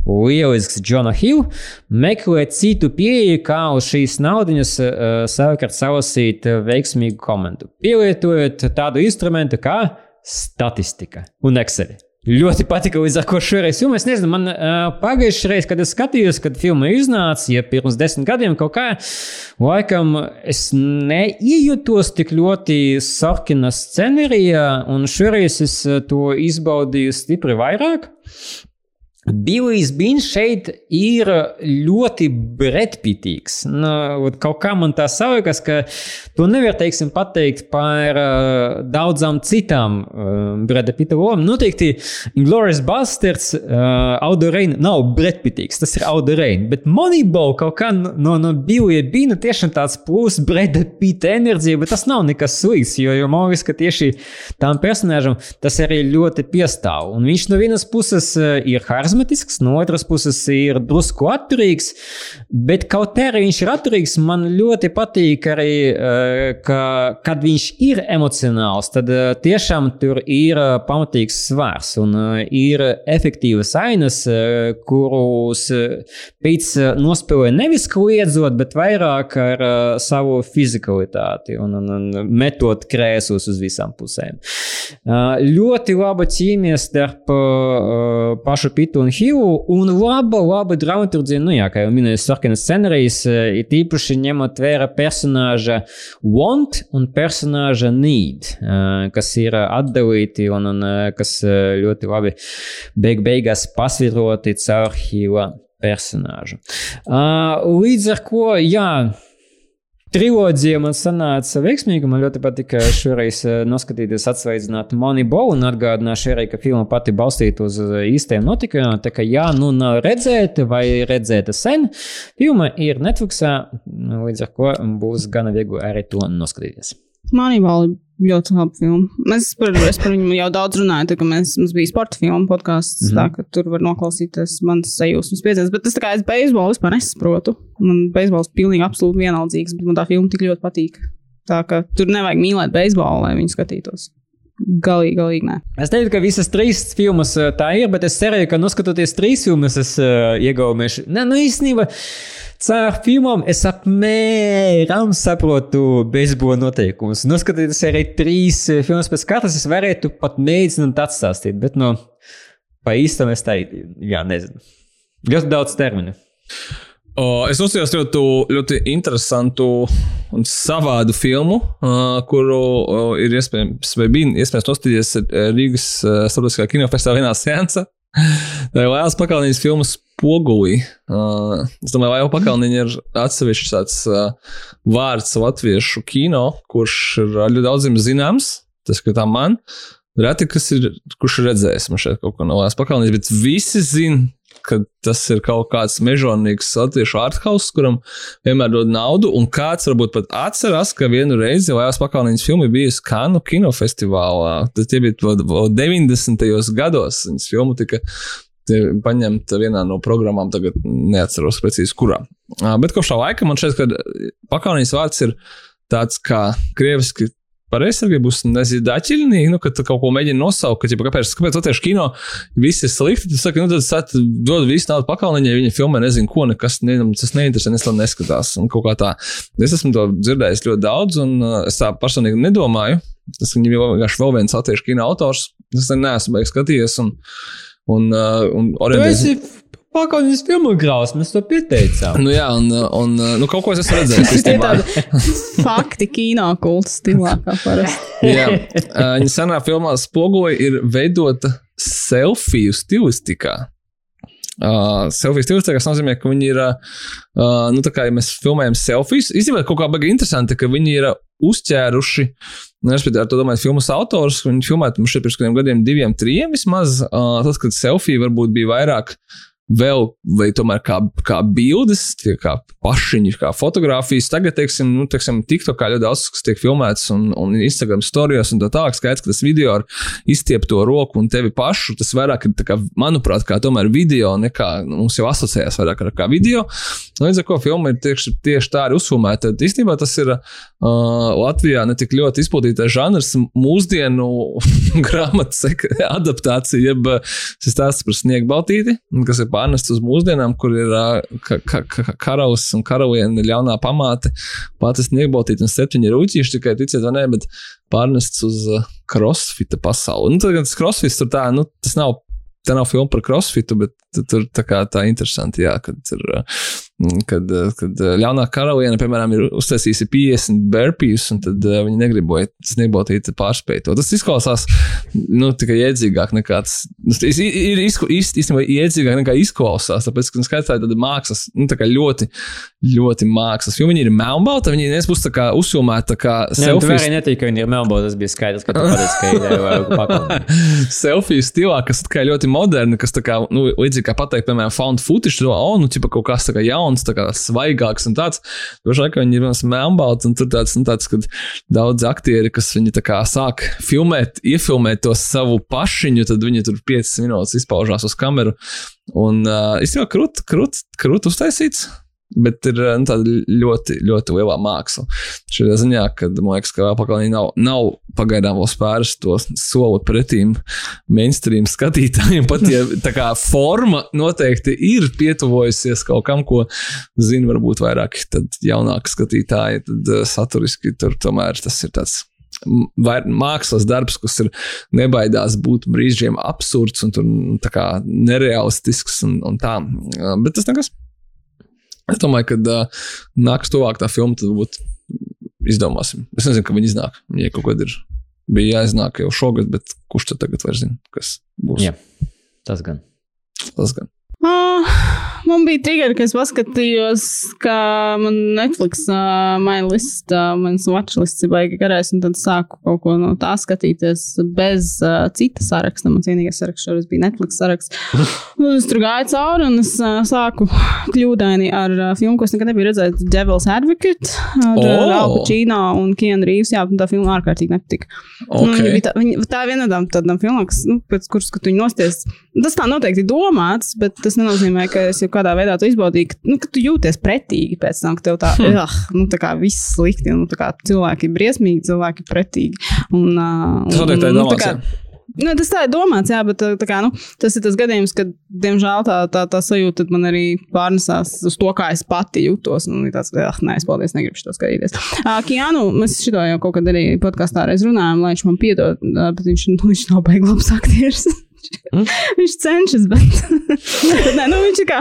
lielisks Džona Hill, meklēt citu pieeju, kā uz šīs naudas uh, savukārt salasīt veiksmīgu komandu. Pielietojot tādu instrumentu kā statistika un Excel. Ļoti patika, līdz ar to šoreiz filmu. Es nezinu, man uh, pagājušajā reizē, kad es skatījos, kad filma iznāca, ja pirms desmit gadiem kaut kā, laikam es neiejutos tik ļoti sarkana scenārijā, un šoreiz es to izbaudīju stipri vairāk. Bilijs Bīns šeit ir ļoti bretpitīgs. Nu, kaut kā man tā savākas, ka to nevar, teiksim, pateikt par uh, daudzām citām uh, Breda Pita lomām. Noteikti Inglourious Basterds, uh, Audo Reina nav bretpitīgs, tas ir Audo Reina, bet Moneyball kaut kā no, no Bilija Bīna tiešām tāds plus Breda Pita enerģija, bet tas nav nekas slikts, jo, jo man liekas, ka tieši tām personāžam tas arī ļoti piestāv. Un viņš no vienas puses uh, ir Hars harizmatisks, no otras puses ir drusku atturīgs. Bet kaut arī viņš ir atturīgs, man ļoti patīk arī, eh, ka, kad viņš ir emocionāls, tad eh, tiešām tur ir eh, pamatīgs svars un ir efektīvas ainas, kurus Pīts nospēlē nevis kliedzot, bet vairāk ar savu fizikalitāti un, un, un metot krēslus uz visām pusēm. Ļoti laba ķīmija starp pašu Pitu un Hillu, un laba, laba dramaturgija, nu jā, kā jau minēju, sarkanas scenārijas, ir īpaši ņemot vērā personāža want un personāža need, kas ir atdalīti un, un kas ļoti labi beig beigās pasviroti caur Hilla personāžu. Uh, līdz ar to, jā. Trilogija man sanāca veiksmīga. Man ļoti patika šoreiz uh, noskatīties, atsveicināt Moneyball un atgādināšu arī, ka filma pati balstīta uz uh, īstiem notikumiem. Tā kā, jā, nu nav redzēta vai redzēta sen, filma ir Netflixā, līdz ar to būs gana viegli arī to noskatīties.
Manībā ļoti laba filma. Mēs par, es par viņu jau daudz runāju, tā, mēs, mums bija sporta filma podkāsts, mm -hmm. tā ka tur var noklausīties manas sajūsmas piedzēs. Bet es tā kā es beisbolu vispār nesaprotu. Man beisbols pilnīgi absolūti vienaldzīgs, bet man tā filma tik ļoti patīk. Tā ka tur nevajag mīlēt beisbolu, lai viņu skatītos. Galīgi, galīgi nē.
Es teiktu, ka visas trīs filmas uh, tā ir, bet es cerēju, ka noskatoties trīs filmas, es uh, iegaumēšu. Nē, nu īstenībā. Caur filmām es apmēram saprotu beisbola noteikumus. Noskatoties arī trīs eh, filmas pēc katras, es varētu pat mēģināt atstāstīt, bet no pa īstam es tā, jā, nezinu. Ļoti daudz terminu.
O, es uzsveru ļoti, ļoti interesantu un savādu filmu, uh, kuru uh, ir iespējams, vai bija iespējams nostīties Rīgas uh, starptautiskā kinofestivālā vienā sēncē. Tā ir Lēlas Pakalniņas filmas Pogulī. Uh, es domāju, Lēla Pakalniņa ir atsevišķs tāds uh, vārds latviešu kino, kurš ir ļoti daudziem zināms. Tas, ka tā man, reti, kas ir, kurš ir redzējis man šeit kaut ko no Lēlas Pakalniņas, bet visi zina, ka tas ir kaut kāds mežonīgs latviešu arthauss, kuram vienmēr dod naudu, un kāds varbūt pat atcerās, ka vienu reizi Lēlas Pakalniņas filma bija Skanu kinofestivālā. Tas bija 90. gados, viņas filma tika paņemta vienā no programmām, tagad neatceros precīzi kurā. Bet kopš tā laika man šķiet, ka Pakalniņas vārds ir tāds kā krieviski pareizsardzība būs nezidaķiļnī, nu, kad kaut ko mēģina nosaukt, ka, ģipa, kāpēc, kāpēc Latvijas kino viss ir slikti, tad saka, nu, tad sat, dod visu naudu pakalniņai, viņa filmē nezinu ko, nekas, ne, tas neinteresē, nes tam neskatās, un kaut kā tā. Es esmu to dzirdējis ļoti daudz, un uh, es tā personīgi nedomāju, tas viņam jau vienkārši vēl viens latviešu kino autors, es neesmu beigas skatījies, un, un, uh, un
orientējies. Pakaunis filmu grāvs, mēs to pieteicām.
Nu, jā, un, un nu, kaut ko es esmu redzējis.
Tas ir tāds fakti kino kults stilā, kā parasti.
jā, viņa senā filmā spoguļi ir veidota selfiju stilistikā. Uh, selfiju stilistikā tas nozīmē, ka viņi ir, uh, nu, tā kā ja mēs filmējam selfijas, īstenībā kaut kā baigi interesanti, ka viņi ir uzķēruši, nu, respektīvi, ar to domāju, filmas autors, viņi filmēja mums šeit pirms kādiem gadiem, diviem, trim vismaz, uh, tas, kad selfija varbūt bija vairāk vēl, vai tomēr kā, kā bildes, kā pašiņi, kā fotografijas. Tagad, teiksim, nu, teiksim TikTokā ļoti daudz kas tiek filmēts un, un Instagram storijos un tā tālāk. Skaidrs, ka tas video ar izstiepto roku un tevi pašu, tas vairāk ir, kā, manuprāt, kā tomēr video, nekā nu, mums jau asociējās vairāk ar kā video. Līdz ar to filma ir tieši, tieši tā arī uzfilmēta. Tad īstenībā tas ir uh, Latvijā ne tik ļoti izplatītais žanrs, mūsdienu [laughs] grāmatas adaptācija, jeb šis stāsts par sniegu baltīti, kas ir pārnests uz mūsdienām, kur ir ka, ka, ka, karaus un karaliene ļaunā pamāte, pati sniegbaltīt un septiņi rūtīši, tikai ticiet vai nē, bet pārnests uz crossfita pasauli. Nu, tad, tas crossfits tur tā, nu, tas nav tā nav filma par crossfitu, bet tur tā kā tā interesanti, jā, kad, tur, kad, kad ļaunā karaliene, piemēram, ir uztaisījusi 50 burpees, un tad viņi negriboja sniegotīt pārspēt to. Tas izklausās, nu, tikai iedzīgāk nekā tas, nu, ir īstenībā iedzīgāk nekā izklausās, tāpēc, ka, nu, skaidrs, tā ir tāda mākslas, nu, tā kā ļoti, ļoti mākslas, jo viņi ir melnbalta, viņi nebūs tā kā uzfilmēta tā kā
selfie. Jā, arī netika, ka viņi ir melnbalta, tas bija skaidrs, ka tu pateici, ka ir jau pakalni. [laughs]
selfie stilā, kas tā kā ļoti moderni, kas tā kā, nu, līdzīgi kā pateikt, piemēram, found footage, to, oh, nu, ķipa kaut kas tā kā jauns, tā kā svaigāks un tāds. Pašlaik viņi ir melnbalts, un tur tāds, nu, tāds, kad daudz aktieri, kas viņi tā kā sāk filmēt, iefilmēt to savu pašiņu, tad viņi tur 5 minūtes izpaužās uz kameru. Un uh, īstenībā krūt, krūt, krūt uztaisīts. Bet ir nu, tāda ļoti, ļoti liela māksla. Šajā ziņā, kad man liekas, ka apakālī nav, nav pagaidām vēl spērs to soli pretīm mainstream skatītājiem. Pat ja tā kā forma noteikti ir pietuvojusies kaut kam, ko zina varbūt vairāk jaunāki skatītāji, tad uh, saturiski tur tomēr tas ir tāds vai mākslas darbs, kas ir nebaidās būt brīžiem absurds un tur, nu, kā, nereālistisks un, un tā. Bet tas nekas. Es domāju, ka uh, nāks tuvāk tā filma, tad varbūt izdomāsim. Es nezinu, ka viņi iznāk. Viņai kaut kāda ir. Bija jāiznāk jau šogad, bet kurš tad tagad vairs zina, kas būs?
Jā, tas gan.
Tas gan.
Uh, man bija triggeri, ka es paskatījos, ka man Netflix uh, MyList, uh, mans watchlists ir baigi garais, un tad sāku kaut ko no tā skatīties bez uh, cita saraksta. Man cienīgais saraksts šoreiz bija Netflix saraksts. [laughs] Un es tur gāju cauri, un es uh, sāku kļūdaini ar uh, filmu, ko es nekad nebiju redzējis, Devil's Advocate ar
Oh!
Al Pacino un Keanu Reeves. Jā, tā filma ārkārtīgi nepatika. Nu,
Ok.
viņa bija tā, viņa, tā ir viena no tādām- filmām, kas, nu, pēc kuras, kad viņi nosties, tas tā noteikti domāts, bet tas nenozīmē, ka es jau kādā veidā to izbaudīju, ka, nu, ka tu jūties pretīgi pēc tam, ka tev tā, hmm. ah, nu, tā kā viss slikti, un nu, tā kā cilvēki ir briesmīgi, cilvēki ir pretīgi. Un, uh,
Tas noteikti tā ir
nu,
domāts.
Nu, tas tā ir domāts, jā, bet tā, kā, nu, tas ir tas gadījums, kad, diemžēl, tā, tā, tā sajūta man arī pārnesās uz to, kā es pati jūtos. Un ir tāds, ah, nē, es paldies, negribu to skatīties. Uh, Kianu, mēs šito jau kaut kad arī podkāstā reiz runājām, lai viņš man piedod, uh, bet viņš, nu, viņš nav beigas labs [laughs] aktieris. [laughs] viņš cenšas, bet, [laughs] nē, nu, viņš, kā,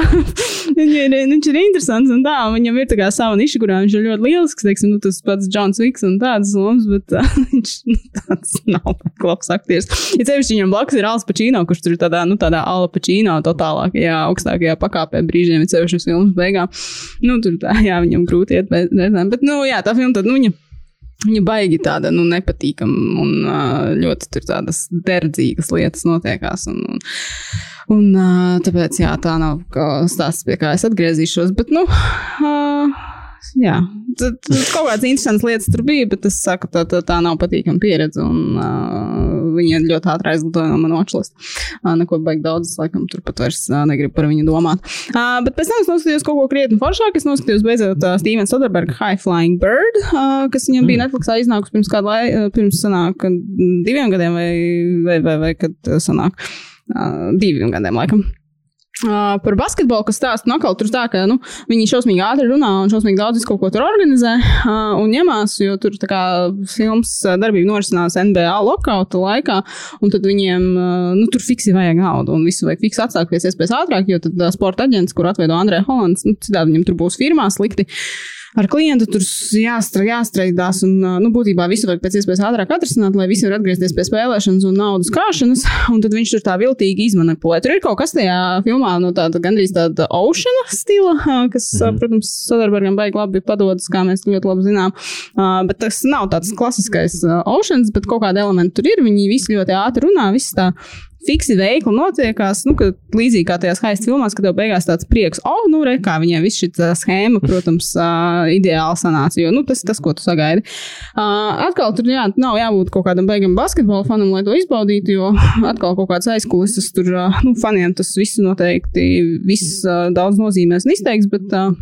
viņš, ir, viņš ir interesants un tā, un viņam ir tā kā sava niša, kurā viņš ir ļoti lielisks, teiksim, nu, tas pats Džons Viks un tādas lomas, bet uh, [laughs] viņš nu, tāds nav labs aktieris. Ja sevišķi viņam blakus ir Alans Pacino, kurš tur ir tādā, nu, tādā Ala Pacino totālākajā, augstākajā pakāpē brīžiem, ir sevišķi uz filmas beigām. Nu, tur tā, jā, viņam grūti iet reizēm, bet, nu, jā, tā filma tad, nu, viņa. Viņa baigi tāda nu, nepatīkama un ļoti tādas derdzīgas lietas notiekās. Un, un, un tāpēc jā, tā nav stāsts, pie kā es atgriezīšos. Bet, nu, uh, jā, tad, tad kaut kādas interesantas lietas tur bija, bet es saku, tā, tā, tā nav patīkama pieredze. Un, uh, viņa ļoti ātri aizlidoja no manas watchlist. Uh, neko baigi daudz, es laikam tur pat vairs uh, negribu par viņu domāt. Uh, bet pēc tam es noskatījos kaut ko krietni foršāku. Es noskatījos beidzot uh, Stevena Soderberga High Flying Bird, uh, kas viņam bija Netflixā iznākusi pirms kāda laika, pirms sanāk, diviem gadiem vai, vai, vai, vai kad sanāk. Uh, diviem gadiem, laikam. Uh, par basketbolu, kas stāsta, atkal tur tā, ka nu, viņi šausmīgi ātri runā un šausmīgi daudz kaut ko tur organizē uh, un ņemās, jo tur tā kā filmas uh, darbība norisinās NBA lokauta laikā, un tad viņiem, uh, nu, tur fiksi vajag naudu un visu vajag fiksi pēc iespējas ātrāk, jo tad uh, sporta aģents, kur atveido Andrē Holands, nu, citādi viņam tur būs firmā slikti. Ar klientu tur jāstra, jāstreidās, un nu, būtībā visu vajag pēc iespējas ātrāk atrisināt, lai visi var atgriezties pie spēlēšanas un naudas krāšanas. [laughs] Un tad viņš tur tā viltīgi izmanipulē. Tur ir kaut kas tajā filmā, no tāda gandrīz tāda oceana stila, kas, mm protams, Sodarbergam baigi labi padodas, kā mēs ļoti labi zinām. Bet tas nav tāds klasiskais oceans, bet kaut kāda elementa tur ir. Viņi visi ļoti ātri runā, viss tā fiksi veikli notiekās, nu, ka līdzīgi kā tajās haista filmās, kad tev beigās tāds prieks, oh, nu, re, kā viņiem viss šī schēma, protams, uh, ideāli sanāca, jo, nu, tas ir tas, ko tu sagaidi. Uh, atkal tur, jā, nav jābūt kaut kādam beigam basketbola fanam, lai to izbaudītu, jo [laughs] atkal kaut kāds aizkulisas tur, uh, nu, faniem tas viss noteikti, viss uh, daudz nozīmēs un izteiks, bet, uh,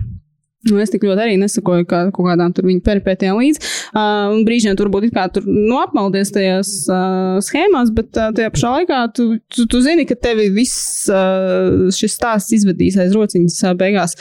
Nu, es tik ļoti arī nesakoju kā, kaut kādām viņa peripētiem līdzi. Uh, brīžiem tur būtu kā tur nu, apmaldies tajās uh, schēmās, bet uh, tajā pašā laikā tu, tu, tu zini, ka tevi viss uh, šis stāsts izvedīs aiz rociņas uh, beigās.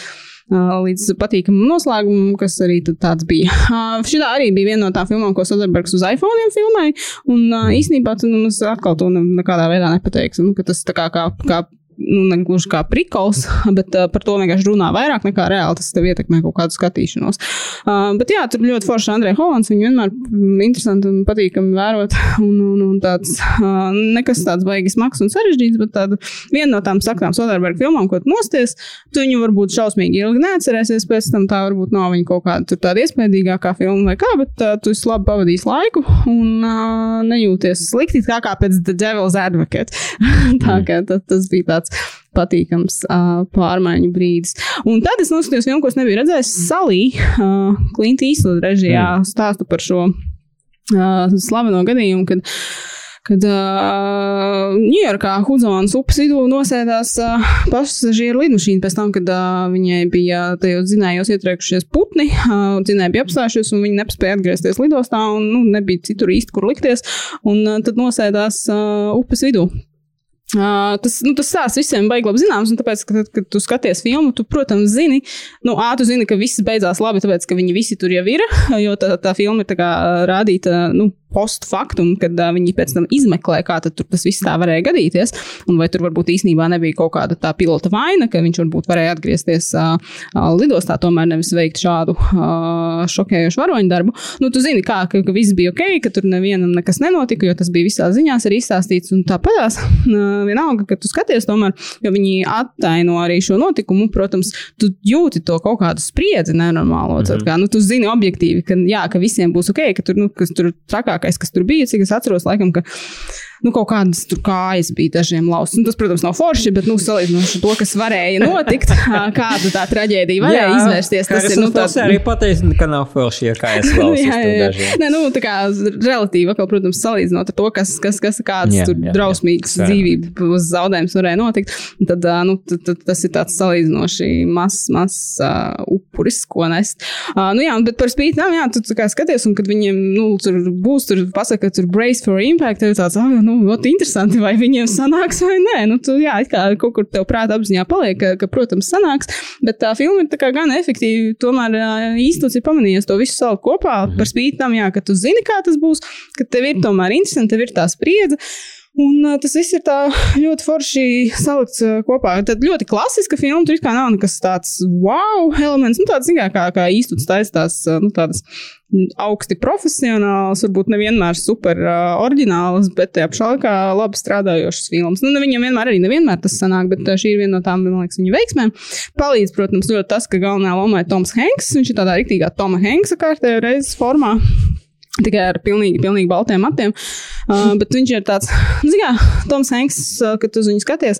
Uh, līdz patīkamam noslēgumam, kas arī tāds bija. Uh, Šī arī bija viena no tām filmām, ko Soderbergs uz iPhone filmēja. Un uh, īsnībā tu nu, atkal to ne, nekādā veidā nepateiksi. Nu, tas tā kā, kā, kā nu, ne gluži kā prikols, [laughs] bet uh, par to vienkārši runā vairāk nekā reāli tas tev ietekmē kaut kādu skatīšanos. Uh, bet jā, tur ļoti forši Andrei Hollands, viņu vienmēr mm, interesanti un patīkami vērot. [laughs] Un, un, un tāds, uh, nekas tāds baigas smags un sarežģīts, bet tāda viena no tām saktām Soderberga filmām, ko tu nosties, tu viņu varbūt šausmīgi ilgi neatcerēsies, pēc tam tā varbūt nav viņa kaut kāda tāda iespaidīgākā filma vai kā, bet uh, tu esi labi pavadījis laiku un uh, nejūties slikti, kā, kā pēc The Devil's Advocate. [laughs] tā kā tas, bija tāds patīkams uh, pārmaiņu brīdis. Un tad es noskatījos filmu, ko es nebiju redzējis, Salī, uh, Klinta Īsla režijā, mm. stāstu par šo uh, slaveno gadījumu, kad kad uh, Ņujorkā Hudzons upes vidū nosēdās uh, pasažieru lidmašīna pēc tam, kad uh, viņai bija tajos dzinējos ietriekušies putni, uh, dzinēji bija apstājušies un viņi nespēja atgriezties lidostā un nu, nebija citur īsti, kur likties, un uh, tad nosēdās uh, upes vidū. Uh, tas, nu, tas stāsts visiem baigi labi zināms, un tāpēc, ka, tad, kad tu skaties filmu, tu, protams, zini, nu, ā, tu zini, ka viss beidzās labi, tāpēc, ka viņi visi tur jau ir, [laughs] jo tā, tā filma ir kā rādīta, nu, postfaktum, kad uh, viņi pēc tam izmeklē, kā tas viss tā varēja gadīties, un vai tur varbūt īstenībā nebija kaut kāda tā pilota vaina, ka viņš varbūt varēja atgriezties uh, lidostā, tomēr nevis veikt šādu uh, šokējošu varoņu darbu. Nu, tu zini, kā, ka, ka viss bija ok, ka tur nevienam nekas nenotika, jo tas bija visās ziņās arī izstāstīts, un tāpatās uh, vienalga, ka tu skaties tomēr, jo viņi attaino arī šo notikumu, protams, tu jūti to kaut kādu spriedzi nenormālo, mm -hmm. kā, nu, tu zini objektīvi, ka, jā, ka visiem būs ok, ka tur, nu, kas tur trakāk labākais, kas tur bija. Cik es atceros, laikam, ka nu, kaut kādas tur kājas bija dažiem lausas. Nu, tas, protams, nav forši, bet, nu, salīdzinot ar to, kas varēja notikt, [laughs] kāda tā traģēdija varēja jā, izvērsties. Tas ir, nu,
tāds... arī pateicis, ka nav forši, ja kājas [laughs] lausas. jā, jā, jā.
Nē, nu, tā kā relatīvi, atkal, protams, salīdzinot ar to, kas, kas, kas kādas jā, tur jā, drausmīgas dzīvības zaudējums varēja notikt, tad, nu, tad, tad tas ir tāds salīdzinoši mazs, mazs uh, upuris, ko nest. Uh, nu, jā, bet par spīti tam, jā, tu kā skaties, un kad viņiem, nu, tur būs, tur pasaka, ka tur brace for impact, ir tāds, ah, nu, nu, ļoti interesanti, vai viņiem sanāks vai nē. Nu, tu, jā, kā kaut kur tev prātā apziņā paliek, ka, ka, protams, sanāks, bet tā filma ir gan efektīva. Tomēr īstenībā ir pamanījies to visu salikt kopā mhm. par spīti tam, jā, ka tu zini, kā tas būs, ka tev ir tomēr interesanti, tev ir tā spriedze. Un tas viss ir tā [laughs] ļoti forši salikts kopā. Tad ļoti klasiska filma. Tur kā nav nekas tāds wow elements. Nu, tāds, kā, kā, kā īstenībā taisās nu, tādas augsti profesionāls, varbūt nevienmēr super uh, oriģināls, bet tajā pašā laikā labi strādājošas filmas. Nu, viņam vienmēr arī nevienmēr tas sanāk, bet šī ir viena no tām, man liekas, viņa veiksmēm. Palīdz, protams, ļoti tas, ka galvenajā lomā ir Toms Hanks. Viņš ir tādā rīktīgā Toma Hanksa kārtējā reizes formā. Tikai ar pilnīgi, pilnīgi baltiem matiem. Uh, bet viņš ir tāds, [laughs] kā Toms Hanks, uh, kad uz viņu skaties.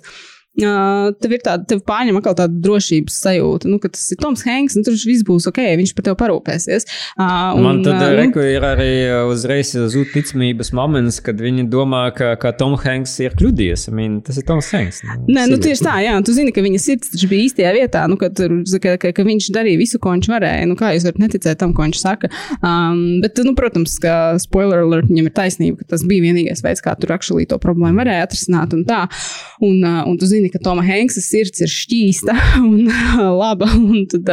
Uh, tev ir tāda, tev pārņem atkal tāda drošības sajūta, nu, ka tas ir Toms Hanks, un tur viss būs ok, viņš par tevi parūpēsies.
Uh, un, Man tad uh, reku, ir arī uzreiz zūd ticamības moments, kad viņi domā, ka, ka Tom Hanks ir kļūdījies. I mean, tas ir Toms Hanks.
Nu, Nē, nu tieši tā, jā, tu zini, ka viņa sirds taču bija īstajā vietā, nu, ka, tur, ka, ka, ka viņš darīja visu, ko viņš varēja. Nu, kā jūs varat neticēt tam, ko viņš saka? Um, bet, nu, protams, ka spoiler alert, viņam ir taisnība, ka tas bija vienīgais veids, kā tur akšalī to problēmu varēja atrisināt un tā. Un, uh, un tu zini, zini, ka Toma Henksa sirds ir šķīsta [laughs] un laba. Un tad,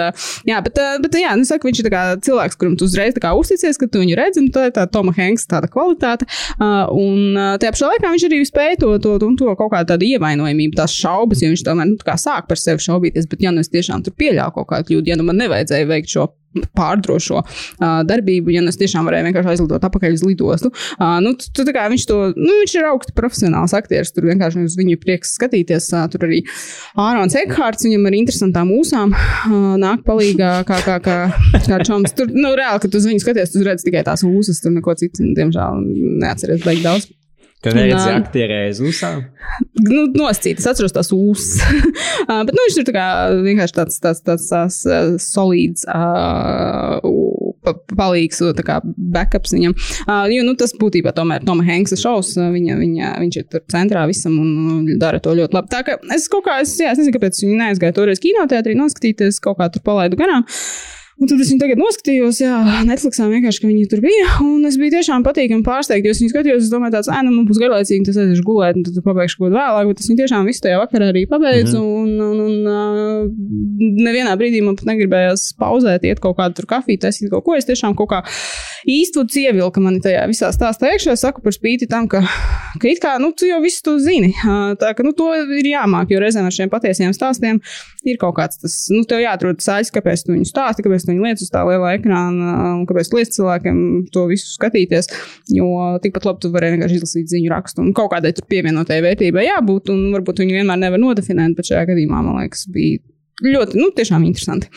jā, bet, bet jā, nu, saku, viņš ir cilvēks, kuram tu uzreiz uzticies, ka tu viņu redzi, un tā ir tā Toma Henksa tāda kvalitāte. Un tajā pašā laikā viņš arī spēja to, to, to, to kaut kādu tādu ievainojamību, tās šaubas, jo viņš tomēr nu, sāk par sevi šaubīties, bet ja nu es tiešām tur pieļāvu kaut kādu kļūdu, ja nu man nevajadzēja veikt šo pārdrošo uh, darbību, ja nu es tiešām varēju vienkārši aizlidot atpakaļ uz lidostu. Uh, nu, tu, tu, viņš, to, nu, viņš ir augsts profesionāls aktieris, tur vienkārši uz viņu prieks skatīties. Uh, tur arī Ārons Ekhārts, viņam ar interesantām mūsām uh, nāk palīgā, kā, kā, kā, kā čoms. Tur, nu, reāli, kad uz viņu skaties, tu redz tikai tās ūsas, tur neko citu, diemžēl, neatceries beigt daudz.
Kad reizē aktierēja uz ūsām?
Nu, noscīt, es atceros tās ūsas. [laughs] Bet, nu, viņš ir tā kā vienkārši tāds, tāds, tāds, tāds uh, solīds. Uh, palīgs, tā kā backups viņam. Uh, jo nu, tas būtībā tomēr Toma Hanksa šovs, viņa, viņa, viņš ir tur centrā visam un dara to ļoti labi. Tā kā es kaut kā, es, jā, es nezinu, kāpēc viņi neaizgāja toreiz kinoteātrī noskatīties, kaut kā tur palaidu garām. Uh, Un tad es viņu tagad noskatījos, jā, Netflixā vienkārši, ka viņi tur bija. Un es biju tiešām patīkami pārsteigts, es viņu skatījos, es domāju, tāds, ah, nu, man būs garlaicīgi, tas aiziešu gulēt, un tad pabeigšu kaut ko vēlāk. Bet es viņu tiešām visu tajā vakarā arī pabeidzu. Mm -hmm. Un, un, un nevienā brīdī man pat negribējās pauzēt, iet kaut kādu kafiju, taisīt kaut ko. Es tiešām kaut kā īstenībā ievilka mani tajā visā stāstā iekšā. Es saku par spīti tam, ka, ka it kā, nu, tu jau visu to zini. Tā ka, nu, to ir jāmāk, jo reizēm ar šiem patiesiem stāstiem ir kaut kāds tas, nu, tev jāatrod sāļas, kāpēc tu viņu stāsti, kāpēc viņi lietas uz tā lielā ekrāna, un kāpēc liec cilvēkiem to visu skatīties. Jo tikpat labi tu vari vienkārši izlasīt ziņu rakstu, un kaut kādai pievienotai vērtībai jābūt, un varbūt viņi vienmēr nevar nodefinēt, bet šajā gadījumā, man liekas, bija ļoti, nu, tiešām interesanti.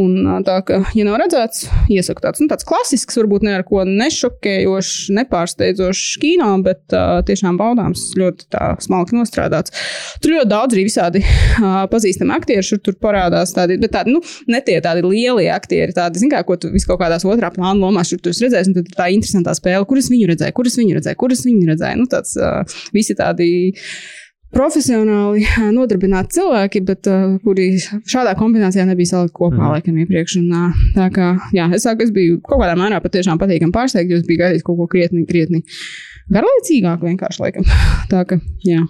Un tā, ka, ja nav redzēts, iesaku tāds, nu, tāds klasisks, varbūt ne ar ko nešokējošs, nepārsteidzošs kino, bet uh, tiešām baudāms, ļoti tā smalki nostrādāts. Tur ļoti daudz arī visādi uh, pazīstami aktieri, šur tur parādās tādi, bet tādi, nu, ne tie tādi lielie aktieri, tādi, zin kā, ko tu vis kaut kādās otrā plāna lomās šur tu redzēsi, un tad tā interesantā spēle, kuras viņu redzēja, kuras viņu redzēja, kuras viņu redzēja, nu, tāds uh, visi tādi profesionāli [laughs] nodarbināti cilvēki, bet uh, kuri šādā kombinācijā nebija salikti kopā mm. laikam iepriekš. Un, uh, tā kā, jā, es saku, es biju kaut kādā mērā patiešām patīkami pārsteigts, jo es biju gaidījis kaut ko krietni, krietni garlaicīgāku vienkārši laikam. [laughs] tā kā, jā.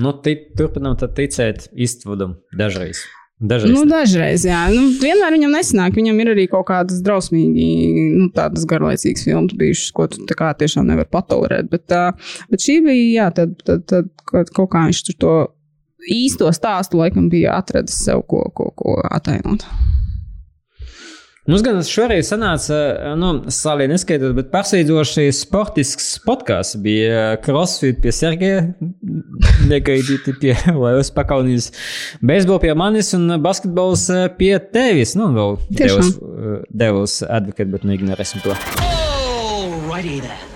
Nu, turpinām ticēt Istvudam dažreiz. Dažreiz.
Nu, dažreiz, jā. Nu, vienmēr viņam nesanāk. Viņam ir arī kaut kādas drausmīgi, nu, tādas garlaicīgas filmas bijušas, ko tu tā kā tiešām nevar patolerēt. Bet, uh, bet šī bija, jā, tad, tad, tad kaut, kā viņš tur to īsto stāstu laikam bija atradis sev, ko, ko, ko atainot.
Mums gan šoreiz sanāca, nu, salī neskaitot, bet pārsteidzoši sportisks podkāsts. Bija crossfit pie Sergeja, [laughs] negaidīti pie [laughs] Latvijas pakaunijas, beisbols pie manis un basketbols pie tevis. Nu, vēl
Tiešām.
devils, devils advocate, bet nu ignorēsim to.
Alrighty then.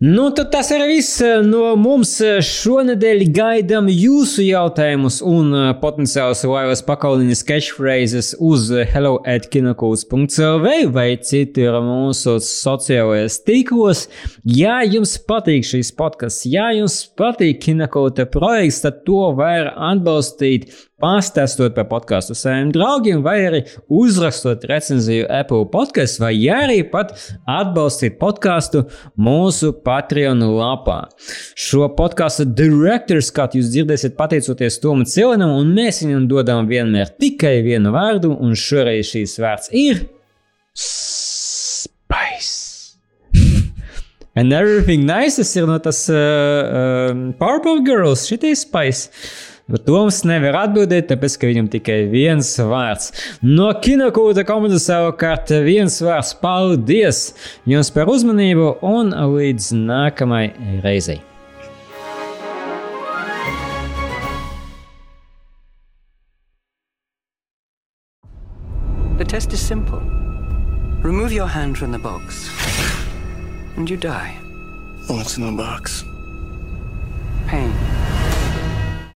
Nu, tad tas ir viss no mums. Šonadēļ gaidām jūsu jautājumus un uh, potenciālus laivas pakauliņas catchphrases uz hello at kinokults.clv vai citur mūsu sociālajos tīklos. Ja jums patīk šīs podkāsts, ja jums patīk kinokulta projekts, tad to var atbalstīt pastāstot par podkāstu saviem draugiem, vai arī uzrakstot recenziju Apple podkāstu, vai arī pat atbalstīt podkāstu mūsu Patreon lapā. Šo podkāstu direktors, kā jūs dzirdēsiet, pateicoties Tomam Cilinam, un mēs viņam dodam vienmēr tikai vienu vārdu, un šoreiz šīs vārds ir Spice. [laughs] And everything nice ir no tas uh, uh, Powerpuff Girls, šitais Spice. Bet Toms nevar atbildēt, tāpēc, ka viņam tikai viens vārds. No kinokūta komandas savukārt viens vārds - paldies jums par uzmanību un līdz nākamajai reizei!
The test is simple. Remove your hand from the box, and you die.
What's in the box?